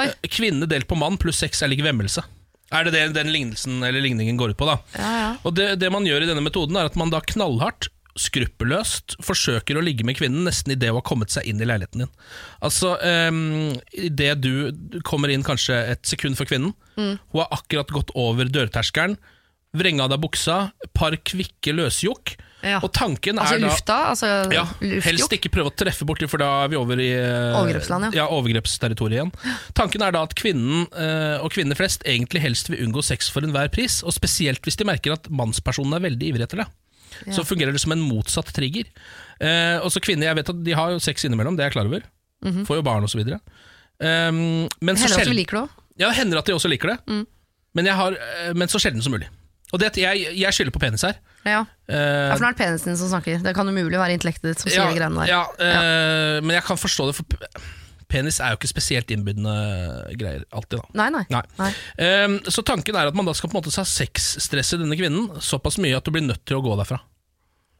[SPEAKER 2] Oi.
[SPEAKER 1] Kvinne delt på mann pluss sex er lik vemmelse. Er det det den lignelsen eller ligningen går ut på? da?
[SPEAKER 2] Ja, ja.
[SPEAKER 1] Og det, det man gjør i denne metoden, er at man da knallhardt, skruppelløst, forsøker å ligge med kvinnen nesten idet hun har kommet seg inn i leiligheten din. Altså, um, idet du kommer inn kanskje et sekund for kvinnen,
[SPEAKER 2] Mm.
[SPEAKER 1] hun har akkurat gått over dørterskelen, vrenga av deg buksa, par kvikke løsjokk,
[SPEAKER 2] Ja.
[SPEAKER 1] og tanken
[SPEAKER 2] Altså
[SPEAKER 1] er da
[SPEAKER 2] lufta? Altså
[SPEAKER 1] ja, helst ikke prøve å treffe borti, for da er vi over i eh,
[SPEAKER 2] Overgrepsland,
[SPEAKER 1] ja. overgrepsterritoriet igjen. Tanken er da at kvinnen, eh, og kvinner flest, egentlig helst vil unngå sex for enhver pris, og spesielt hvis de merker at mannspersonen er veldig ivrig etter det. Så fungerer det som en motsatt trigger. Eh, og så kvinner, jeg vet at de har jo sex innimellom, det er jeg klar over. Får jo barn osv. Um, men det
[SPEAKER 2] Hender at de liker det òg?
[SPEAKER 1] ja, det hender at de også liker det, men, jeg har, men så sjelden som mulig. Og det, jeg, jeg skylder på penis her.
[SPEAKER 2] Ja.
[SPEAKER 1] Uh,
[SPEAKER 2] ja, for nå er det penisen som snakker. Det kan umulig være intellektet ditt som sier de greiene der.
[SPEAKER 1] Ja, eh, Men jeg kan forstå det, for penis er jo ikke spesielt innbydende greier alltid. da
[SPEAKER 2] Nei, nei.
[SPEAKER 1] Nei.
[SPEAKER 2] Nei.
[SPEAKER 1] Ehm, så tanken er at man da skal på en måte ha sexstress i denne kvinnen såpass mye at du blir nødt til å gå derfra.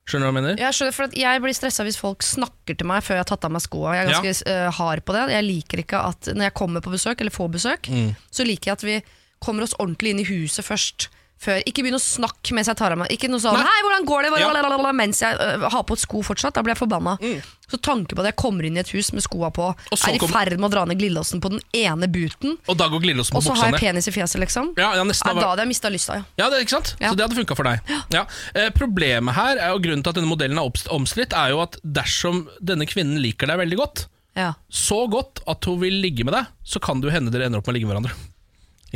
[SPEAKER 1] Skjønner du hva jeg mener?
[SPEAKER 2] Jeg, skjønner, for at jeg blir stressa hvis folk snakker til meg før jeg har tatt av meg skoa. Jeg er ganske eh, hard på det. Jeg liker ikke at Når jeg kommer på besøk, eller får besøk,
[SPEAKER 1] Mm.
[SPEAKER 2] så liker jeg at vi kommer oss ordentlig inn i huset først. Før. Ikke begynn å snakke mens jeg tar av meg Ikke noe sånn
[SPEAKER 1] Nei.
[SPEAKER 2] 'hei, hvordan går det?'
[SPEAKER 1] Ja. Mm.
[SPEAKER 2] Mens jeg uh, har på et sko fortsatt. Da blir jeg forbanna. Så tanken på at jeg kommer inn i et hus med skoa på, er i ferd med å dra ned glidelåsen på den ene buten,
[SPEAKER 1] Og da går på
[SPEAKER 2] og så har jeg penis i fjeset, liksom.
[SPEAKER 1] Ja, ja, nesten
[SPEAKER 2] da hadde jeg mista lysta, ja.
[SPEAKER 1] Ja, det, ikke sant?
[SPEAKER 2] Ja.
[SPEAKER 1] Så det hadde funka for deg. Ja. Eh, problemet her, er, og grunnen til at denne modellen er omstridt, er jo at dersom denne kvinnen liker deg veldig godt,
[SPEAKER 2] ja.
[SPEAKER 1] så godt at hun vil ligge med deg, så kan det jo hende dere ender opp med å ligge med hverandre.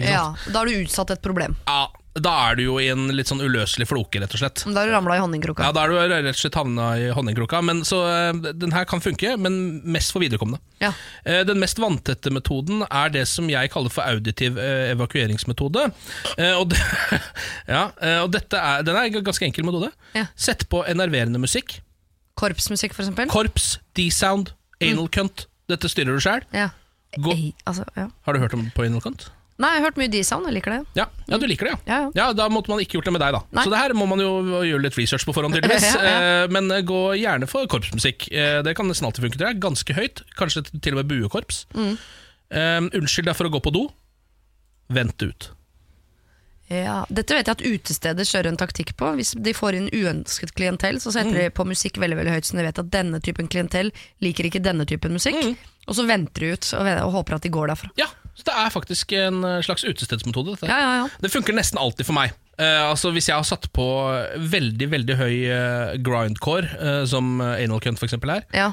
[SPEAKER 2] Ja. Da har du utsatt et problem.
[SPEAKER 1] Ja, da er du jo i en litt sånn uløselig floke, rett og slett.
[SPEAKER 2] Da har du ramla i honningkroka.
[SPEAKER 1] Ja, Da er du rett og slett havna i honningkroka. Men så eh, Den her kan funke, men mest for viderekomne.
[SPEAKER 2] Ja.
[SPEAKER 1] Eh, Den mest vanntette metoden er det som jeg kaller for auditiv eh, evakueringsmetode. Og, det, ja, og dette er, den er en ganske enkel metode.
[SPEAKER 2] Ja.
[SPEAKER 1] Sett på enerverende musikk.
[SPEAKER 2] Korpsmusikk, eksempel.
[SPEAKER 1] Korps, D-sound, anal cunt. Dette styrer du sjæl.
[SPEAKER 2] ja. Altså, ja.
[SPEAKER 1] Har du hørt om på anal cunt?
[SPEAKER 2] Nei, jeg har hørt mye D-sound, jeg liker det.
[SPEAKER 1] Ja, ja, du liker det, ja.
[SPEAKER 2] Ja, ja.
[SPEAKER 1] Da måtte man ikke gjort det med deg, da.
[SPEAKER 2] Nei.
[SPEAKER 1] Så det her må man jo gjøre litt research på forhånd, tydeligvis. Eh, Men eh, gå gjerne for korpsmusikk. Eh, Det kan nesten alltid funke, Det er Ganske høyt. Kanskje til og med buekorps.
[SPEAKER 2] Mm.
[SPEAKER 1] Eh, unnskyld deg for å gå på do. Vent ut.
[SPEAKER 2] Ja, Dette vet jeg at utesteder kjører en taktikk på. Hvis de får inn uønsket klientell, så setter de på musikk veldig veldig høyt, så de vet at denne typen klientell liker ikke denne typen musikk. Og så venter de ut og, og håper at de går derfra.
[SPEAKER 1] Ja, så det er faktisk en eh, slags utestedsmetode.
[SPEAKER 2] Ja, ja, ja.
[SPEAKER 1] Det funker nesten alltid for meg. Uh, altså Hvis jeg har satt på veldig veldig høy uh, grindcore, uh, som anal cunt eksempel er,
[SPEAKER 2] ja.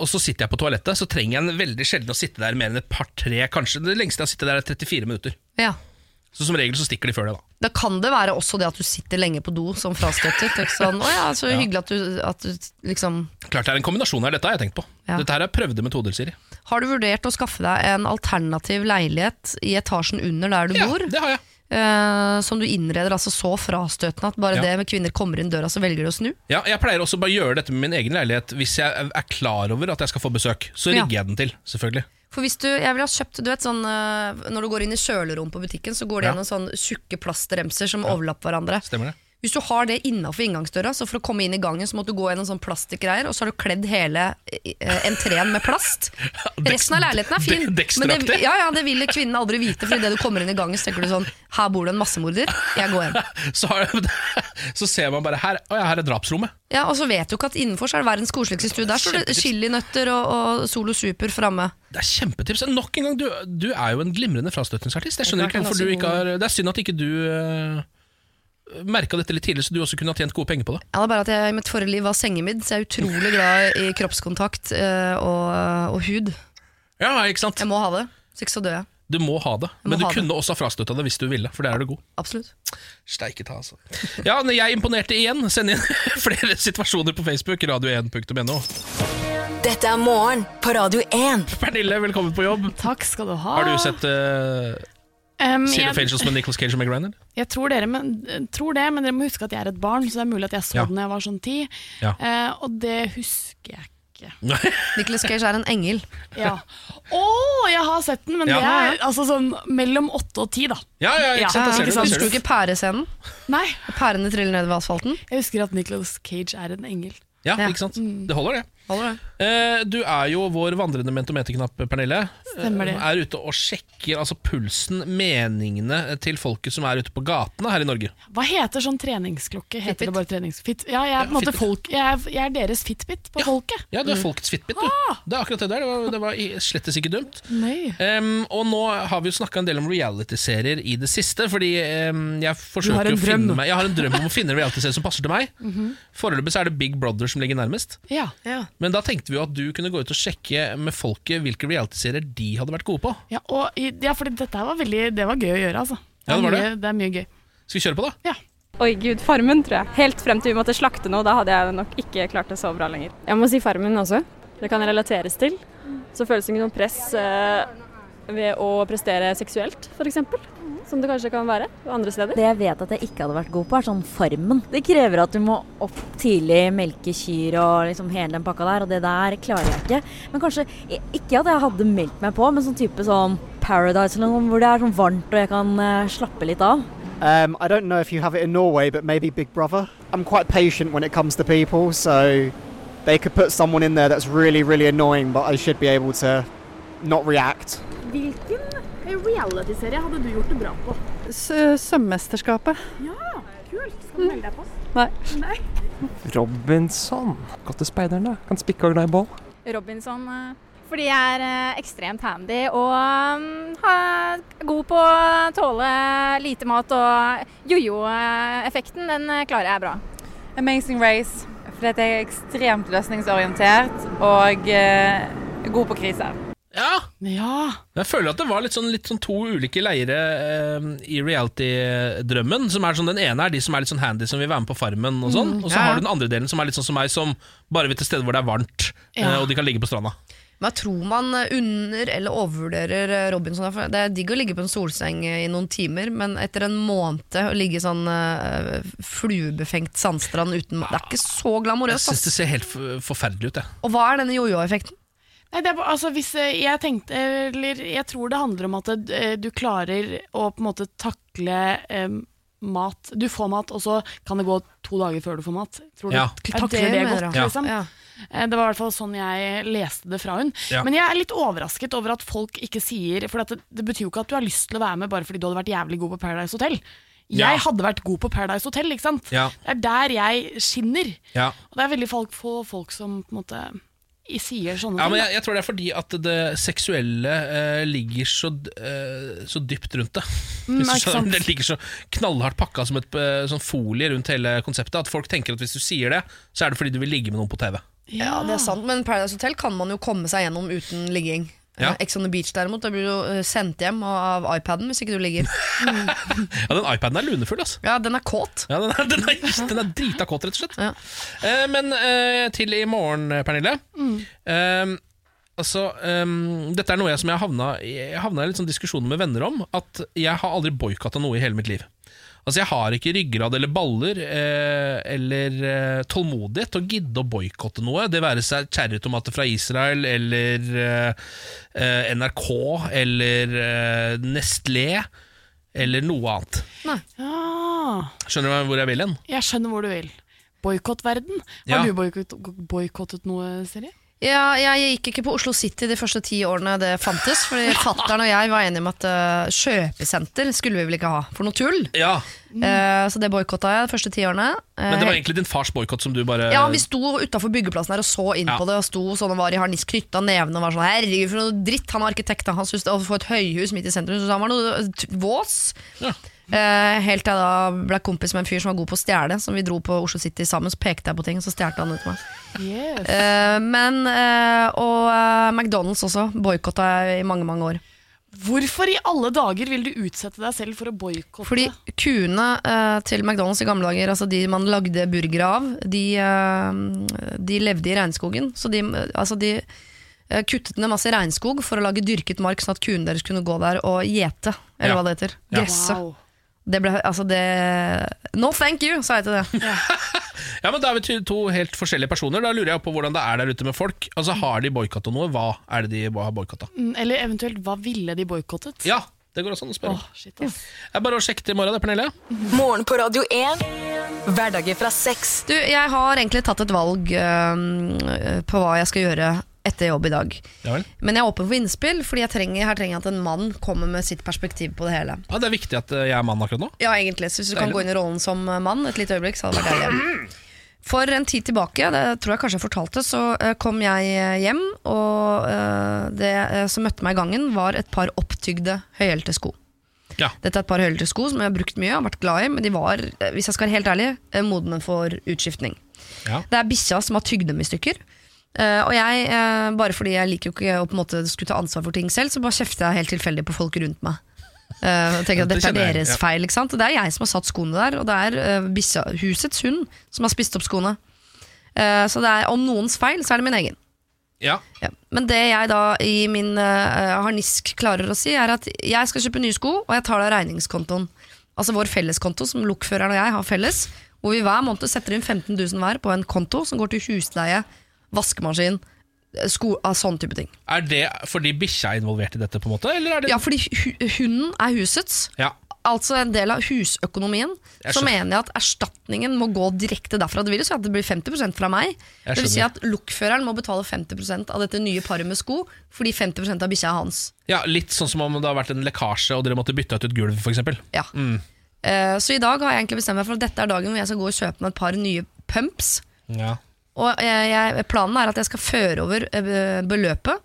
[SPEAKER 1] Og så sitter jeg på toalettet, så trenger jeg en veldig sjelden å sitte der mer enn et par-tre, kanskje. Det lengste jeg har sittet der er 34 minutter.
[SPEAKER 2] ja.
[SPEAKER 1] Så som regel så stikker de før det, da.
[SPEAKER 2] Da kan det være også det at du sitter lenge på do som er Sånn, å ja, så hyggelig at du, at du liksom
[SPEAKER 1] Klart det er en kombinasjon her, dette har jeg tenkt på.
[SPEAKER 2] Ja.
[SPEAKER 1] Dette her er prøvde metoder, Siri.
[SPEAKER 2] Har du vurdert å skaffe deg en alternativ leilighet i etasjen under der du
[SPEAKER 1] Ja,
[SPEAKER 2] bor?
[SPEAKER 1] det har jeg.
[SPEAKER 2] Uh, som du innreder altså så frastøtende at bare
[SPEAKER 1] Ja.
[SPEAKER 2] det med kvinner kommer inn døra, så velger de å snu?
[SPEAKER 1] Ja, jeg pleier også bare å gjøre dette med min egen leilighet hvis jeg er klar over at jeg skal få besøk. Så
[SPEAKER 2] Ja.
[SPEAKER 1] rigger jeg den til, selvfølgelig.
[SPEAKER 2] For hvis du, jeg vil ha kjøpt, du vet sånn eh, Når du går inn i kjølerom på butikken, så går det
[SPEAKER 1] Ja.
[SPEAKER 2] gjennom sånne tjukke plastremser som overlapper hverandre.
[SPEAKER 1] Stemmer det?
[SPEAKER 2] Hvis du har det innafor inngangsdøra, så for å komme inn i gangen, så måtte du gå gjennom sånn plastikkgreier, og så har du kledd hele eh, entreen med plast. Resten av leiligheten er fin,
[SPEAKER 1] de-
[SPEAKER 2] men det, ja, ja, det vil kvinnen aldri vite, for idet du kommer inn i gangen, så tenker du sånn Her bor det en massemorder, jeg går hjem.
[SPEAKER 1] Så, så ser man bare her Å ja, her er drapsrommet.
[SPEAKER 2] Ja, Og så vet du ikke at innenfor så er det verdens koseligste stue. Der står det chilinøtter og, og Solo Super framme.
[SPEAKER 1] Det er kjempetips. Nok en gang, du, du er jo en glimrende frastøtningsartist. Jeg skjønner
[SPEAKER 2] er
[SPEAKER 1] ikke hvorfor du ikke har Det er synd at ikke du uh, merka dette litt tidligere, så du også kunne ha tjent gode penger på det.
[SPEAKER 2] Ja, det er bare at jeg i mitt forrige liv var sengemidd, så jeg er utrolig glad i kroppskontakt eh, og, og hud.
[SPEAKER 1] Ja, ikke sant?
[SPEAKER 2] Jeg må ha det, så ikke så dør jeg.
[SPEAKER 1] Du må ha det,
[SPEAKER 2] må
[SPEAKER 1] men du
[SPEAKER 2] kunne det.
[SPEAKER 1] også ha frastøtta det hvis du ville, for det er du god.
[SPEAKER 2] Absolutt.
[SPEAKER 1] Steike ta, altså. Ja, jeg imponerte igjen. Send inn flere situasjoner på Facebook, radio1.no.
[SPEAKER 4] Dette er morgen på Radio 1.
[SPEAKER 1] Pernille, velkommen på jobb.
[SPEAKER 3] Takk skal du ha.
[SPEAKER 1] Har du sett uh,
[SPEAKER 3] Um,
[SPEAKER 1] Zero
[SPEAKER 3] jeg,
[SPEAKER 1] Facials med Nicholas Cage og Meg Ryan?
[SPEAKER 3] jeg tror, dere, men, tror det, men dere må huske at jeg er et barn, så det er mulig at jeg så
[SPEAKER 1] Ja.
[SPEAKER 3] den da jeg var sånn ti.
[SPEAKER 1] Ja.
[SPEAKER 3] Eh, og det husker jeg ikke.
[SPEAKER 2] Nicholas Cage er en engel.
[SPEAKER 3] Ja. Å, jeg har sett den, men
[SPEAKER 1] Ja.
[SPEAKER 3] det er altså sånn mellom åtte og ti, da.
[SPEAKER 1] Ja, ja, ikke sant?
[SPEAKER 3] Ja, ikke sant.
[SPEAKER 2] Husker du ikke pærescenen?
[SPEAKER 3] Nei,
[SPEAKER 2] Pærene triller nedover asfalten.
[SPEAKER 3] jeg husker at Nicholas Cage er en engel.
[SPEAKER 1] Ja,
[SPEAKER 2] Ja.
[SPEAKER 1] ikke sant? Det holder, det. Eh, du er jo vår vandrende mentometerknapp, Pernille.
[SPEAKER 3] Stemmer det.
[SPEAKER 1] Eh, Er ute og sjekker altså pulsen, meningene til folket som er ute på gatene her i Norge.
[SPEAKER 3] Hva heter sånn treningsklokke? Heter
[SPEAKER 2] Fitbit.
[SPEAKER 3] det bare treningsfit? Ja, jeg er på en måte folk, jeg er, jeg er deres Fitbit på folket.
[SPEAKER 1] Ja, du er folkets fitbit, du. Det er akkurat det der. Det var, det var slettes ikke dumt.
[SPEAKER 3] Nei.
[SPEAKER 1] Em, og nå har vi jo snakka en del om reality-serier i det siste. Fordi um, jeg forsøker å finne meg Jeg har en drøm om å finne en reality-serie som passer til meg.
[SPEAKER 3] Mhm.
[SPEAKER 1] Foreløpig så er det Big Brother som ligger nærmest.
[SPEAKER 3] Ja.
[SPEAKER 2] Ja.
[SPEAKER 1] Men da tenkte vi jo at du kunne gå ut og sjekke med folket hvilke reality-serier de hadde vært gode på.
[SPEAKER 3] Ja, og, ja, for dette var veldig Det var gøy å gjøre, altså.
[SPEAKER 1] Ja, det var
[SPEAKER 3] mye, det er mye gøy.
[SPEAKER 1] Skal vi kjøre på, da? Ja.
[SPEAKER 8] Oi gud, Farmen tror jeg. Helt frem til vi måtte slakte noe, da hadde jeg nok ikke klart det så bra lenger. Jeg må si Farmen også. Det kan relateres til. Så føles det ikke noe press eh, ved å prestere seksuelt, f.eks. Som det kanskje kan være andre steder.
[SPEAKER 9] Det jeg vet at jeg ikke hadde vært god på, er sånn Farmen. Det krever at du må opp tidlig, melke kyr og liksom hele den pakka der, og det der klarer jeg ikke. Men kanskje ikke at jeg hadde meldt meg på, men sånn type sånn Paradise eller noe, hvor det er sånn varmt og jeg kan eh, slappe litt av.
[SPEAKER 10] Um, I don't know if you have it in Norway, but maybe Big Brother. I'm quite patient when it comes to people, so they could put someone in there that's really, really annoying, but I should be able to not react.
[SPEAKER 3] Hvilken reality-serie hadde du gjort det bra på?
[SPEAKER 11] Sømmesterskapet.
[SPEAKER 3] Ja, kult. Skal du melde deg på?
[SPEAKER 11] Nei.
[SPEAKER 3] Nei.
[SPEAKER 12] Robinson. Gått til speideren, da. Kan spikke og glad i ball
[SPEAKER 8] Robinson eh, fordi jeg er eh, ekstremt handy og mm, er god på å tåle lite mat. Og jojo-effekten, den eh, klarer jeg bra.
[SPEAKER 11] Amazing Race. Fordi jeg er ekstremt løsningsorientert og eh, god på kriser.
[SPEAKER 1] Ja!
[SPEAKER 3] Ja.
[SPEAKER 1] Jeg føler at det var litt sånn, litt sånn to ulike leire eh, i reality-drømmen. Som er sånn, Den ene er de som er litt sånn handy, som vil være med på Farmen. Og sånn
[SPEAKER 2] Mm,
[SPEAKER 1] Og så
[SPEAKER 2] ja.
[SPEAKER 1] har du den andre delen som er litt sånn som meg, som bare vil til steder hvor det er varmt, eh, og de kan ligge på stranda.
[SPEAKER 2] Men jeg tror man under- eller overvurderer eh, Robinson. Det er digg å ligge på en solseng eh, i noen timer, men etter en måned å ligge i sånn uh, fluebefengt sandstrand uten Det er ikke så glamorøst.
[SPEAKER 1] Jeg syns det ser helt forferdelig ut, jeg.
[SPEAKER 2] Og hva er denne jojo-effekten?
[SPEAKER 3] Det er, altså, hvis eh, jeg tenkte Eller jeg tror det handler om at eh, du klarer å på en måte takle eh, mat. Du får mat, og så kan det gå to dager før du får mat. Tror du
[SPEAKER 1] Ja.
[SPEAKER 3] takler det,
[SPEAKER 2] det
[SPEAKER 3] godt,
[SPEAKER 2] jeg.
[SPEAKER 3] liksom?
[SPEAKER 2] Ja.
[SPEAKER 3] Eh, Det var i hvert fall sånn jeg leste det fra hun.
[SPEAKER 1] Ja.
[SPEAKER 3] Men jeg er litt overrasket over at folk ikke sier For det, det betyr jo ikke at du har lyst til å være med bare fordi du hadde vært jævlig god på Paradise Hotel. Jeg
[SPEAKER 1] Ja.
[SPEAKER 3] hadde vært god på Paradise Hotel, ikke sant?
[SPEAKER 1] Ja.
[SPEAKER 3] Det er der jeg skinner.
[SPEAKER 1] Ja.
[SPEAKER 3] Og det er veldig folk, få folk som på en måte sier sånne
[SPEAKER 1] Ja,
[SPEAKER 3] ting.
[SPEAKER 1] men jeg, jeg tror det er fordi at det seksuelle eh, ligger så, eh, så dypt rundt det.
[SPEAKER 3] Mm,
[SPEAKER 1] skjønner, det ligger så knallhardt pakka som et eh, sånn folie rundt hele konseptet at folk tenker at hvis du sier det, så er det fordi du vil ligge med noen på TV.
[SPEAKER 2] Ja, det er sant, men Paradise Hotel kan man jo komme seg gjennom uten ligging.
[SPEAKER 1] Ja.
[SPEAKER 2] Eh, Ex on the Beach derimot, da blir du eh, sendt hjem av iPaden hvis ikke du ligger.
[SPEAKER 1] Ja, den iPaden er lunefull, altså.
[SPEAKER 2] Ja, den er kåt.
[SPEAKER 1] Ja, den er, den er, den er drita kåt, rett og slett. Eh, men eh, til i morgen, Pernille. Eh, altså, eh, dette er noe jeg som jeg havna i Jeg havna i litt sånn diskusjoner med venner om. At jeg har aldri boikotta noe i hele mitt liv. Altså Jeg har ikke ryggrad eller baller eh, eller eh, tålmodighet til å gidde å boikotte noe. Det være seg cherrytomater fra Israel eller eh, eh, NRK eller eh, Nestlé eller noe annet.
[SPEAKER 3] Ja,
[SPEAKER 1] Skjønner du hvor jeg vil hen?
[SPEAKER 3] jeg skjønner hvor du vil. Boikottverden.
[SPEAKER 1] Ja.
[SPEAKER 3] Har du boikott- boikottet noe, Siri?
[SPEAKER 2] Ja, jeg gikk ikke på Oslo City de første ti årene det fantes. Fordi fattern og jeg var enige om at uh, kjøpesenter skulle vi vel ikke ha, for noe tull.
[SPEAKER 1] Ja,
[SPEAKER 2] Uh, så det boikotta jeg de første ti årene. Uh,
[SPEAKER 1] Men det var egentlig din fars boikott som du bare
[SPEAKER 2] ja, Vi sto utafor byggeplassen her og så inn
[SPEAKER 1] Ja.
[SPEAKER 2] på det. Og sto sånn og var i harnisk, knytta nevene og var sånn Herregud, for noe dritt! Han er arkitekt, han syntes å få et høyhus midt i sentrum. Så han var noe vås.
[SPEAKER 1] Ja.
[SPEAKER 2] Eh, helt til jeg da ble kompis med en fyr som var god på å stjele. Som vi dro på Oslo City sammen, så pekte jeg på ting, så stjal han ut meg.
[SPEAKER 3] Yes.
[SPEAKER 2] Uh, men uh, Og McDonald's også boikotta jeg i mange, mange år.
[SPEAKER 3] Hvorfor i alle dager vil du utsette deg selv for å boikotte?
[SPEAKER 2] Fordi kuene eh, til McDonald's i gamle dager, altså de man lagde burgere av, de, eh, de levde i regnskogen. Så de, altså de eh, kuttet ned masse regnskog for å lage dyrket mark, sånn at kuene deres kunne gå der og gjete, eller
[SPEAKER 1] Ja.
[SPEAKER 2] hva det heter.
[SPEAKER 1] Ja.
[SPEAKER 2] Gresse.
[SPEAKER 3] Wow.
[SPEAKER 2] Det ble, altså det No thank you, sa jeg til det.
[SPEAKER 1] Ja, men Da er vi to helt forskjellige personer. Da lurer jeg på hvordan det er der ute med folk. Altså, Har de boikotta noe? Hva er det de har boikotta?
[SPEAKER 3] Mm, Eller eventuelt, hva ville de boikottet?
[SPEAKER 1] Ja, det går også an å spørre.
[SPEAKER 3] Oh, shit, ass.
[SPEAKER 1] Det er bare å sjekke til i morgen, det, Pernille.
[SPEAKER 4] Morgen på Radio 1. Hverdager fra sex.
[SPEAKER 2] Du, jeg har egentlig tatt et valg øh, på hva jeg skal gjøre etter jobb i dag.
[SPEAKER 1] Ja.
[SPEAKER 2] Men jeg er åpen for innspill, Fordi jeg trenger, her trenger jeg at en mann kommer med sitt perspektiv på det hele.
[SPEAKER 1] Ja, Det er viktig at eh, jeg er mann akkurat nå.
[SPEAKER 2] Ja, egentlig. Så hvis du kan gå inn i rollen som mann et lite øyeblikk, så hadde det vært deilig. For en tid tilbake, det tror jeg kanskje jeg fortalte, så eh, kom jeg hjem, og eh, det eh, som møtte meg i gangen, var et par opptygde høyhælte sko.
[SPEAKER 1] Ja.
[SPEAKER 2] Dette er et par høyhælte sko som jeg har brukt mye, har vært glad i, men de var, eh, hvis jeg skal være helt ærlig, eh, modne for utskiftning.
[SPEAKER 1] Ja.
[SPEAKER 2] Det er bikkja som har tygd dem i stykker. Eh, og jeg, uh, bare fordi jeg liker jo ikke å på en måte skulle ta ansvar for ting selv, så bare kjefter jeg helt tilfeldig på folk rundt meg. Uh, og tenker at
[SPEAKER 1] Det
[SPEAKER 2] Dette er
[SPEAKER 1] jeg,
[SPEAKER 2] deres
[SPEAKER 1] ja.
[SPEAKER 2] feil. ikke sant? Og Det er jeg som har satt skoene der, og det er uh, bikkja, husets hund som har spist opp skoene. Så det er, om noens feil, så er det min egen.
[SPEAKER 1] Ja.
[SPEAKER 2] Ja. Men det jeg da i min harnisk klarer å si, er at jeg skal kjøpe nye sko, og jeg tar det av regningskontoen. Altså vår felleskonto, som lokføreren og jeg har felles. Hvor vi hver måned setter inn 15 000 hver på en konto som går til husleie, vaskemaskin, sko, sånn type ting.
[SPEAKER 1] Er det fordi bikkja er involvert i dette, på en måte? Eller er det
[SPEAKER 2] Ja, fordi hunden er husets.
[SPEAKER 1] Ja.
[SPEAKER 2] Altså en del av husøkonomien.
[SPEAKER 1] Jeg
[SPEAKER 2] Så mener jeg at erstatningen må gå direkte derfra. Det vil jo si at det blir 50 fra meg. Det vil si at lokføreren må betale 50% av dette nye paret med sko, fordi 50% av bikkja er hans.
[SPEAKER 1] ja, Litt sånn som om det har vært en lekkasje og dere måtte bytte ut et gulv, f.eks.
[SPEAKER 2] Ja.
[SPEAKER 1] Mm.
[SPEAKER 2] Eh, Så i dag har jeg egentlig bestemt meg for at dette er dagen hvor jeg skal gå og kjøpe meg et par nye pumps.
[SPEAKER 1] Ja.
[SPEAKER 2] Og jeg, jeg, planen er at jeg skal føre over eh, beløpet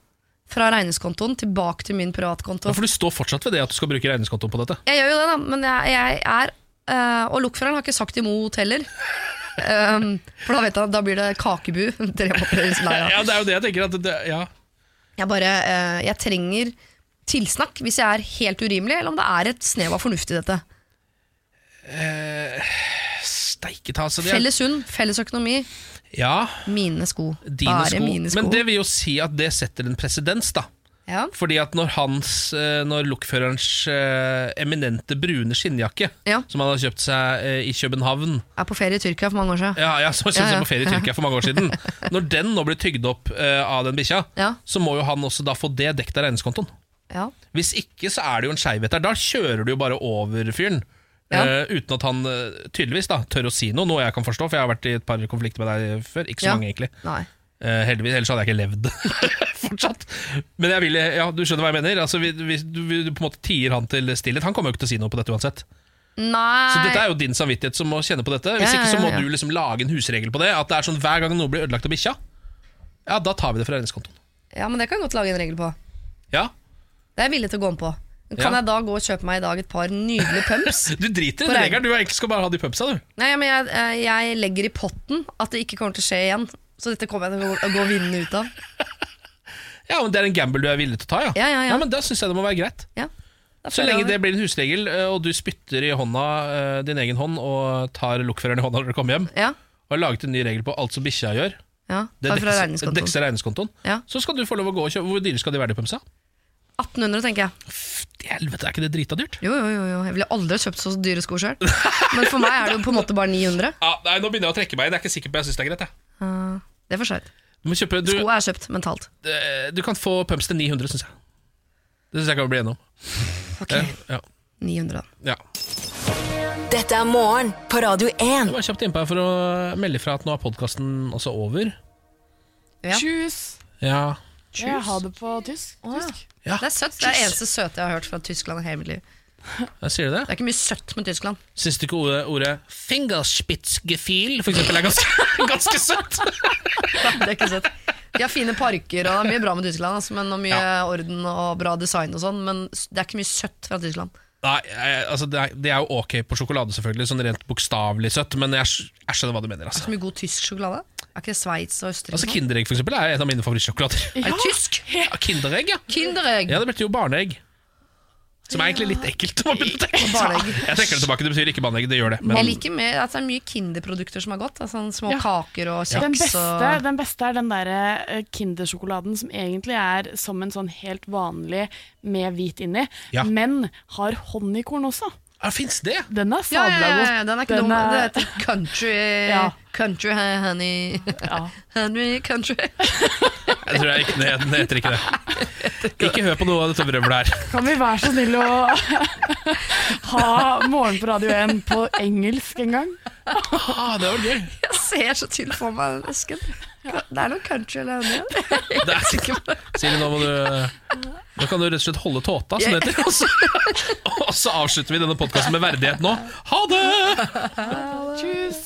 [SPEAKER 2] fra regningskontoen tilbake til min privatkonto.
[SPEAKER 1] Ja, For du står fortsatt ved det at du skal bruke regningskontoen på dette?
[SPEAKER 2] Jeg gjør jo det, da, men jeg, jeg er Uh, Og lokføreren har ikke sagt imot heller. Um, for da vet jeg da blir det kakebu.
[SPEAKER 1] Ja, det er jo det jeg tenker. At det, ja.
[SPEAKER 2] Jeg bare uh, Jeg trenger tilsnakk hvis jeg er helt urimelig, eller om det er et snev av fornuft i dette.
[SPEAKER 1] Uh, Steike ta, altså.
[SPEAKER 2] Felles hund, felles økonomi,
[SPEAKER 1] Ja,
[SPEAKER 2] mine sko.
[SPEAKER 1] dine
[SPEAKER 2] Bare
[SPEAKER 1] sko.
[SPEAKER 2] mine sko.
[SPEAKER 1] Men det vil jo si at det setter en presedens, da.
[SPEAKER 2] ja.
[SPEAKER 1] Fordi at når hans eh, Når lokførerens eh, eminente brune skinnjakke,
[SPEAKER 2] Ja.
[SPEAKER 1] som han har kjøpt seg eh, i København
[SPEAKER 2] er på ferie i Tyrkia for mange år siden.
[SPEAKER 1] ja, ja, som
[SPEAKER 2] Ja, ja.
[SPEAKER 1] på ferie i Tyrkia for mange år siden Når den nå blir tygd opp av den bikkja,
[SPEAKER 2] Ja.
[SPEAKER 1] så må jo han også da få det dekket av regningskontoen.
[SPEAKER 2] Ja.
[SPEAKER 1] Hvis ikke, så er det jo en skeivhet der. Da kjører du jo bare over fyren.
[SPEAKER 2] Ja.
[SPEAKER 1] eh, uten at han eh, tydeligvis da tør å si noe, noe jeg kan forstå, for jeg har vært i et par konflikter med deg før. Ikke så
[SPEAKER 2] Ja.
[SPEAKER 1] mange, egentlig.
[SPEAKER 2] Nei.
[SPEAKER 1] Eh, heldigvis, ellers hadde jeg ikke levd fortsatt. Men jeg vil, ja, du skjønner hva jeg mener. Altså, vi, vi, du, vi, du på en måte tier han til stillhet. Han kommer jo ikke til å si noe på dette uansett.
[SPEAKER 2] Nei.
[SPEAKER 1] Så dette er jo din samvittighet som må kjenne på dette. Hvis ikke så må du liksom lage en husregel på det. At det er sånn hver gang noe blir ødelagt av bikkja, ja, da tar vi det fra regningskontoen.
[SPEAKER 2] Ja, men det kan jeg godt lage en regel på.
[SPEAKER 1] Ja.
[SPEAKER 2] Det er jeg villig til å gå om på. Kan
[SPEAKER 1] Ja.
[SPEAKER 2] jeg da gå og kjøpe meg i dag et par nydelige pumps?
[SPEAKER 1] Du driter i den regelen. Du egentlig skal bare ha de pumpsa, du.
[SPEAKER 2] Nei, men jeg, eh, jeg legger i potten at det ikke kommer til å skje igjen. Så dette kommer jeg til å gå, gå vinnende ut av.
[SPEAKER 1] Ja, men Det er en gamble du er villig til å ta, ja.
[SPEAKER 2] Ja, ja, ja.
[SPEAKER 1] men Da syns jeg det må være greit.
[SPEAKER 2] Ja.
[SPEAKER 1] Så lenge det blir en husregel, eh, og du spytter i hånda, eh, din egen hånd og tar lokføreren i hånda når du kommer hjem,
[SPEAKER 2] Ja,
[SPEAKER 1] og har laget en ny regel på alt som bikkja gjør,
[SPEAKER 2] ja.
[SPEAKER 1] det
[SPEAKER 2] regningskontoen.
[SPEAKER 1] regningskontoen,
[SPEAKER 2] Ja.
[SPEAKER 1] så skal du få lov å gå og kjøpe. Hvor dyre skal de være, de pumsa?
[SPEAKER 2] 1800, tenker jeg.
[SPEAKER 1] Helvete, er ikke det drita dyrt?
[SPEAKER 2] Jo, jo, jo, jo. Jeg ville aldri kjøpt så dyre sko sjøl. Men for meg er det jo på en måte bare 900.
[SPEAKER 1] Ja, nei, Nå begynner jeg å trekke meg inn. Jeg er ikke sikker på jeg syns det er greit. Jeg.
[SPEAKER 2] Uh, det er for seint. Sko er kjøpt mentalt.
[SPEAKER 1] du kan få pumps til 900, syns jeg. Det syns jeg kan bli enig om.
[SPEAKER 2] Ok,
[SPEAKER 1] Ja, ja,
[SPEAKER 2] 900 da.
[SPEAKER 1] ja.
[SPEAKER 4] Dette er morgen på Radio 1.
[SPEAKER 1] Jeg var kjapt innpå her for å melde fra at nå er podkasten også over.
[SPEAKER 2] Ja.
[SPEAKER 3] Tjus!
[SPEAKER 1] Ja,
[SPEAKER 3] Jeg har det på tysk. Tysk.
[SPEAKER 1] Ja.
[SPEAKER 2] Det er søtt. Det er det eneste søte jeg har hørt fra Tyskland i hele mitt liv.
[SPEAKER 1] Jeg sier det.
[SPEAKER 2] Det er ikke mye søtt med Tyskland.
[SPEAKER 1] Syns du ikke ordet, ordet 'fingerspitzgefühl' for eksempel, er ganske, ganske søtt?
[SPEAKER 2] Det er ikke søtt. De har fine parker og det er mye bra med Tyskland, altså, men, og mye orden og bra design og sånn, men det er ikke mye søtt fra Tyskland.
[SPEAKER 1] Nei, altså det, er, det er jo ok på sjokolade, selvfølgelig, sånn rent bokstavelig søtt, men jeg, jeg skjønner hva du mener.
[SPEAKER 2] Er det Så
[SPEAKER 1] Altså.
[SPEAKER 2] mye god tysk sjokolade. Er ikke det Sveits og Østerrike?
[SPEAKER 1] Altså Kinderegg for eksempel, er en av mine favorittsjokolader.
[SPEAKER 2] Er tysk?
[SPEAKER 1] Ja, Kinderegg, ja.
[SPEAKER 2] Kinderegg.
[SPEAKER 1] Ja, Det betyr jo barneegg. Som er egentlig litt ekkelt. å tenke. Jeg trekker det tilbake, det betyr ikke barneegg. Det gjør det. Men
[SPEAKER 2] Jeg liker mer at det er mye Kinderprodukter som er godt. Altså, små
[SPEAKER 3] Ja.
[SPEAKER 2] kaker og
[SPEAKER 3] Den beste,
[SPEAKER 2] og
[SPEAKER 3] den beste er den der eh, Kindersjokoladen som egentlig er som en sånn helt vanlig med hvit inni,
[SPEAKER 1] Ja.
[SPEAKER 3] men har honningkorn også.
[SPEAKER 1] Ja, Fins det?
[SPEAKER 3] Den er
[SPEAKER 2] Ja, ja, ja, ja, den er ikke dum. Det heter country
[SPEAKER 3] Ja.
[SPEAKER 2] Country honey Henry, country.
[SPEAKER 1] Jeg tror jeg ikke, den heter ikke det. Ikke hør på noe av dette vrøvlet her.
[SPEAKER 3] Kan vi være så snille å ha Morgen på Radio 1 på engelsk en gang?
[SPEAKER 1] Ah, det var gøy.
[SPEAKER 2] Jeg ser så tydelig for meg den esken. Det er noe country eller noe.
[SPEAKER 1] Det er sikkert Silje, nå må du Nå kan du rett og slett holde tåta, som det heter. Og så, og så avslutter vi denne podkasten med verdighet nå. Ha det!
[SPEAKER 3] Tjus!